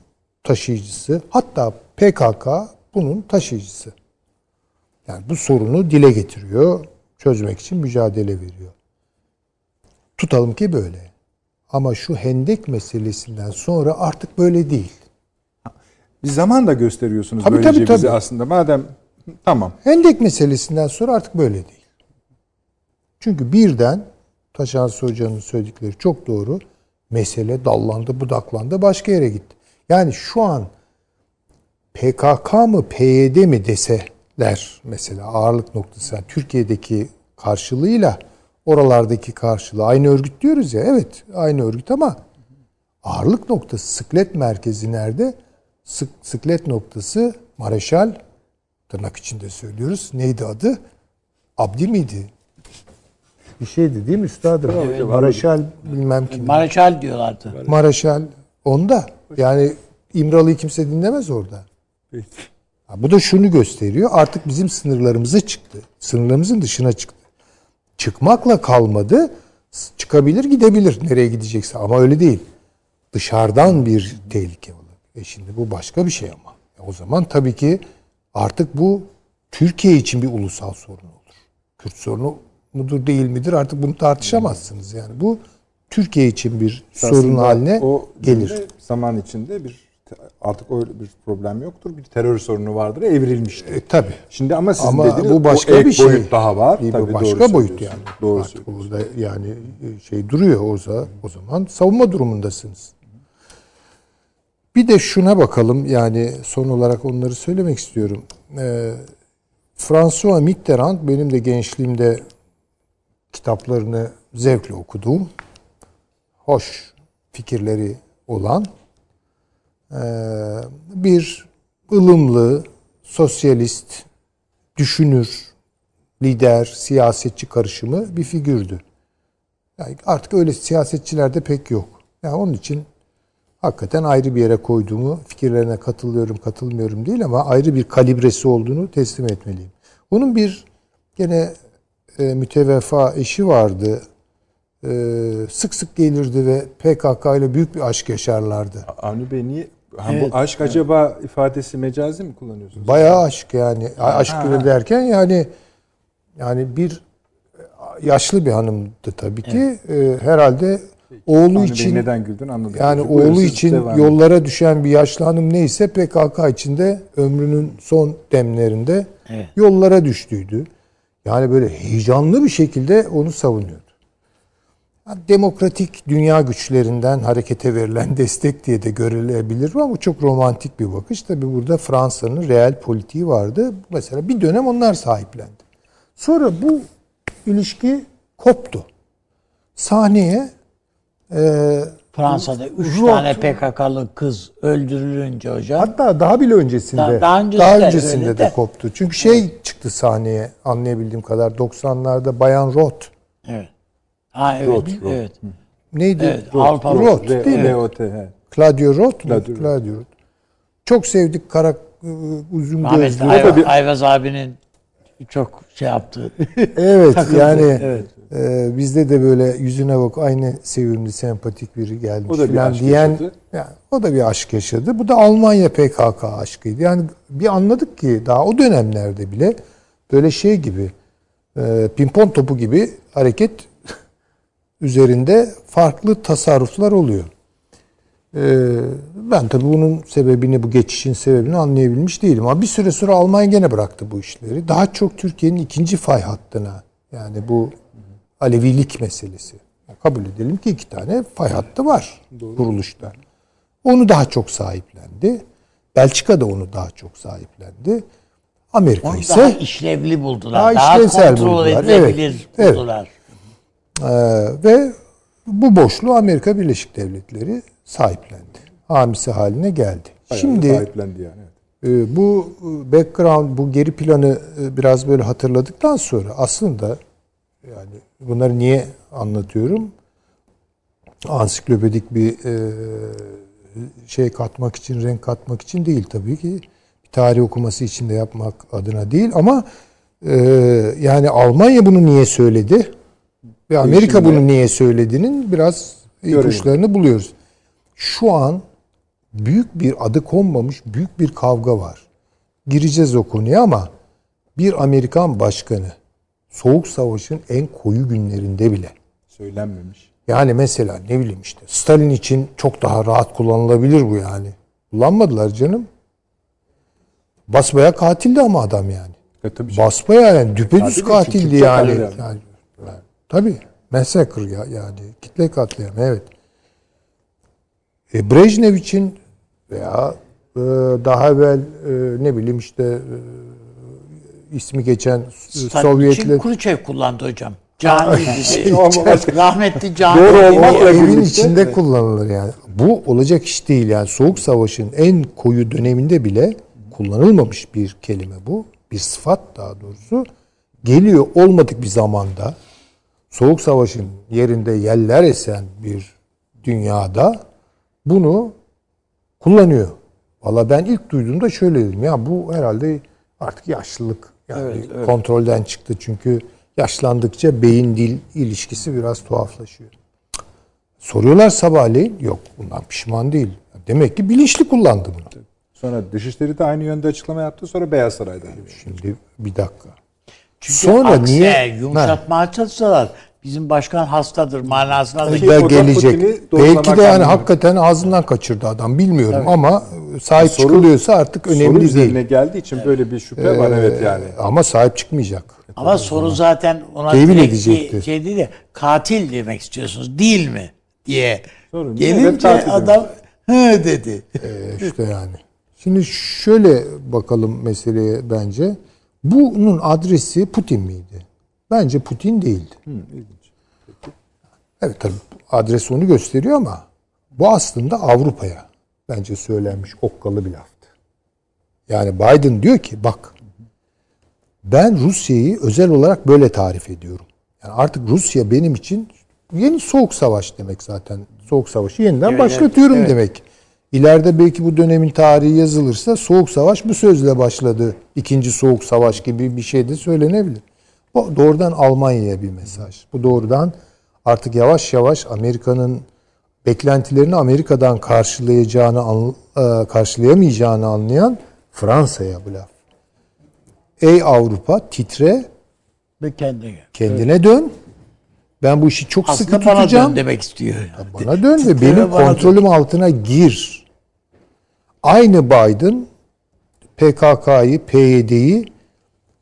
taşıyıcısı. Hatta PKK bunun taşıyıcısı. Yani bu sorunu dile getiriyor, çözmek için mücadele veriyor. Tutalım ki böyle. Ama şu hendek meselesinden sonra artık böyle değil. Bir zaman da gösteriyorsunuz Tabii, böylece tabii, bize tabii. aslında. Madem tamam. Hendek meselesinden sonra artık böyle değil. Çünkü birden Taşansı Hoca'nın söyledikleri çok doğru. Mesele dallandı, budaklandı, başka yere gitti. Yani şu an PKK mı, PYD mi deseler mesela ağırlık noktası. Yani Türkiye'deki karşılığıyla oralardaki karşılığı aynı örgüt diyoruz ya. Evet aynı örgüt ama ağırlık noktası sıklet merkezi nerede? Sık, sıklet noktası Mareşal tırnak içinde söylüyoruz. Neydi adı? Abdi miydi? Bir şeydi değil mi üstadım? Mareşal bilmem kim. Mareşal diyorlardı. Mareşal onda. Yani İmralı'yı kimse dinlemez orada. Ha, bu da şunu gösteriyor. Artık bizim sınırlarımıza çıktı. Sınırlarımızın dışına çıktı. Çıkmakla kalmadı. Çıkabilir gidebilir nereye gidecekse ama öyle değil. Dışarıdan bir tehlike olur. E şimdi bu başka bir şey ama. E o zaman tabii ki artık bu Türkiye için bir ulusal sorun olur. Kürt sorunu mudur değil midir artık bunu tartışamazsınız yani. Bu Türkiye için bir sorun Aslında haline o gelir. zaman içinde bir artık öyle bir problem yoktur. Bir terör sorunu vardır, evrilmiştir. E, tabii. Şimdi ama sizin Ama dediğiniz bu başka bir şey. boyut daha var. Bir Tabii başka doğru boyut yani. Doğru Artık burada yani şey duruyor o zaman, o zaman savunma durumundasınız. Bir de şuna bakalım yani son olarak onları söylemek istiyorum. Ee, François Mitterrand benim de gençliğimde kitaplarını zevkle okuduğum, hoş fikirleri olan bir ılımlı, sosyalist, düşünür, lider, siyasetçi karışımı bir figürdü. Yani artık öyle siyasetçiler de pek yok. Yani onun için hakikaten ayrı bir yere koyduğumu, fikirlerine katılıyorum, katılmıyorum değil ama ayrı bir kalibresi olduğunu teslim etmeliyim. Onun bir gene e, mütevefa eşi vardı. E, sık sık gelirdi ve PKK ile büyük bir aşk yaşarlardı. Avni Bey niye? Ha, Evet, bu aşk acaba ifadesi mecazi mi kullanıyorsunuz? Bayağı aşk yani. Aşk Ha. derken yani yani bir yaşlı bir hanımdı tabii ki. Ee, herhalde oğlu Avni Bey için neden güldün anladım. yani Peki, buyurun, oğlu için edin. yollara düşen bir yaşlı hanım neyse PKK içinde ömrünün son demlerinde Evet. yollara düştüydü. Yani böyle heyecanlı bir şekilde onu savunuyordu. Demokratik dünya güçlerinden harekete verilen destek diye de görülebilir ama bu çok romantik bir bakış. Tabi burada Fransa'nın reel politiği vardı. Mesela bir dönem onlar sahiplendi. Sonra bu ilişki koptu. Sahneye e, Fransa'da 3 Rot- tane PKK'lı kız öldürülünce hocam. Hatta daha bile öncesinde. Daha- daha öncesinde öncesinde öyle de, de. koptu. Çünkü şey çıktı sahneye anlayabildiğim kadar 90'larda Bayan Roth. Evet. Ha evet. Rot, Rot. evet. Neydi? Evet, Avrupa Roth R- değil mi? ROT, he. Claudio Roth mu? Claudio Claudio, Roth. Roth. Çok sevdik kara uzun Ahmet gözlü. Ayvaz, bir- Ayvaz abinin çok şey yaptı. Evet Takıldı, yani evet. e, bizde de böyle yüzüne bak aynı sevimli sempatik biri gelmiş O da bir falan aşk diyen yaşadı. yani, o da bir aşk yaşadı. Bu da Almanya PKK aşkıydı. Yani bir anladık ki daha o dönemlerde bile böyle şey gibi e, pimpon topu gibi hareket üzerinde farklı tasarruflar oluyor. Ee, ben tabii bunun sebebini, bu geçişin sebebini anlayabilmiş değilim. Ama bir süre sonra Almanya gene bıraktı bu işleri. Daha çok Türkiye'nin ikinci fay hattına, yani bu Alevilik meselesi. Kabul edelim ki iki tane fay hattı var kuruluşta. Onu daha çok sahiplendi. Belçika da onu daha çok sahiplendi. Amerika Onu ise daha işlevli buldular. Daha Daha, işlevsel kontrol buldular, edilebilir evet, buldular. Ee, ve bu boşluğu Amerika Birleşik Devletleri sahiplendi. Hamisi haline geldi. Bayağı Şimdi sahiplendi yani. e, bu background, bu geri planı e, biraz böyle hatırladıktan sonra aslında Yani bunları niye anlatıyorum? Ansiklopedik bir e, şey katmak için, renk katmak için değil tabii ki. Bir tarih okuması için de yapmak adına değil ama e, yani Almanya bunu niye söyledi? Ve Amerika Şimdi- bunu niye söylediğinin biraz ipuçlarını buluyoruz. Şu an büyük bir adı konmamış büyük bir kavga var. Gireceğiz o konuya ama bir Amerikan başkanı Soğuk Savaş'ın en koyu günlerinde bile Söylenmemiş. yani mesela ne bileyim işte Stalin için çok daha rahat kullanılabilir bu yani. Kullanmadılar canım. Basbaya katildi ama adam yani. E, tabii. Basbaya yani düpedüz Katil katildi yani. yani. Tabii. Massacre ya yani. Kitle katliamı evet. E, Brejnev için veya e, daha evvel e, ne bileyim işte e, ismi geçen Stalin Sovyetler için Khrushchev kullandı hocam. Olmamak- Rahmetli Cani Doğru olmakla evin içinde kullanılır yani. Bu olacak iş değil yani. Soğuk Savaş'ın en koyu döneminde bile kullanılmamış bir kelime bu. Bir sıfat daha doğrusu. Geliyor olmadık bir zamanda Soğuk Savaş'ın yerinde yeller esen bir dünyada bunu kullanıyor. Valla ben ilk duyduğumda şöyle dedim. Ya bu herhalde artık yaşlılık. Yani kontrolden çıktı. Çünkü yaşlandıkça beyin dil ilişkisi biraz tuhaflaşıyor. Soruyorlar sabahleyin. Yok bundan pişman değil. Demek ki bilinçli kullandı bunu. Sonra Dışişleri de aynı yönde açıklama yaptı. Sonra Beyaz Saray'da. Şimdi bir dakika. Çünkü Sonra aksine niye- yumuşatmaya çalışsalar bizim başkan hastadır manasına da da gelecek. Belki de yani hakikaten ağzından kaçırdı adam bilmiyorum ama sahip Soru- çıkılıyorsa artık Soru önemli üzerine değil. geldiği için böyle bir şüphe var evet yani. Ama sahip çıkmayacak. Ama soru zaten ona Tevil direkt edecektir. bir şey değil de katil demek istiyorsunuz değil mi diye. Sorun, evet, Gelince adam hı dedi. Ee, işte yani. Şimdi şöyle bakalım meseleye bence. Bunun adresi Putin miydi? Bence Putin değildi. Evet tabii adres onu gösteriyor ama bu aslında Avrupa'ya bence söylenmiş okkalı bir laftı. Yani Biden diyor ki bak ben Rusya'yı özel olarak böyle tarif ediyorum. Yani artık Rusya benim için yeni soğuk savaş demek zaten. Soğuk savaşı yeniden başlatıyorum demek. İleride belki bu dönemin tarihi yazılırsa soğuk savaş bu sözle başladı. İkinci soğuk savaş gibi bir şey de söylenebilir. Bu doğrudan Almanya'ya bir mesaj. Bu doğrudan artık yavaş yavaş Amerika'nın beklentilerini Amerika'dan karşılayacağını e, karşılayamayacağını anlayan Fransa'ya bu laf. Ey Avrupa titre Ve kendine. kendine dön. Ben bu işi çok sıkı Aslında bana tutacağım. dön demek istiyor. Bana dön ve benim bana dön. kontrolüm altına gir. Aynı Biden PKK'yı, PYD'yi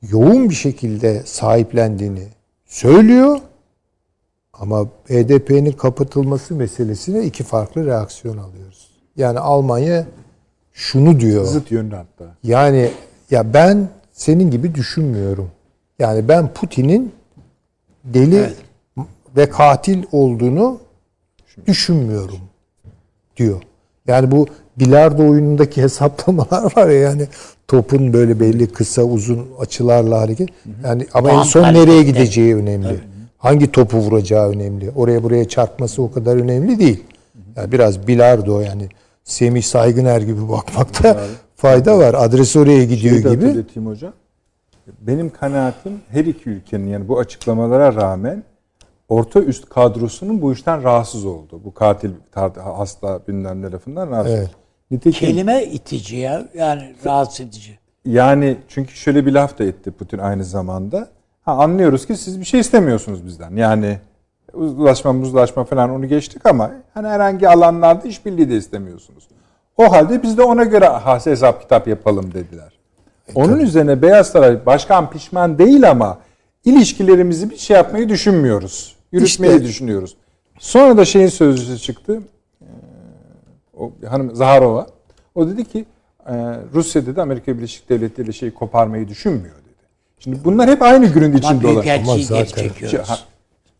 yoğun bir şekilde sahiplendiğini söylüyor. Ama HDP'nin kapatılması meselesine iki farklı reaksiyon alıyoruz. Yani Almanya şunu diyor. Zıt yönlü hatta. Yani ya ben senin gibi düşünmüyorum. Yani ben Putin'in deli ve katil olduğunu düşünmüyorum diyor. Yani bu bilardo oyunundaki hesaplamalar var ya yani topun böyle belli kısa uzun açılarla hareket. Yani ama en son nereye gideceği önemli. Hangi topu vuracağı önemli. Oraya buraya çarpması o kadar önemli değil. Yani biraz bilardo yani Semih Saygıner gibi bakmakta fayda var. Adres oraya gidiyor Şeyi de gibi. hocam. Benim kanaatim her iki ülkenin yani bu açıklamalara rağmen orta üst kadrosunun bu işten rahatsız oldu. Bu katil hasta bilmem ne lafından rahatsız Evet. Nitekim Kelime itici ya. Yani rahatsız edici. yani çünkü şöyle bir laf da etti Putin aynı zamanda. Ha, anlıyoruz ki siz bir şey istemiyorsunuz bizden. Yani uzlaşma muzlaşma falan onu geçtik ama hani herhangi alanlarda işbirliği de istemiyorsunuz. O halde biz de ona göre has- hesap kitap yapalım dediler. Onun üzerine Beyaz Saray başkan pişman değil ama ilişkilerimizi bir şey yapmayı düşünmüyoruz. Yürütmeyi İşte. düşünüyoruz. Sonra da şeyin sözcüsü çıktı. Ee, O hanım Zaharova. O dedi ki e, Rusya dedi Amerika Birleşik Devletleri ile şeyi koparmayı düşünmüyor dedi. Şimdi bunlar hep aynı günün içinde olan. Ama geri zaten-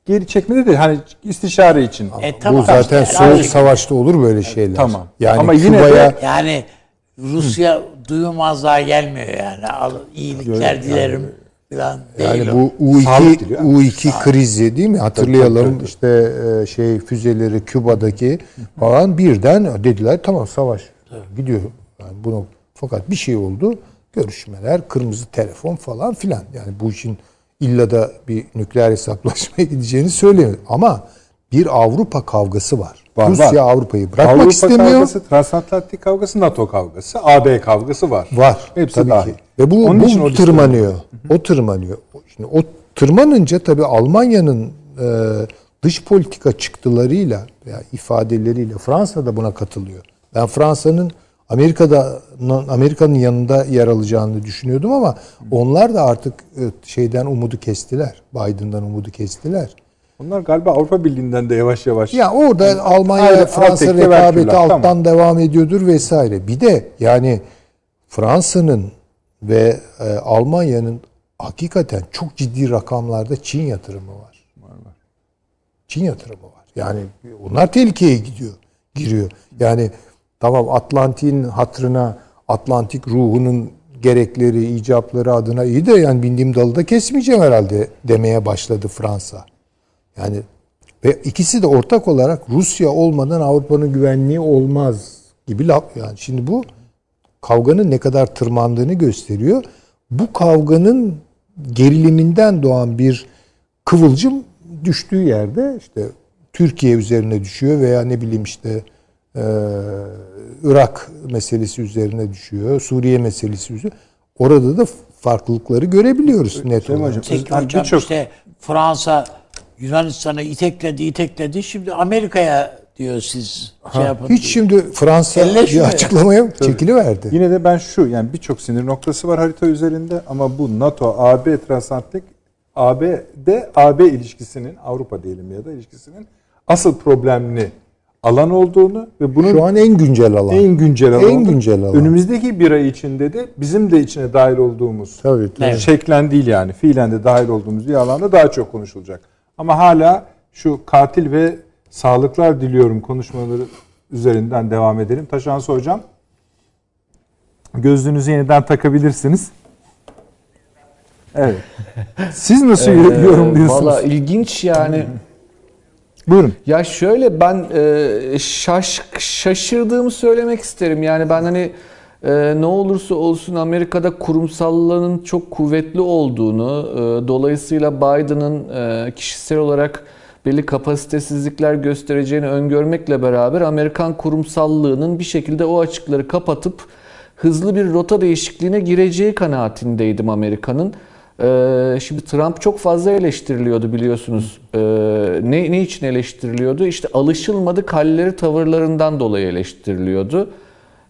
Geri çekmede de hani istişare için. E, tamam. Bu zaten İşte soğuk yani- savaşta olur böyle şeyler. Tamam. Yani Ama yine de- Küba'ya Yani Rusya duymazlığa gelmiyor yani. Al, iyilikler dilerim. Falan Yani değil o. bu Sağlık U2 diliyor. U2 krizi değil mi? Hatırlayalım tabii, tabii. işte e, şey füzeleri Küba'daki falan birden dediler tamam savaş gidiyor. Yani bunu fakat bir şey oldu. Görüşmeler, kırmızı telefon falan filan. Yani bu işin illa da bir nükleer hesaplaşmaya gideceğini söylemiyor. Ama bir Avrupa kavgası var. Var, Rusya var. Avrupa'yı bırakmak Avrupa istemiyor. kavgası, transatlantik kavgası, NATO kavgası, AB kavgası var. Var. Hepsi tabii dahil. ki. Ve bu, Onun için o bu tırmanıyor. O tırmanıyor. Şimdi o tırmanınca tabii Almanya'nın e, dış politika çıktılarıyla veya ifadeleriyle Fransa da buna katılıyor. Ben Fransa'nın Amerika'da Amerika'nın yanında yer alacağını düşünüyordum ama onlar da artık şeyden umudu kestiler. Biden'dan umudu kestiler. Onlar galiba Avrupa Birliği'nden de yavaş yavaş. Ya orada Almanya Ayrı- ile Fransa rekabeti alttan tamam. devam ediyordur vesaire. Bir de yani Fransa'nın ve e, Almanya'nın hakikaten çok ciddi rakamlarda Çin yatırımı var. Çin yatırımı var. Yani onlar tehlikeye gidiyor, giriyor. Yani tamam Atlantik'in hatırına, Atlantik ruhunun gerekleri, icapları adına iyi de yani bindiğim dalı da kesmeyeceğim herhalde demeye başladı Fransa. Yani ve ikisi de ortak olarak Rusya olmadan Avrupa'nın güvenliği olmaz gibi laf. Yani şimdi bu kavganın ne kadar tırmandığını gösteriyor. Bu kavganın geriliminden doğan bir kıvılcım düştüğü yerde işte Türkiye üzerine düşüyor veya ne bileyim işte e, Irak meselesi üzerine düşüyor, Suriye meselesi üzerine. Orada da farklılıkları görebiliyoruz net olarak. Birçok- işte Fransa Yunanistan'ı itekledi itekledi. Şimdi Amerika'ya diyor siz şey yapın. Hiç şimdi Fransa Elleşmiyor. bir açıklamaya çekiliverdi. Yine de ben şu yani birçok sinir noktası var harita üzerinde ama bu NATO, AB transatlantik AB'de AB ilişkisinin Avrupa diyelim ya da ilişkisinin asıl problemli alan olduğunu ve bunun Şu an en güncel alan. en güncel alan. En güncel alan. Önümüzdeki bir ay içinde de bizim de içine dahil olduğumuz Tabii, tabii. Şeklen değil yani fiilen de dahil olduğumuz bir alanda daha çok konuşulacak. Ama hala şu katil ve sağlıklar diliyorum konuşmaları üzerinden devam edelim. Taşansı hocam gözlüğünüzü yeniden takabilirsiniz. Evet. Siz nasıl Ee, yorumluyorsunuz? Valla ilginç yani. Buyurun. Ya şöyle ben e, şaş, şaşırdığımı söylemek isterim. Yani ben hani e, ne olursa olsun Amerika'da kurumsallığının çok kuvvetli olduğunu, e, dolayısıyla Biden'ın e, kişisel olarak belli kapasitesizlikler göstereceğini öngörmekle beraber Amerikan kurumsallığının bir şekilde o açıkları kapatıp hızlı bir rota değişikliğine gireceği kanaatindeydim Amerika'nın. Ee, şimdi Trump çok fazla eleştiriliyordu biliyorsunuz. Ee, ne, ne için eleştiriliyordu? İşte alışılmadık halleri tavırlarından dolayı eleştiriliyordu.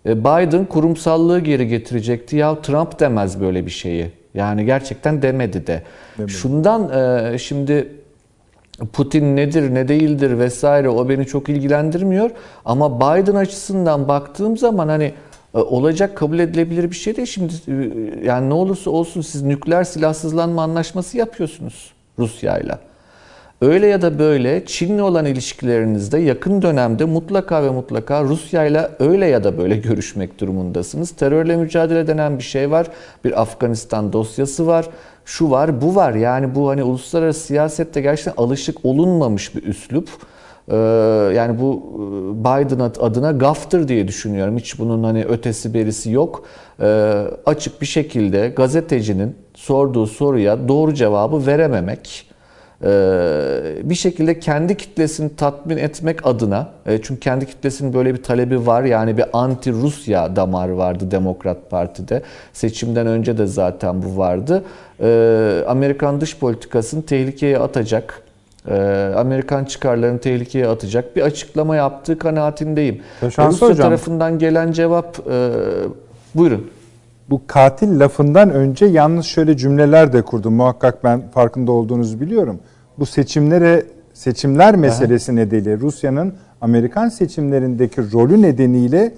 Ee, Biden kurumsallığı geri getirecekti. Ya Trump demez böyle bir şeyi. Yani gerçekten demedi de. Şundan e, şimdi Putin nedir ne değildir vesaire o beni çok ilgilendirmiyor. Ama Biden açısından baktığım zaman hani e, olacak kabul edilebilir bir şey değil. Şimdi e, yani ne olursa olsun siz nükleer silahsızlanma anlaşması yapıyorsunuz Rusya'yla. Öyle ya da böyle Çin'le olan ilişkilerinizde yakın dönemde mutlaka ve mutlaka Rusya'yla öyle ya da böyle görüşmek durumundasınız. Terörle mücadele denen bir şey var. Bir Afganistan dosyası var. Şu var, bu var. Yani bu hani uluslararası siyasette gerçekten alışık olunmamış bir üslup. Ee, yani bu e, Biden ad- adına gaftır diye düşünüyorum. Hiç bunun hani ötesi berisi yok. Ee, açık bir şekilde gazetecinin sorduğu soruya doğru cevabı verememek. Ee, bir şekilde kendi kitlesini tatmin etmek adına e, çünkü kendi kitlesinin böyle bir talebi var yani bir anti Rusya damarı vardı Demokrat Parti'de seçimden önce de zaten bu vardı Ee, Amerikan dış politikasını tehlikeye atacak e, Amerikan çıkarlarını tehlikeye atacak bir açıklama yaptığı kanaatindeyim. Taşansı Rusya tarafından gelen cevap e, buyurun. Bu katil lafından önce yalnız şöyle cümleler de kurdum. Muhakkak ben farkında olduğunuzu biliyorum. Bu seçimlere seçimler meselesi nedeniyle Rusya'nın Amerikan seçimlerindeki rolü nedeniyle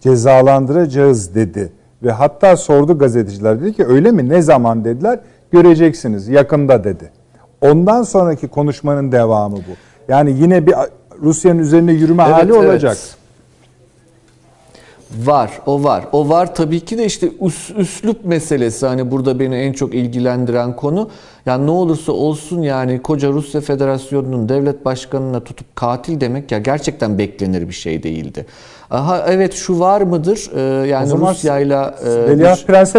cezalandıracağız dedi. Ve hatta sordu gazeteciler dedi ki öyle mi ne zaman dediler göreceksiniz yakında dedi. Ondan sonraki konuşmanın devamı bu. Yani yine bir Rusya'nın üzerine yürüme hali Evet, evet. olacak. Var, o var. O var tabii ki de işte üs, üslup meselesi hani burada beni en çok ilgilendiren konu. Yani ne olursa olsun yani koca Rusya Federasyonu'nun devlet başkanına tutup katil demek ya gerçekten beklenir bir şey değildi. Aha evet şu var mıdır? Ee, yani Rusya'yla e,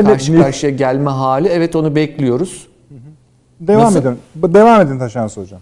karşı karşıya gelme hali evet onu bekliyoruz. Devam Nasıl? edin. Devam edin Taşansı Hocam.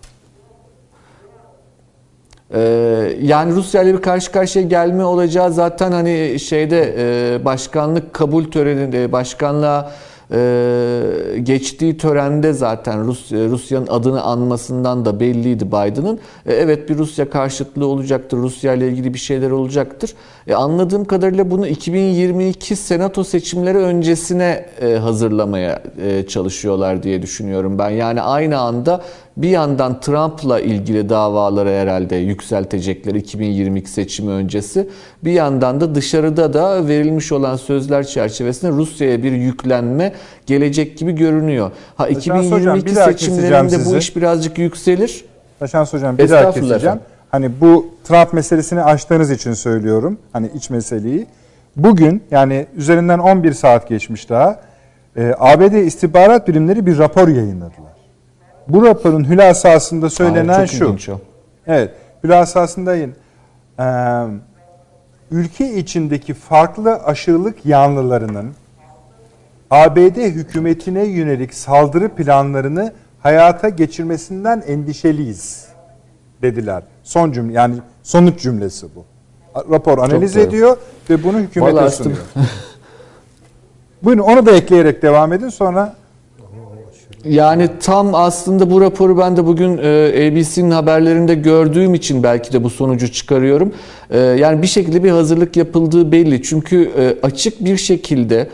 Ee, yani Rusya ile bir karşı karşıya gelme olacağı zaten hani şeyde e, başkanlık kabul töreninde başkanlığa e, geçtiği törende zaten Rus Rusya'nın adını anmasından da belliydi Biden'ın. E, evet bir Rusya karşıtlığı olacaktır. Rusya ile ilgili bir şeyler olacaktır. Anladığım kadarıyla bunu 2022 senato seçimleri öncesine hazırlamaya çalışıyorlar diye düşünüyorum ben. Yani aynı anda bir yandan Trump'la ilgili davaları herhalde yükseltecekler 2022 seçimi öncesi. Bir yandan da dışarıda da verilmiş olan sözler çerçevesinde Rusya'ya bir yüklenme gelecek gibi görünüyor. Ha Hocam, 2022 bir daha keseceğim seçimlerinde bu iş birazcık yükselir. Taşans Hocam bir daha keseceğim. efendim. Hani bu Trump meselesini açtığınız için söylüyorum. Hani iç meseleyi. Bugün yani üzerinden 11 saat geçmiş daha. e, ABD istihbarat birimleri bir rapor yayınladılar. Bu raporun hülasasında söylenen çok şu. o. Evet, hülasasında. Ee, ülke içindeki farklı aşırılık yanlılarının ABD hükümetine yönelik saldırı planlarını hayata geçirmesinden endişeliyiz dediler. Son cümle yani sonuç cümlesi bu. Rapor analiz doğru. ediyor ve bunu hükümete Vallahi sunuyor. Buyurun onu da ekleyerek devam edin sonra Yani tam aslında bu raporu ben de bugün e, ABC'nin haberlerinde gördüğüm için belki de bu sonucu çıkarıyorum. E, Yani bir şekilde bir hazırlık yapıldığı belli. Çünkü e, açık bir şekilde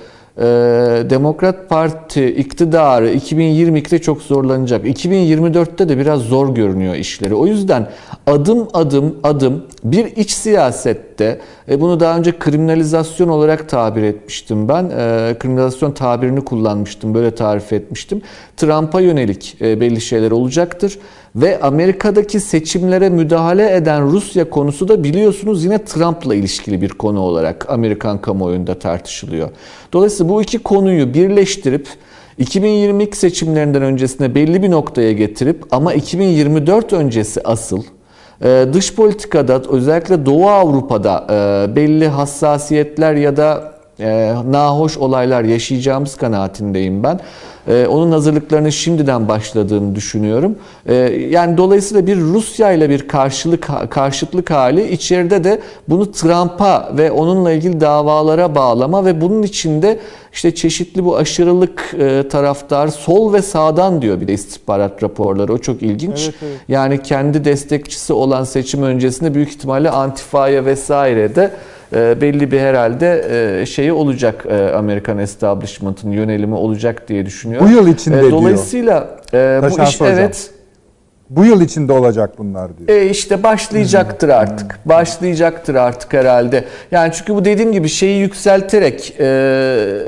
Demokrat Parti iktidarı 2022'de çok zorlanacak. 2024'te de biraz zor görünüyor işleri. O yüzden adım adım adım bir iç siyasette e, bunu daha önce kriminalizasyon olarak tabir etmiştim ben. E, kriminalizasyon tabirini kullanmıştım. Böyle tarif etmiştim. Trump'a yönelik e, belli şeyler olacaktır. Ve Amerika'daki seçimlere müdahale eden Rusya konusu da biliyorsunuz yine Trump'la ilişkili bir konu olarak Amerikan kamuoyunda tartışılıyor. Dolayısıyla bu iki konuyu birleştirip 2022 seçimlerinden öncesine belli bir noktaya getirip ama 2024 öncesi asıl ee, dış politikada özellikle Doğu Avrupa'da e, belli hassasiyetler ya da e, nahoş olaylar yaşayacağımız kanaatindeyim ben. E, Onun hazırlıklarının şimdiden başladığını düşünüyorum. E, Yani dolayısıyla bir Rusya ile bir karşılık karşıtlık hali içeride de bunu Trump'a ve onunla ilgili davalara bağlama ve bunun içinde işte çeşitli bu aşırılık e, taraftar sol ve sağdan diyor bir de istihbarat raporları. O çok ilginç. Evet, evet. Yani kendi destekçisi olan seçim öncesinde büyük ihtimalle Antifa'ya vesaire de belli bir herhalde e, şeyi olacak e, Amerikan establishment'ın yönelimi olacak diye düşünüyorum. Bu yıl içinde E, diyor. Dolayısıyla bu iş Hocam. evet bu yıl içinde olacak bunlar diyor. e işte başlayacaktır artık. Başlayacaktır artık herhalde. Yani çünkü bu dediğim gibi şeyi yükselterek, e,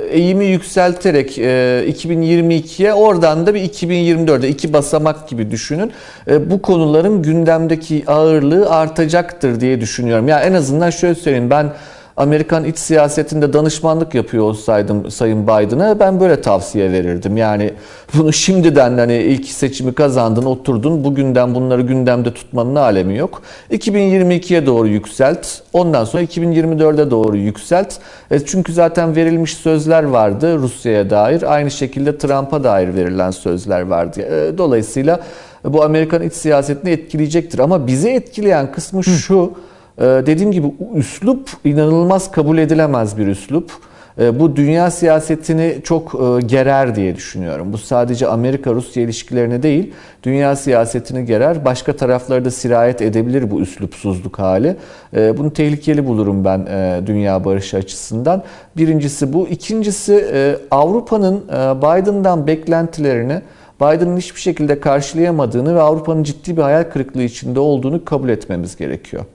eğimi yükselterek e, 2022'ye oradan da bir 2024'e iki basamak gibi düşünün. E, bu konuların gündemdeki ağırlığı artacaktır diye düşünüyorum. Yani en azından şöyle söyleyeyim ben Amerikan iç siyasetinde danışmanlık yapıyor olsaydım Sayın Biden'a ben böyle tavsiye verirdim. Yani bunu şimdiden hani ilk seçimi kazandın, oturdun. Bugünden bunları gündemde tutmanın alemi yok. 2022'ye doğru yükselt. Ondan sonra 2024'e doğru yükselt. E, çünkü zaten verilmiş sözler vardı Rusya'ya dair. Aynı şekilde Trump'a dair verilen sözler vardı. E, dolayısıyla bu Amerikan iç siyasetini etkileyecektir. Ama bizi etkileyen kısmı şu. Ee, Dediğim gibi üslup inanılmaz kabul edilemez bir üslup. Ee, Bu dünya siyasetini çok e, gerer diye düşünüyorum. Bu sadece Amerika-Rusya ilişkilerini değil, dünya siyasetini gerer. Başka tarafları da sirayet edebilir bu üslupsuzluk hali. Ee, Bunu tehlikeli bulurum ben e, dünya barışı açısından. Birincisi bu. İkincisi e, Avrupa'nın Biden'dan beklentilerini Biden'ın hiçbir şekilde karşılayamadığını ve Avrupa'nın ciddi bir hayal kırıklığı içinde olduğunu kabul etmemiz gerekiyor.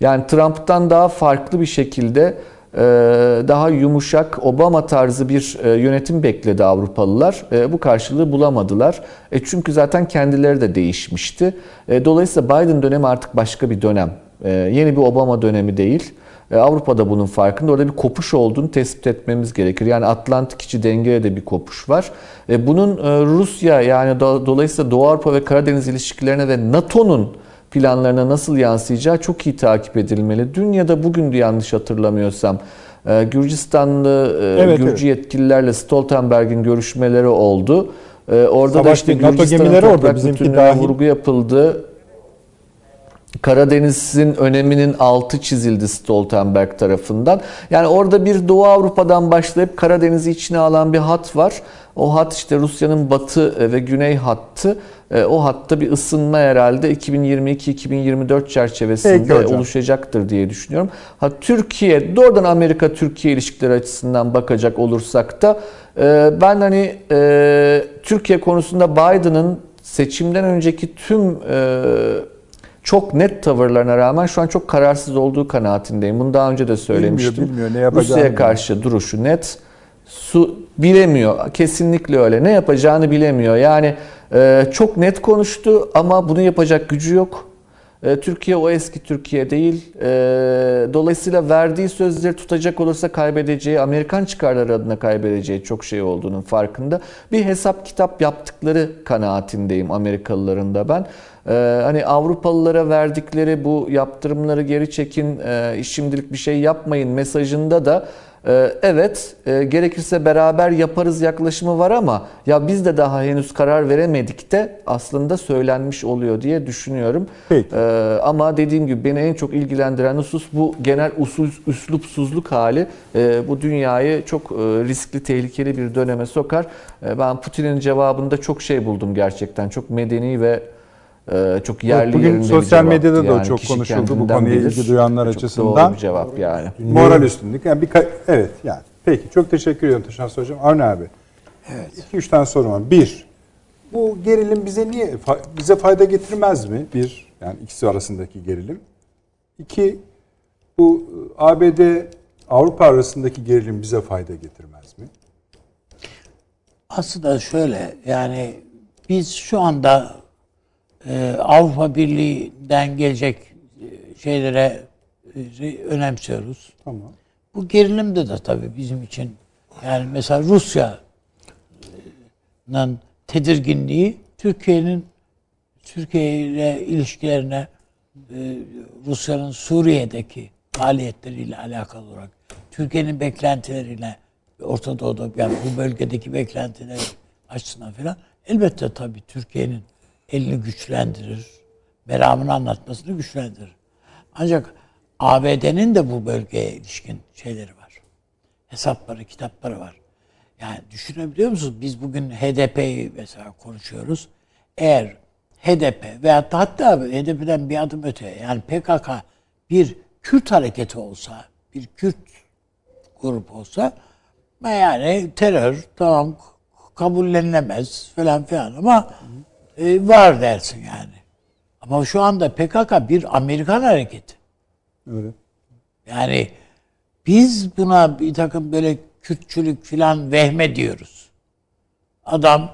Yani Trump'tan daha farklı bir şekilde e, daha yumuşak Obama tarzı bir e, yönetim bekledi Avrupalılar. E, Bu karşılığı bulamadılar. Çünkü zaten kendileri de değişmişti. Dolayısıyla Biden dönemi artık başka bir dönem. Yeni bir Obama dönemi değil. Avrupa'da bunun farkında. Orada bir kopuş olduğunu tespit etmemiz gerekir. Yani Atlantik içi dengeye de bir kopuş var. Bunun Rusya yani do, dolayısıyla Doğu Avrupa ve Karadeniz ilişkilerine ve NATO'nun planlarına nasıl yansıyacağı çok iyi takip edilmeli. Dün ya da bugündü yanlış hatırlamıyorsam e, Gürcistanlı e, Evet, Gürcü yetkililerle Stoltenberg'in görüşmeleri oldu. E, Orada da Savaş işte değil, NATO gemileri orada, bizimki dahil. vurgu yapıldı. Karadeniz'in öneminin altı çizildi Stoltenberg tarafından. Yani orada bir Doğu Avrupa'dan başlayıp Karadeniz'i içine alan bir hat var. O hat işte Rusya'nın batı ve güney hattı. E, O hatta bir ısınma herhalde 2022-2024 çerçevesinde Peki oluşacaktır diye düşünüyorum. Ha Türkiye, doğrudan Amerika-Türkiye ilişkileri açısından bakacak olursak da e, ben hani e, Türkiye konusunda Biden'ın seçimden önceki tüm e, çok net tavırlarına rağmen şu an çok kararsız olduğu kanaatindeyim. Bunu daha önce de söylemiştim. bilmiyor, ne yapacağını Rusya'ya bilmiyor. karşı duruşu net. Su bilemiyor. Kesinlikle öyle. Ne yapacağını bilemiyor. Yani e, çok net konuştu ama bunu yapacak gücü yok. E, Türkiye o eski Türkiye değil. E, dolayısıyla verdiği sözleri tutacak olursa kaybedeceği, Amerikan çıkarları adına kaybedeceği çok şey olduğunun farkında. Bir hesap kitap yaptıkları kanaatindeyim Amerikalıların da ben. E, hani Avrupalılara verdikleri bu yaptırımları geri çekin, e, şimdilik bir şey yapmayın mesajında da ee, Evet, e, gerekirse beraber yaparız yaklaşımı var ama ya biz de daha henüz karar veremedik de aslında söylenmiş oluyor diye düşünüyorum. Peki. Ee, Ama dediğim gibi beni en çok ilgilendiren husus bu genel usul, üslupsuzluk hali e, bu dünyayı çok e, riskli, tehlikeli bir döneme sokar. Ben Putin'in cevabında çok şey buldum gerçekten. Çok medeni ve e, çok yerli Bugün yerinde bir sosyal cevaptı. medyada da Yani çok kişi konuşuldu bu konuya bilir. ilgi duyanlar Çok açısından. doğru bir cevap yani. Moral üstünlük. Yani bir evet yani. Peki çok teşekkür ediyorum Taşan Hocam. Avni abi. Evet. İki üç tane sorum var. Bir, bu gerilim bize niye bize fayda getirmez mi? Bir, yani ikisi arasındaki gerilim. İki, bu e, ABD Avrupa arasındaki gerilim bize fayda getirmez mi? Aslında şöyle yani biz şu anda e, Avrupa Birliği'nden gelecek e, şeylere e, önemsiyoruz. Tamam. Bu gerilimde de tabii bizim için yani mesela Rusya'nın tedirginliği Türkiye'nin Türkiye ile ilişkilerine e, Rusya'nın Suriye'deki faaliyetleriyle alakalı olarak Türkiye'nin beklentileriyle Orta Doğu'da yani bu bölgedeki beklentileri açısından falan elbette tabii Türkiye'nin elini güçlendirir. Meramını anlatmasını güçlendirir. Ancak ABD'nin de bu bölgeye ilişkin şeyleri var. Hesapları, kitapları var. Yani düşünebiliyor musunuz? Biz bugün HDP'yi mesela konuşuyoruz. Eğer HDP veyahut da hatta HDP'den bir adım öte yani PKK bir Kürt hareketi olsa, bir Kürt grup olsa yani terör tamam kabullenilemez falan filan ama e, var dersin yani. Ama şu anda PKK bir Amerikan hareketi. Öyle. Yani biz buna bir takım böyle Kürtçülük filan vehme diyoruz. Adam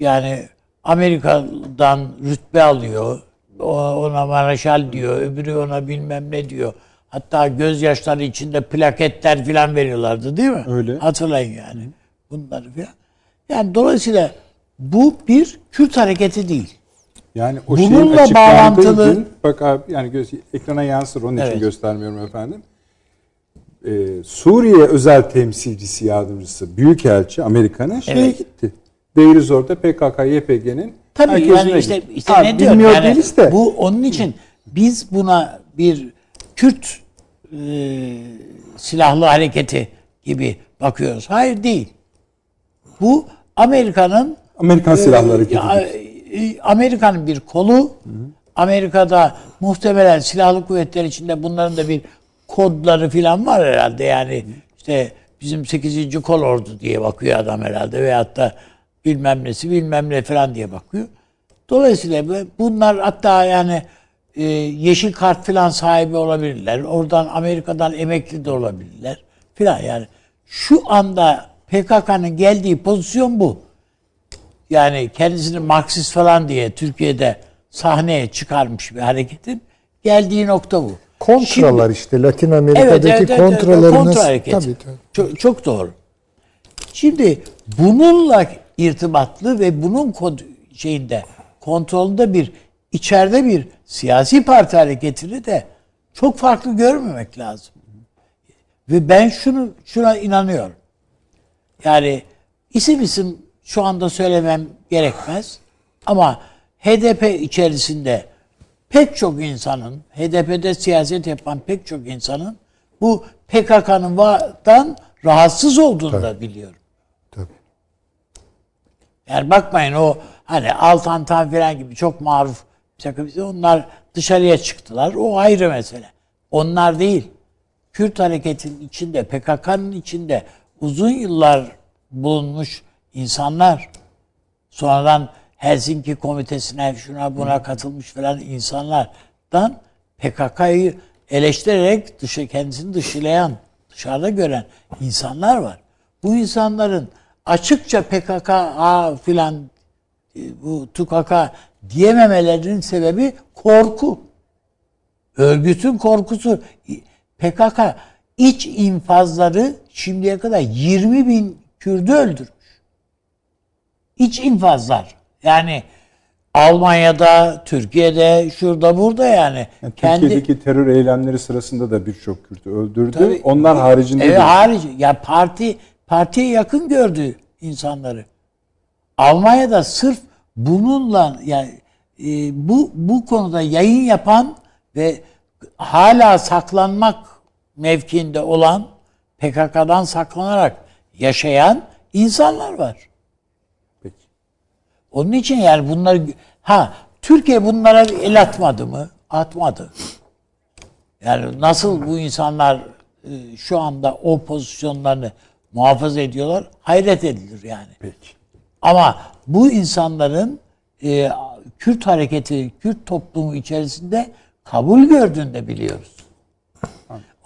yani Amerika'dan rütbe alıyor. Ona maraşal diyor. Öbürü ona bilmem ne diyor. Hatta gözyaşları içinde plaketler filan veriyorlardı değil mi? Öyle. Hatırlayın yani. Bunları filan. Yani dolayısıyla bu bir Kürt hareketi değil. Yani o Bununla şeyin bağlantılı- gün bak abi yani göz, ekrana yansır onun için Evet. göstermiyorum efendim. Ee, Suriye özel temsilcisi yardımcısı Büyükelçi Amerika'nın şeye Evet. gitti. Değiliz orada PKK YPG'nin Tabii yani işte, gitti. işte Ha, ne diyorum yani de. bu onun için biz buna bir Kürt e, silahlı hareketi gibi bakıyoruz. Hayır değil. Bu Amerika'nın Amerikan silahları hareketi. ya, e, Amerika'nın bir kolu. Amerika'da muhtemelen silahlı kuvvetler içinde bunların da bir kodları falan var herhalde. Yani işte bizim 8. kol ordu diye bakıyor adam herhalde veyahut da bilmem nesi bilmem ne falan diye bakıyor. Dolayısıyla bu- bunlar hatta yani e, yeşil kart falan sahibi olabilirler. Oradan Amerika'dan emekli de olabilirler filan yani. Şu anda PKK'nın geldiği pozisyon bu yani kendisini Marksist falan diye Türkiye'de sahneye çıkarmış bir hareketin geldiği nokta bu. Kontralar Şimdi- işte Latin Amerika'daki Evet, evet, evet, kontraları kontra hareket. Tabii, tabii. Çok, çok doğru. Şimdi bununla irtibatlı ve bunun kod- şeyinde kontrolünde bir içeride bir siyasi parti hareketini de çok farklı görmemek lazım. Ve ben şunu şuna inanıyorum. Yani isim isim şu anda söylemem gerekmez. Ama HDP içerisinde pek çok insanın, HDP'de siyaset yapan pek çok insanın bu PKK'nın vardan rahatsız olduğunu da biliyorum. Tabii. Yani bakmayın o hani Altantan falan gibi çok maruf bir takım onlar dışarıya çıktılar. O ayrı mesele. Onlar değil. Kürt hareketinin içinde, PKK'nın içinde uzun yıllar bulunmuş insanlar, sonradan Helsinki komitesine şuna buna katılmış falan insanlardan PKK'yı eleştirerek dışı kendisini dışlayan, dışarıda gören insanlar var. Bu insanların açıkça PKK filan e, bu TUKK diyememelerinin sebebi korku. Örgütün korkusu. PKK iç infazları şimdiye kadar 20 bin Kürdü öldürmüş. İç infazlar. Yani Almanya'da, Türkiye'de, şurada burada yani. Yani Kendi Türkiye'deki terör eylemleri sırasında da birçok Kürt'ü öldürdü. Tabii. Onlar haricinde Evet, de- harici. Ya parti partiye yakın gördü insanları. Almanya'da sırf bununla yani e, bu bu konuda yayın yapan ve hala saklanmak mevkiinde olan PKK'dan saklanarak yaşayan insanlar var. Onun için yani bunları ha Türkiye bunlara el atmadı mı? Atmadı. Yani nasıl bu insanlar e, şu anda o pozisyonlarını muhafaza ediyorlar? Hayret edilir yani. Peki. Ama bu insanların e, Kürt hareketi, Kürt toplumu içerisinde kabul gördüğünü de biliyoruz.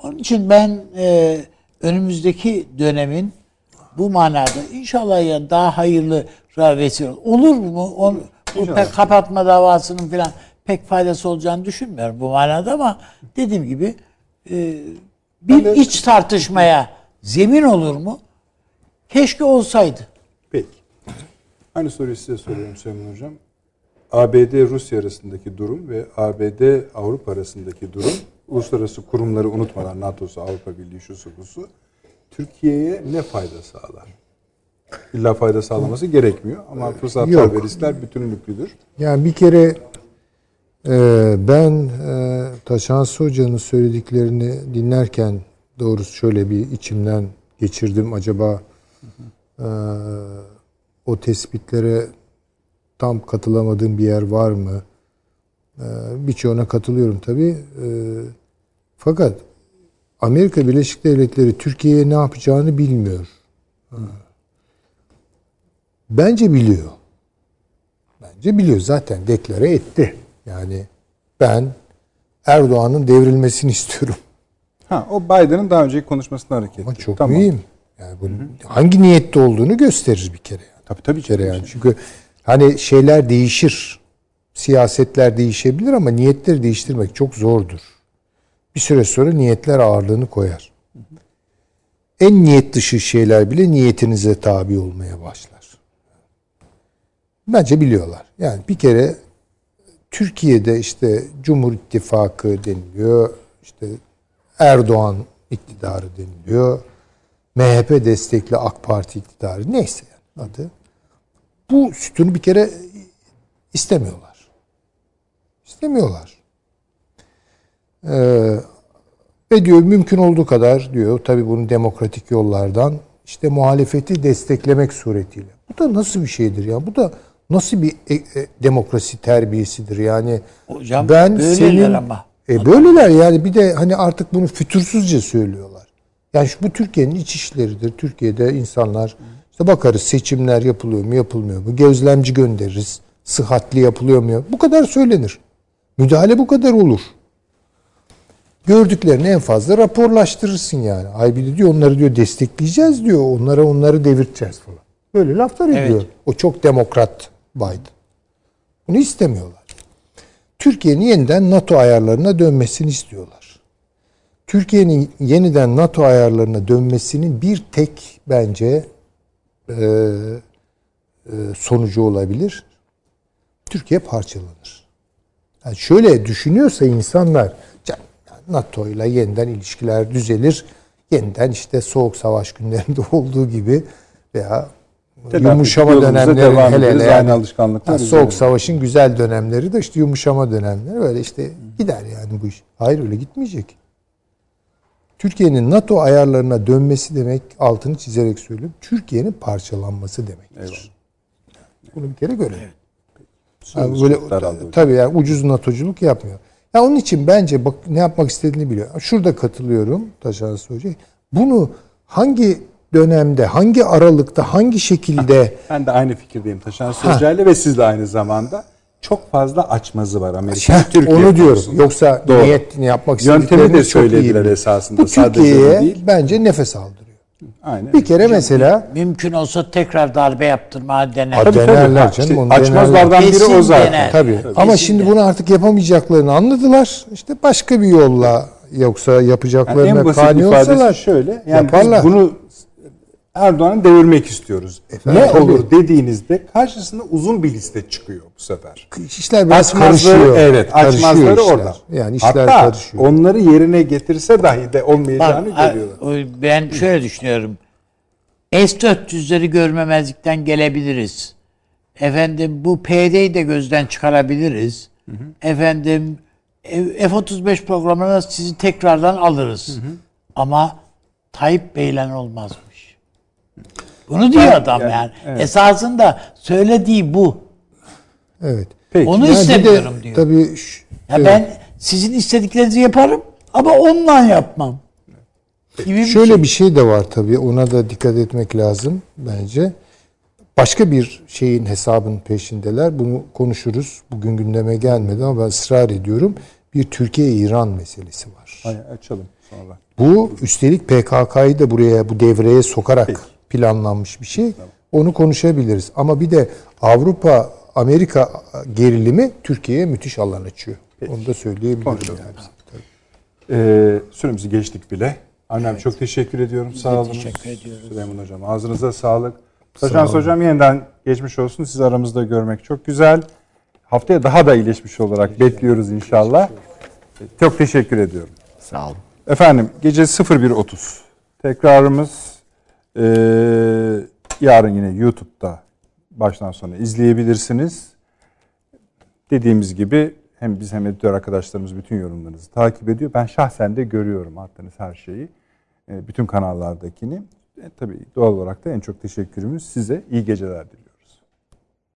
Onun için ben e, önümüzdeki dönemin bu manada inşallah ya daha hayırlı vesile olur. Olur mu? On, bu pek kapatma davasının falan pek faydası olacağını düşünmüyorum bu manada ama dediğim gibi e, bir iç tartışmaya zemin olur mu? Keşke olsaydı. Peki. Aynı soruyu size soruyorum Süleyman Hocam. ABD-Rusya arasındaki durum ve ABD-Avrupa arasındaki durum, uluslararası kurumları unutmadan NATO'su, Avrupa Birliği, şusu busu, Türkiye'ye ne fayda sağlar? İlla fayda sağlaması gerekmiyor ama fırsatlar ve riskler bütünlüklüdür. Yani bir kere e, ben e, Taşansı Hoca'nın söylediklerini dinlerken doğrusu şöyle bir içimden geçirdim. Acaba e, o tespitlere tam katılamadığım bir yer var mı? E, birçoğuna katılıyorum tabii. E, fakat Amerika Birleşik Devletleri Türkiye'ye ne yapacağını bilmiyor. Ha. Bence biliyor. Bence biliyor zaten deklare etti. Yani ben Erdoğan'ın devrilmesini istiyorum. Ha, o Biden'ın daha önceki konuşmasından hareket Ama çok Tamam. mühim. Yani bu hangi niyette olduğunu gösterir bir kere. Yani. Tabii tabii. Bir kere yani. Çünkü hani şeyler değişir. Siyasetler değişebilir ama niyetleri değiştirmek çok zordur. Bir süre sonra niyetler ağırlığını koyar. En niyet dışı şeyler bile niyetinize tabi olmaya başlar. Bence biliyorlar. Yani bir kere Türkiye'de işte Cumhur İttifakı deniliyor. İşte Erdoğan iktidarı deniliyor. MHP destekli AK Parti iktidarı neyse yani adı. Bu sütunu bir kere istemiyorlar. İstemiyorlar. Ee, ve diyor mümkün olduğu kadar diyor tabii bunu demokratik yollardan işte muhalefeti desteklemek suretiyle. Bu da nasıl bir şeydir ya? Bu da nasıl bir e, e, demokrasi terbiyesidir yani? Hocam ben böyleler senin ama. e böyleler yani bir de hani artık bunu fütursuzca söylüyorlar. Yani şu bu Türkiye'nin iç işleridir. Türkiye'de insanlar işte bakarız seçimler yapılıyor mu yapılmıyor mu? Gözlemci göndeririz. Sıhhatli yapılıyor mu? Bu kadar söylenir. Müdahale bu kadar olur. Gördüklerini en fazla raporlaştırırsın yani. Ay bir de diyor onları diyor destekleyeceğiz diyor. Onlara onları devirteceğiz falan. Böyle laflar Evet. ediyor. O çok demokrat Biden. Bunu istemiyorlar. Türkiye'nin yeniden NATO ayarlarına dönmesini istiyorlar. Türkiye'nin yeniden NATO ayarlarına dönmesinin bir tek bence e, e, sonucu olabilir. Türkiye parçalanır. Yani şöyle düşünüyorsa insanlar "Can, NATO ile yeniden ilişkiler düzelir. Yeniden işte soğuk savaş günlerinde olduğu gibi veya Telafi yumuşama dönemleri hele hele yani alışkanlıklar ha, soğuk savaşın güzel dönemleri de işte yumuşama dönemleri öyle işte gider yani bu iş. Hayır öyle gitmeyecek. Türkiye'nin NATO ayarlarına dönmesi demek altını çizerek söylüyorum. Türkiye'nin parçalanması demektir. Bunu bir kere görelim. Yani böyle tabii yani ucuz NATO'culuk yapmıyor. Ya onun için bence bak ne yapmak istediğini biliyor. Şurada katılıyorum Taşan Hoca. Bunu hangi dönemde, hangi aralıkta, hangi şekilde Ben de aynı fikirdeyim Taşan Sözcü'yle ve sizle aynı zamanda. Çok fazla açmazı var Amerika'nın Heh, Türkiye onu diyorum. konusunda. Yoksa Doğru. niyetini yapmak Yöntemi istediklerini de çok iyi söylediler esasında. Bu Türkiye'ye değil. bence nefes aldırıyor. Aynen. Bir kere mesela Mümkün olsa tekrar darbe yaptırma dener. Tabii, tabii. Denerler Ha, canım, işte onu açmazlardan biri Kesin o zaten. dener. tabii. Ama Kesin şimdi de. bunu artık yapamayacaklarını anladılar. İşte başka bir yolla yoksa Yani yapacaklarına en basit kani ifadesi olsalar şöyle. Yani yaparlar. biz bunu Erdoğan'ı devirmek istiyoruz. Efendim, ne tabii. olur dediğinizde karşısında uzun bir liste çıkıyor bu sefer. işler biraz Açmazları karışıyor. evet, Karışıyor açmazları işler. orada. Yani işler Hatta karışıyor. onları yerine getirse dahi de olmayacağını Bak, görüyorlar. ben şöyle düşünüyorum. S-400'leri görmemezlikten gelebiliriz. Efendim bu PD'yi de gözden çıkarabiliriz. Efendim F- F-35 programına sizi tekrardan alırız. Ama Tayyip Bey'le olmazmış. Bunu diyor adam yani. yani, evet. Esasında söylediği bu. Evet. Peki. Onu Yani bir de istemiyorum diyor. Tabii ş- Ya evet. ben sizin istediklerinizi yaparım ama onunla yapmam. Gibi bir Şöyle şey. bir şey de var tabii. Ona da dikkat etmek lazım bence. Başka bir şeyin hesabının peşindeler. Bunu konuşuruz. Bugün gündeme gelmedi ama ben ısrar ediyorum. Bir Türkiye-İran meselesi var. Hayır, açalım sonra. Bu üstelik PKK'yı da buraya bu devreye sokarak planlanmış bir şey. Onu konuşabiliriz. Ama bir de Avrupa Amerika gerilimi Türkiye'ye müthiş alan açıyor. Onu da söyleyebilirim Konuşalım. yani. Ee, süremizi geçtik bile. Annem çok teşekkür ediyorum. Sağ olun. teşekkür ediyoruz. Süleyman Hocam ağzınıza sağlık. Taşans Hocam yeniden geçmiş olsun. Sizi aramızda görmek çok güzel. Haftaya daha da iyileşmiş olarak bekliyoruz inşallah. Çok teşekkür ediyorum. Sağ olun. Efendim gece 01.30 tekrarımız eee, yarın yine YouTube'da baştan sona izleyebilirsiniz. Dediğimiz gibi hem biz hem editör arkadaşlarımız bütün yorumlarınızı takip ediyor. Ben şahsen de görüyorum attığınız her şeyi. E, bütün kanallardakini. E, tabii doğal olarak da en çok teşekkürümüz size. İyi geceler diliyorum.